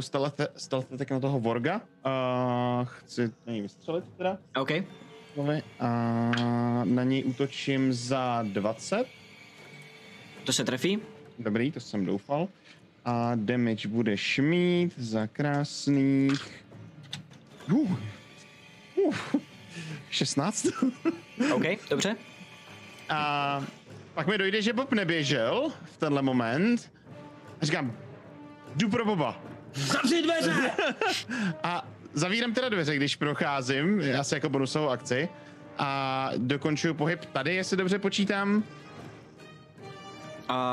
stealth, stealth attack na toho Vorga. Uh, chci na něj vystřelit teda. OK. A na něj útočím za 20. To se trefí? Dobrý, to jsem doufal. A damage bude šmít za krásných... Uh, uh, 16. OK, dobře. A pak mi dojde, že Bob neběžel v tenhle moment. A říkám, jdu pro Boba. Zavři dveře! A zavírám teda dveře, když procházím, asi jako bonusovou akci. A dokončuju pohyb tady, jestli dobře počítám.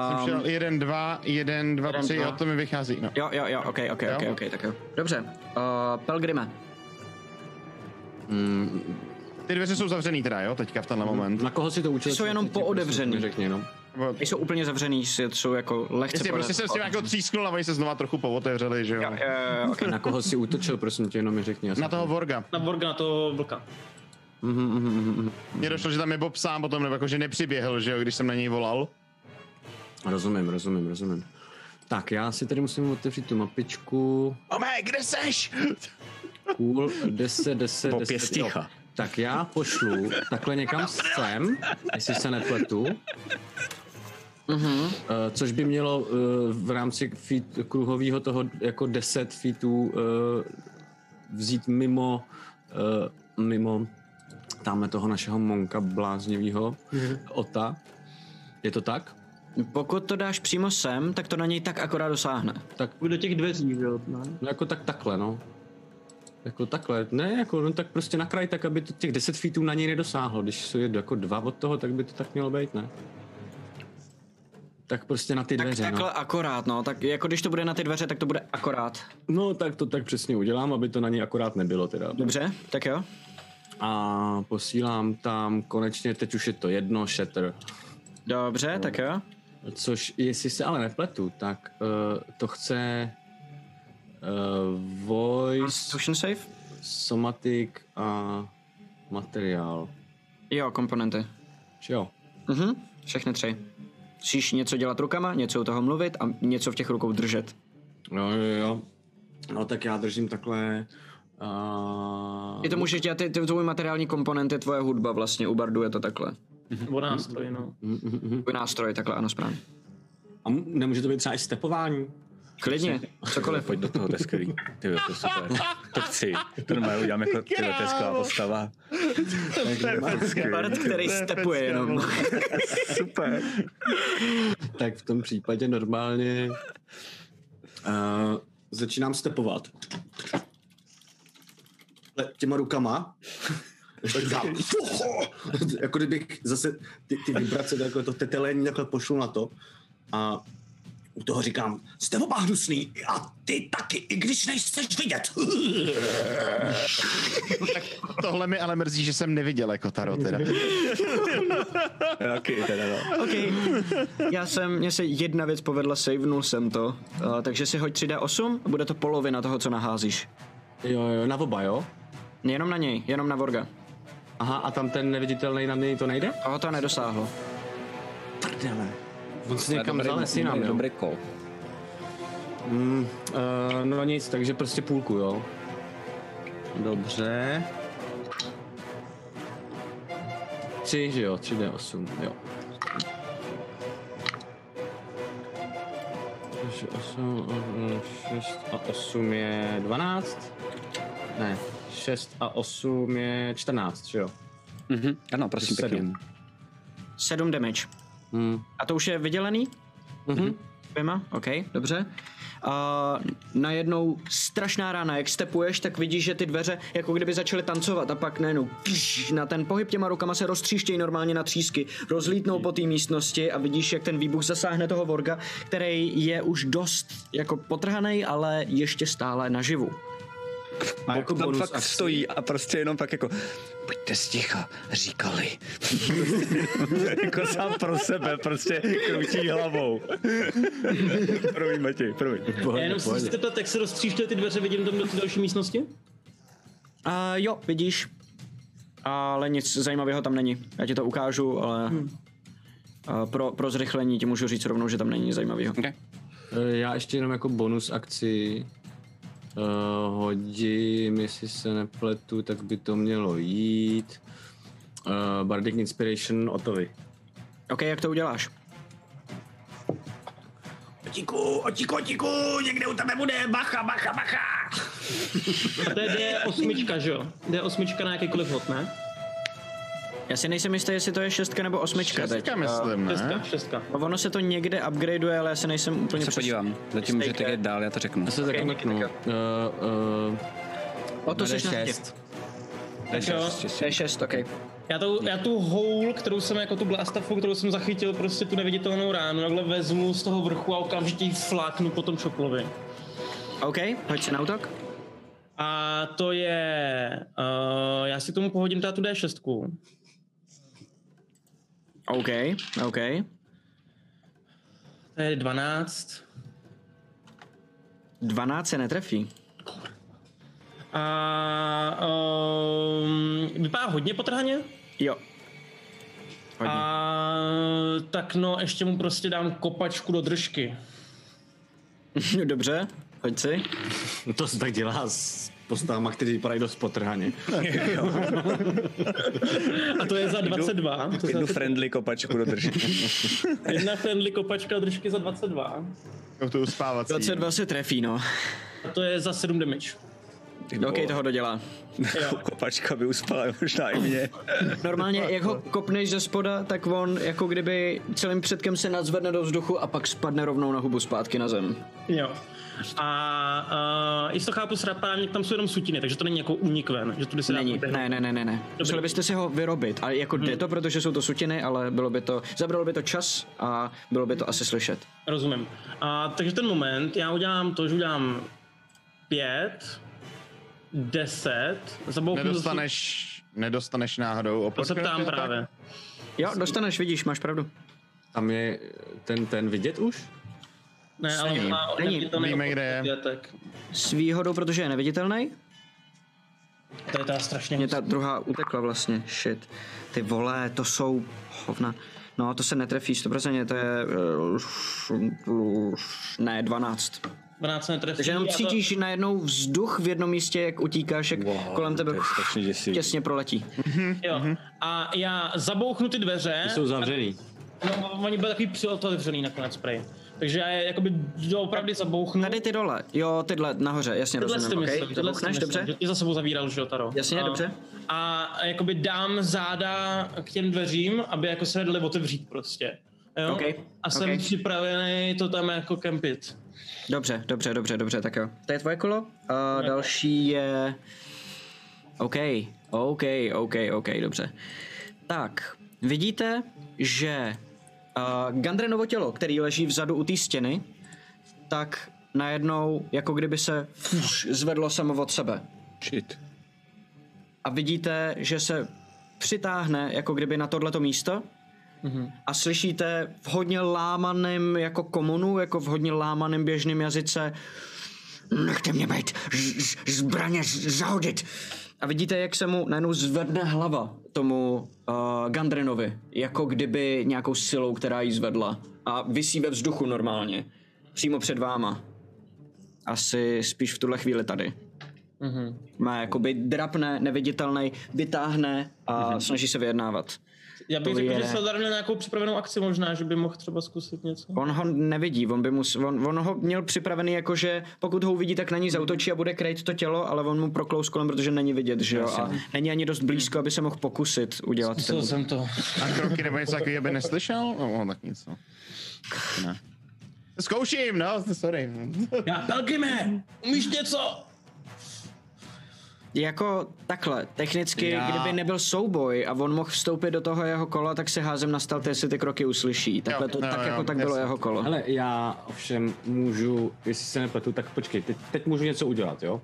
Jsem Um, šel jeden, dva, jeden, dva, jeden, tři, dva. jo, to mi vychází. No. jo, jo, jo, OK, OK, Jo? OK, OK, tak jo. Dobře. Uh, Pelgrime. Ty dveře jsou zavřený teda, jo, teďka v tenhle moment. Na koho si to učil? Jsou jenom pootevřený. Mi Řekni, no. Nejsou úplně zavřený, jsou jako lehce... Jestli prostě jsem s tím jako třísknul a oni se znova trochu pootevřeli, že jo. Uh, okay. Na koho si útočil, prosím tě, jenom mi řekni. Na toho Vorga. Na Borga, na toho vlka. Mně došlo, že tam je Bob sám potom, nebo jako, že nepřiběhl, že jo, když jsem na něj volal. Rozumím, rozumím, rozumím. Tak, já si tady musím otevřít tu mapičku. Ome, kde seš? Cool, 10, 10, Bob 10. je sticha. jo. Tak já pošlu takhle někam sem, jestli se nepletu. Uh, což by mělo uh, v rámci feet, kruhového toho jako 10 feetů uh, vzít mimo, mimo tamhle toho našeho monka bláznivého Ota. Je to tak? Pokud to dáš přímo sem, tak to na něj tak akorát dosáhne. Tak Půjde do těch dveří, že jo? No. No jako tak takhle, no. Jako takhle, ne, jako no tak prostě na kraj, tak aby to těch 10 feetů na něj nedosáhlo. Když jsou jako dva od toho, tak by to tak mělo být, ne? Tak prostě na ty Tak dveře, takhle no. akorát, no. Tak jako když to bude na ty dveře, tak to bude akorát. No tak to tak přesně udělám, aby to na něj akorát nebylo teda. Dobře, tak jo. A posílám tam konečně, teď už je to jedno, shatter. Dobře, tak jo. Což, jestli se ale nepletu, tak uh, to chce uh, voice, Constitution save? somatic a materiál. Jo, komponenty. Jo? Mhm, všechny tři. Musíš něco dělat rukama, něco u toho mluvit a něco v těch rukou držet. Jo, jo, jo. No tak já držím takhle... Uh, I to můžeš dělat, ty, ty tvůj materiální komponent je tvoje hudba vlastně, u Bardu je to takhle. Nebo nástroj, no. Tvůj nástroj, takhle, ano, správně. a m- nemůže to být třeba i stepování? Klidně, cokoliv. Pojď do toho, to je skvělý. Ty jo, to je super. To chci. To normálně udělám jako ty jo, to je skvělá postava. Bard, který stepuje jenom. Super. tak v tom případě normálně uh, začínám stepovat. Těma rukama. Dám. jako kdybych zase ty, ty vibrace, takové to tetelení takhle pošlu na to. A u toho říkám, jste oba hnusný a ty taky, i když nejseš vidět. Tohle mi ale mrzí, že jsem neviděl jako Taro teda. Taky teda, no. OK. Já jsem, mně se jedna věc povedla, savenul jsem to, uh, takže si hoď 3D8 a bude to polovina toho, co naházíš. Jo, jo, na oba, jo? Jenom na něj, jenom na Vorga. Aha, a tam ten neviditelný na něj to nejde? Toho to nedosáhlo. Prdele. On si někam vzal nám, jo? dobrý kol. Mm, uh, no nic, takže prostě půlku, jo. Dobře. Tři, že jo, 3D8, jo. Takže 8, 6 a 8 je 12? Ne, 6 a 8 je 14, že jo? Mhm. Ano, prosím pěkně. Sedm. 7 damage. Hmm. A to už je vydělený? Mhm. Dvěma? OK, dobře. A najednou strašná rána, jak stepuješ, tak vidíš, že ty dveře jako kdyby začaly tancovat a pak najednou pš, na ten pohyb těma rukama se roztříštějí normálně na třísky, rozlítnou po té místnosti a vidíš, jak ten výbuch zasáhne toho Vorga, který je už dost jako potrhaný, ale ještě stále naživu. A jako tam bonus fakt akci- stojí a prostě jenom tak jako buďte sticha, říkali. jako sám pro sebe, prostě krutí hlavou. promiň, Matěj, promiň. Já jenom se zeptat, jak se roztříštily ty dveře, vidím tam do té další místnosti? Uh, jo, vidíš. Ale nic zajímavého tam není. Já ti to ukážu, ale uh, pro, pro zrychlení ti můžu říct rovnou, že tam není nic zajímavého. Okay. Eh, Já ještě jenom jako bonus akci uh, hodím, jestli se nepletu, tak by to mělo jít. Uh, Bardic Inspiration Otovi. OK, jak to uděláš? Otíku, otíku, otíku, někde u tebe bude, bacha, bacha, bacha. A to je D8, že jo? D8 na jakýkoliv hod, ne? Já si nejsem jistý, jestli to je šestka nebo osmička teď. Šestka myslím, Šestka, ne? šestka. Uh, ono se to někde upgradeuje, ale já se nejsem úplně Se podívám, zatím můžete jít dál, já to řeknu. Já se mrknu. Uh, uh, O to seš na šest. To je šest, OK. já, tu, já tu hole, kterou jsem jako tu blastafu, kterou jsem zachytil, prostě tu neviditelnou ránu, takhle vezmu z toho vrchu a okamžitě ji fláknu po tom čoklovi. OK, hoď si na útok. A to je... Uh, já si k tomu pohodím teda tu D6. OK, OK. To je 12. 12 se netrefí. A um, vypadá hodně potrhaně. Jo. Hodně. A tak no, ještě mu prostě dám kopačku do držky. Dobře, hoď si. To se tak dělá s postavama, kteří vypadají dost potrhaně. A to je za 22. To Jednu je friendly kopačku do držky. jedna friendly kopačka do držky za 22. To uspávací. 22 se trefí, no. A to je za 7 damage. OK, toho dodělá. Jo. Kopačka by uspala možná i mě. Normálně, jak ho kopneš ze spoda, tak on jako kdyby celým předkem se nadzvedne do vzduchu a pak spadne rovnou na hubu zpátky na zem. jo. A uh, jestli to chápu správně, tam jsou jenom sutiny, takže to není jako únik ven, že tudy se Není, ne, ne, ne, ne, ne. Museli byste si ho vyrobit. A jako jde to, protože jsou to sutiny, ale bylo by to, zabralo by to čas a bylo by to asi slyšet. Rozumím. A, takže ten moment, já udělám to, že udělám 5, 10, zabouchnu Nedostaneš, nedostaneš náhodou To se ptám právě. Jo, dostaneš, vidíš, máš pravdu. Tam je ten, ten vidět už? Ne, ale on má Není. neviditelný Víme, kde je. objetek. S výhodou, protože je neviditelný. To je teda strašně Mě ta druhá utekla vlastně, shit. Ty vole, to jsou hovna. No, to se netrefí, 100%, to je... eh, Ne, 12. 12 netrefí. Takže jenom a to- cítíš najednou vzduch v jednom místě, jak utíkáš, jak Wow, kolem tebe to je strašně děsivý. těsně proletí. Jo. A já zabouchnu ty dveře. Jsou zavřený. No, oni byli takový přiotevřený nakonec prej. Takže já je jakoby doopravdy zabouchnu. Tady ty dole, jo, tyhle nahoře, jasně Tyhle rozumím, myslím, okay? tyhle si Zabouchneš, myslím, dobře? že I za sebou zavíral, že jo, Taro. Jasně, a, dobře. A jakoby dám záda k těm dveřím, aby jako se dali otevřít prostě. Jo? Ok, A jsem ok. připravený to tam jako kempit. Dobře, dobře, dobře, dobře, tak jo. To je tvoje kolo. A další je... OK, OK, OK, OK, dobře. Tak, vidíte, že uh, Gandrenovo tělo, který leží vzadu u té stěny, tak najednou, jako kdyby se fuš, zvedlo samo od sebe. Shit. A vidíte, že se přitáhne jako kdyby na tohleto místo a slyšíte v hodně lámaném jako komunu, jako v hodně lámaném běžném jazyce nechte mě být, zbraně zahodit. A vidíte, jak se mu najednou zvedne hlava tomu uh, Gandrinovi, jako kdyby nějakou silou, která ji zvedla. A visí ve vzduchu normálně, přímo před váma. Asi spíš v tuhle chvíli tady. Má jakoby drapne, neviditelný, vytáhne a snaží se vyjednávat. Já bych řekl, je- že Sildar měl nějakou připravenou akci možná, že by mohl třeba zkusit něco. On ho nevidí, on, by mus, on, on ho měl připravený jako, že pokud ho uvidí, tak na ní zautočí a bude krejt to tělo, ale on mu proklous kolem, protože není vidět, že jo? A není ani dost blízko, aby se mohl pokusit udělat ten Zkusil jsem to. A kroky nebo něco takového by neslyšel? No, tak nic. No. Ne. Zkouším, no, sorry. Já, Pelkime, umíš něco? Jako takhle, technicky, Já- kdyby nebyl souboj a on mohl vstoupit do toho jeho kola, tak se házem na jestli ty kroky uslyší. Takhle to, jo, tak jo, jako tak bylo jasně. jeho kolo. Ale já ovšem můžu, jestli se nepletu, tak počkej, teď, teď můžu něco udělat, jo?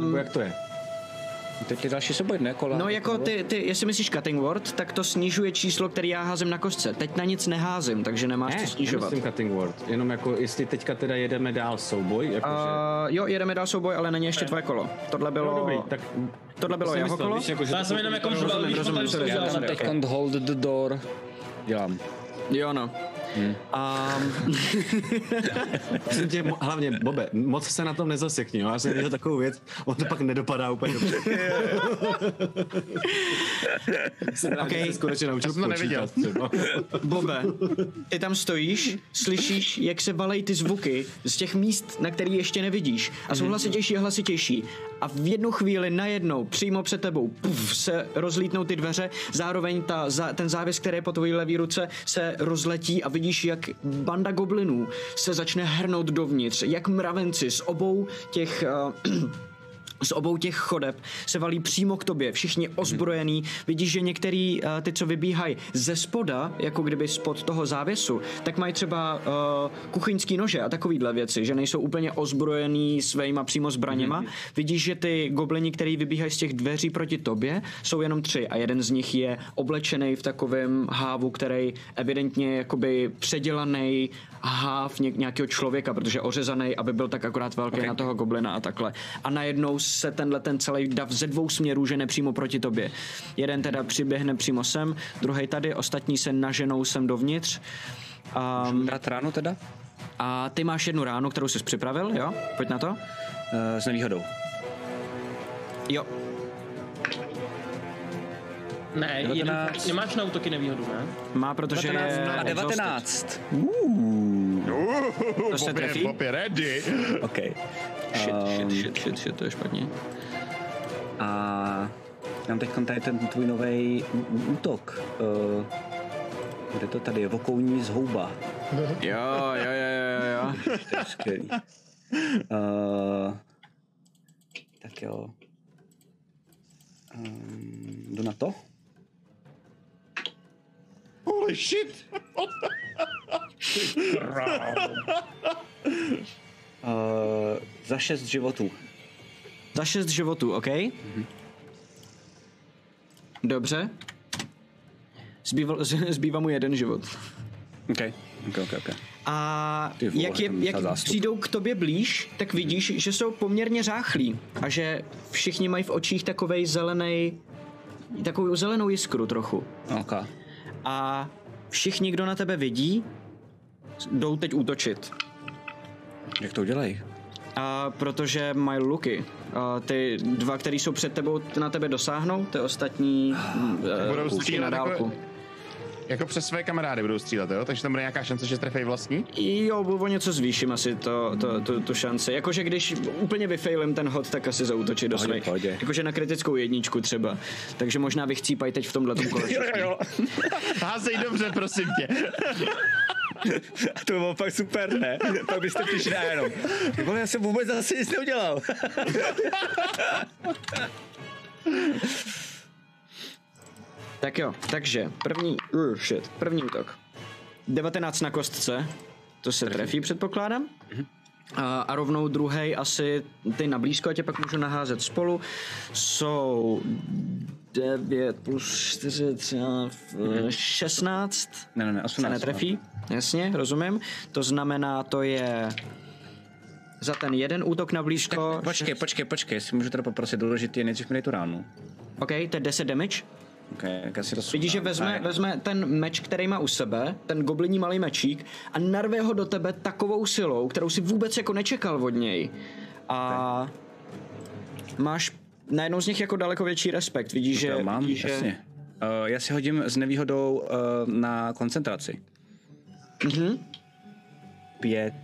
Nebo jak to je? Teď je další souboj, ne? Kola. No jako ty, ty, jestli myslíš cutting word, tak to snižuje číslo, který já házím na kostce. Teď na nic neházím, takže nemáš Ne, co snižovat. nemyslím cutting word. Jenom jako, jestli teďka teda jedeme dál souboj, jakože... Uh, jo, jedeme dál souboj, ale není ještě tvoje kolo. Tohle bylo, no dobrý, tak... tohle bylo jsem jeho kolo. víš, jako, že Já jsem jenom jako rozumím, rozumím, Já tam teď hold the door dělám. Jo, no. Hmm. Um, Prosím tě, hlavně, Bobe, moc se na tom nezasekni, jo? Já jsem viděl takovou věc, on to pak nedopadá úplně dobře. jsem rád, Okej. že konečně naučil Já jsem to neviděl. počítat třeba. Bobe, ty tam stojíš, slyšíš, jak se valej ty zvuky z těch míst, na který ještě nevidíš. A jsou hlasitější a hlasitější. A v jednu chvíli najednou, přímo před tebou, puf, se rozlítnou ty dveře, zároveň ta, za, ten závěs, který je po tvojí levé ruce, se rozletí a vidíš, jak banda goblinů se začne hrnout dovnitř, jak mravenci z obou těch... Uh, z obou těch chodeb se valí přímo k tobě, všichni ozbrojený. Vidíš, že některý uh, ty, co vybíhají ze spoda, jako kdyby spod toho závěsu, tak mají třeba uh, kuchyňský nože a takovýhle věci, že nejsou úplně ozbrojený svýma přímo zbraněma. Vidíš, že ty goblini, který vybíhají z těch dveří proti tobě, jsou jenom tři a jeden z nich je oblečený v takovém hávu, který evidentně je jakoby předělaný háv ně- nějakého člověka, protože ořezaný, aby byl tak akorát velký okay. na toho goblina a takhle. A najednou se tenhle ten celý dav ze dvou směrů žene přímo proti tobě. Jeden teda přiběhne přímo sem, druhý tady, ostatní se naženou sem dovnitř. Um, Dát ráno teda? a ty máš jednu ránu, kterou jsi připravil, jo? Pojď na to. Uh, s nevýhodou. Jo. Ne, jeden, 19. nemáš na útoky nevýhodu, ne? Má, protože 19 je a exhausted. 19. To se Bob je, trefí? Bob je ready. OK. Shit, shit, shit, shit, shit, to je špatně. A mám teď tady ten tvůj nový útok. Uh, kde to tady je? Vokouní zhouba. Jo, jo, jo, jo, jo. To je skvělý. Uh, tak jo. Um, jdu na to. Holy shit. Uh, za šest životů. Za šest životů, OK? Dobře. Zbýval, zbývá mu jeden život. OK. OK, OK, OK. A Ty vole, jak, je, jak zástup. přijdou k tobě blíž, tak vidíš, že jsou poměrně záchlí a že všichni mají v očích takovej zelený, takovou zelenou jiskru trochu. OK. A všichni, kdo na tebe vidí, jdou teď útočit. Jak to udělají? A protože mají luky. A ty dva, který jsou před tebou, na tebe dosáhnou, ty ostatní Budou uh, už na střílet dálku. jako, jako přes své kamarády budou střílet, jo? Takže tam bude nějaká šance, že trefej vlastní? Jo, o něco zvýším asi to, to, to, tu šanci. Jakože když úplně vyfailím ten hod, tak asi zautočit do svých. Jakože na kritickou jedničku třeba. Takže možná vychcípají teď v tomhle kole. jo. Házej dobře, prosím tě. A to bylo fakt super, ne? Pak byste přišli na jenom. Vole, já jsem vůbec zase nic neudělal. tak jo, takže první, uh, shit, první útok. 19 na kostce, to se trefí, předpokládám. A, a rovnou druhý asi ty na blízko, a tě pak můžu naházet spolu, jsou 9 plus 4, třeba, eh, 16. Ne, ne, ne, se 18. netrefí, jasně, rozumím. To znamená, to je za ten jeden útok na blízko. Počkej, počkej, počkej, jestli můžu teda poprosit, důležitý je nejdřív mi dej tu ránu. OK, to je 10 damage. Ok, jak asi to Vidíš, že vezme, vezme ten meč, který má u sebe, ten gobliní malý mečík a narve ho do tebe takovou silou, kterou si vůbec jako nečekal od něj. A máš najednou z nich jako daleko větší respekt. Vidíš, že... Mám, vidíš, že... jasně. Uh, já si hodím s nevýhodou uh, na koncentraci. Mhm. Pět.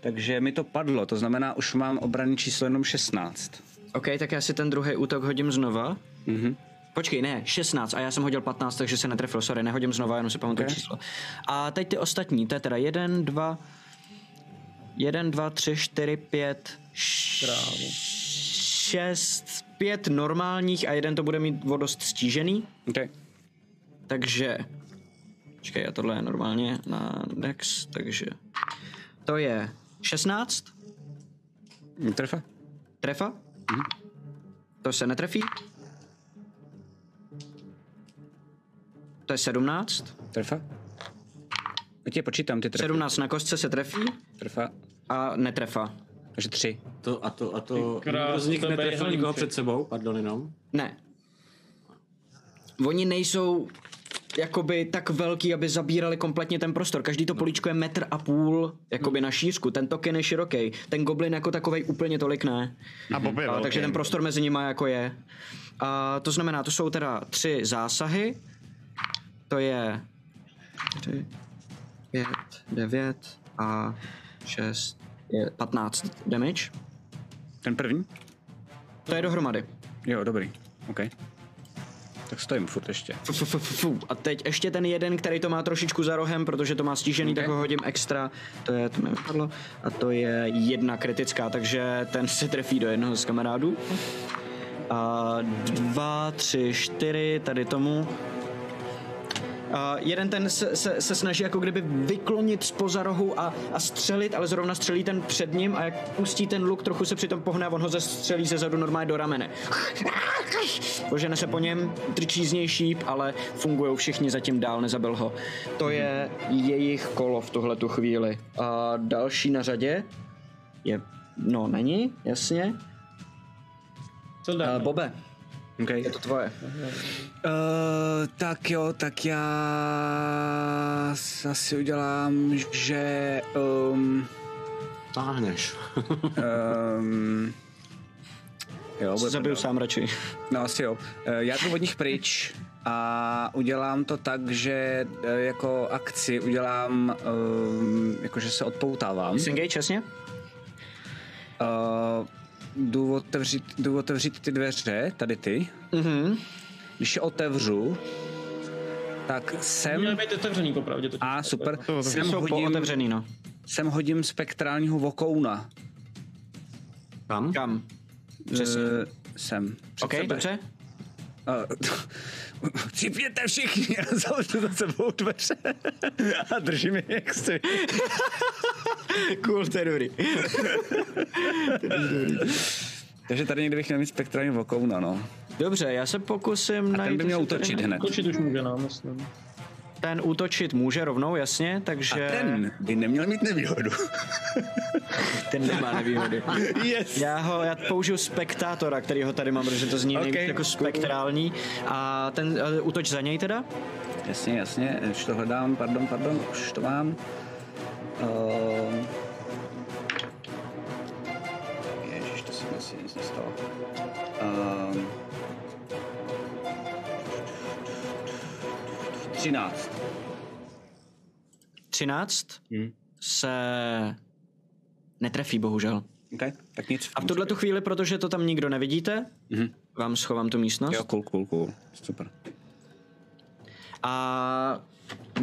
Takže mi to padlo, to znamená, už mám obranný číslo jenom 16. OK, tak já si ten druhý útok hodím znova. Mhm. Počkej, ne, 16 a já jsem hodil 15, takže se netrefil, sorry, nehodím znova, jenom si pamatuju Ok. číslo. A teď ty ostatní, to je teda 1, 2, 1, 2, 3, 4, 5, 6, 5 normálních a jeden to bude mít o dost stížený. Okay. Takže, počkej, a tohle je normálně na Dex, takže to je 16 Trefa? trefa To se netrefí. To je 17. Trefa? Já tě počítám, ty trefa. 17 na kostce se trefí Trefa. a netrefa. Takže tři. To, a to, a to, Ty krás, nikdo z nich to netrefil nikoho před sebou, pardon jenom. Ne. Oni nejsou jakoby tak velký, aby zabírali kompletně ten prostor. Každý to políčko je metr a půl jakoby na šířku. Ten token je široký. Ten goblin jako takovej úplně tolik ne. A Bob je A, velký. takže ten prostor mezi nimi jako je. A to znamená, to jsou teda tři zásahy. To je 3, 5, 9 a 6, je 15 damage. Ten první? To je dohromady. Jo, dobrý. OK. Tak stojím furt ještě. Fu, fu, fu, fu, fu. A teď ještě ten jeden, který to má trošičku za rohem, protože to má stížený, okay. tak ho hodím extra. To je, to mi vypadlo. A to je jedna kritická, takže ten se trefí do jednoho z kamarádů. A dva, tři, čtyři, tady tomu. Jeden ten se, se, se snaží jako kdyby vyklonit spoza rohu a, a střelit, ale zrovna střelí ten před ním a jak pustí ten luk, trochu se přitom pohne a on ho zastřelí ze zadu normálně do ramene. Požene se po něm, trčí z něj šíp, ale fungují všichni zatím dál, nezabil ho. To je jejich kolo v tuhle tu chvíli. A další na řadě je, no není, jasně. Co Uh, dáme? Bobe, OK. je to tvoje. Uh, tak jo, tak já asi udělám, že um, Táhneš. um, jo, bude Zabiju sám radši. No asi jo. Eh, Já jdu od nich pryč a udělám to tak, že eh, jako akci udělám, um, jakože se odpoutávám. Disengage, jasně? Uh, jdu, otevřít, jdu otevřít ty dveře, tady ty. Mhm. Když je otevřu, tak sem... Měl být otevřený popravdě. A super, sem Jsou hodím, pootevřený, no. sem hodím spektrálního vokouna. Kam? Kam? Přesně. Uh, sem. Před OK, sebe. dobře. Uh, Cipěte všichni a zavřu za sebou dveře a držím je jak stojí. Cool, to je dobrý. Takže tady někde bych měl mít spektrální vokouna, no. Dobře, já se pokusím A najít... ten by měl útočit ne- hned. Točit už může, no, myslím. Ten útočit může rovnou, jasně, A takže... ten by neměl mít nevýhodu. ten nemá nevýhody. Yes. Já ho, já použiju spektátora, který ho tady mám, protože to zní Ok, okay, jako spektrální. A ten uh, útoč za něj teda? Jasně, jasně, už to hledám, pardon, pardon, už to mám. Uh... Ježiš, to se mi asi nic nestalo. Uh... 13. 13 Hmm. se netrefí, bohužel. OK, tak nic. A v tuhle tu chvíli, protože to tam nikdo nevidíte, Mhm. vám schovám tu místnost. Jo, cool, cool, cool. Super. A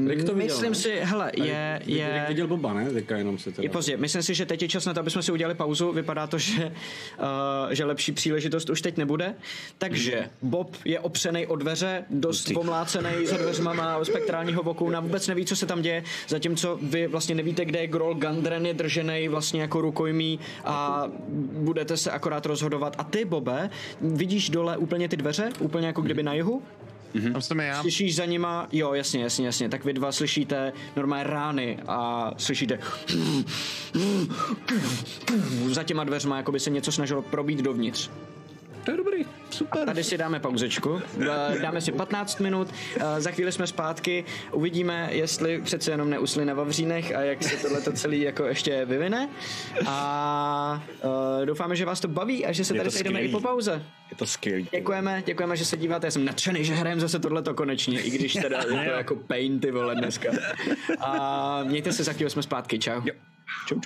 Rick to viděl, myslím ne? si, hele, je, Rick je, viděl Boba, ne? Teďka jenom se teda... je pozdě. Myslím si, že teď je čas na to, aby jsme si udělali pauzu. Vypadá to, že, uh, že lepší příležitost už teď nebude. Takže Bob je opřený o dveře, dost Ty. pomlácený za dveřma, má spektrálního vokouna, vůbec neví, co se tam děje, zatímco vy vlastně nevíte, kde je Grol, Gandren je držený vlastně jako rukojmí a budete se akorát rozhodovat. A ty, Bobe, vidíš dole úplně ty dveře, úplně jako kdyby na jihu? Tam jsem já. Slyšíš za nima, jo, jasně, jasně, jasně, tak vy dva slyšíte normální rány a slyšíte za těma dveřma, jako by se něco snažilo probít dovnitř. To je dobrý, super. Tady si dáme pauzečku, Eh, dáme si 15 minut, eh, za chvíli jsme zpátky, uvidíme, jestli přece jenom neusli na Vavřínech a jak se tohle celý jako ještě vyvine a uh, doufáme, že vás to baví a že se tady to sejdeme i po pauze. Je to skvělý. Děkujeme, děkujeme, že se díváte. Já jsem nadšený, že hrajeme zase tohleto konečně, i když teda je to jako pain ty vole dneska. A mějte se za chvíli, jsme zpátky. Čau. Jo. Čau, čau.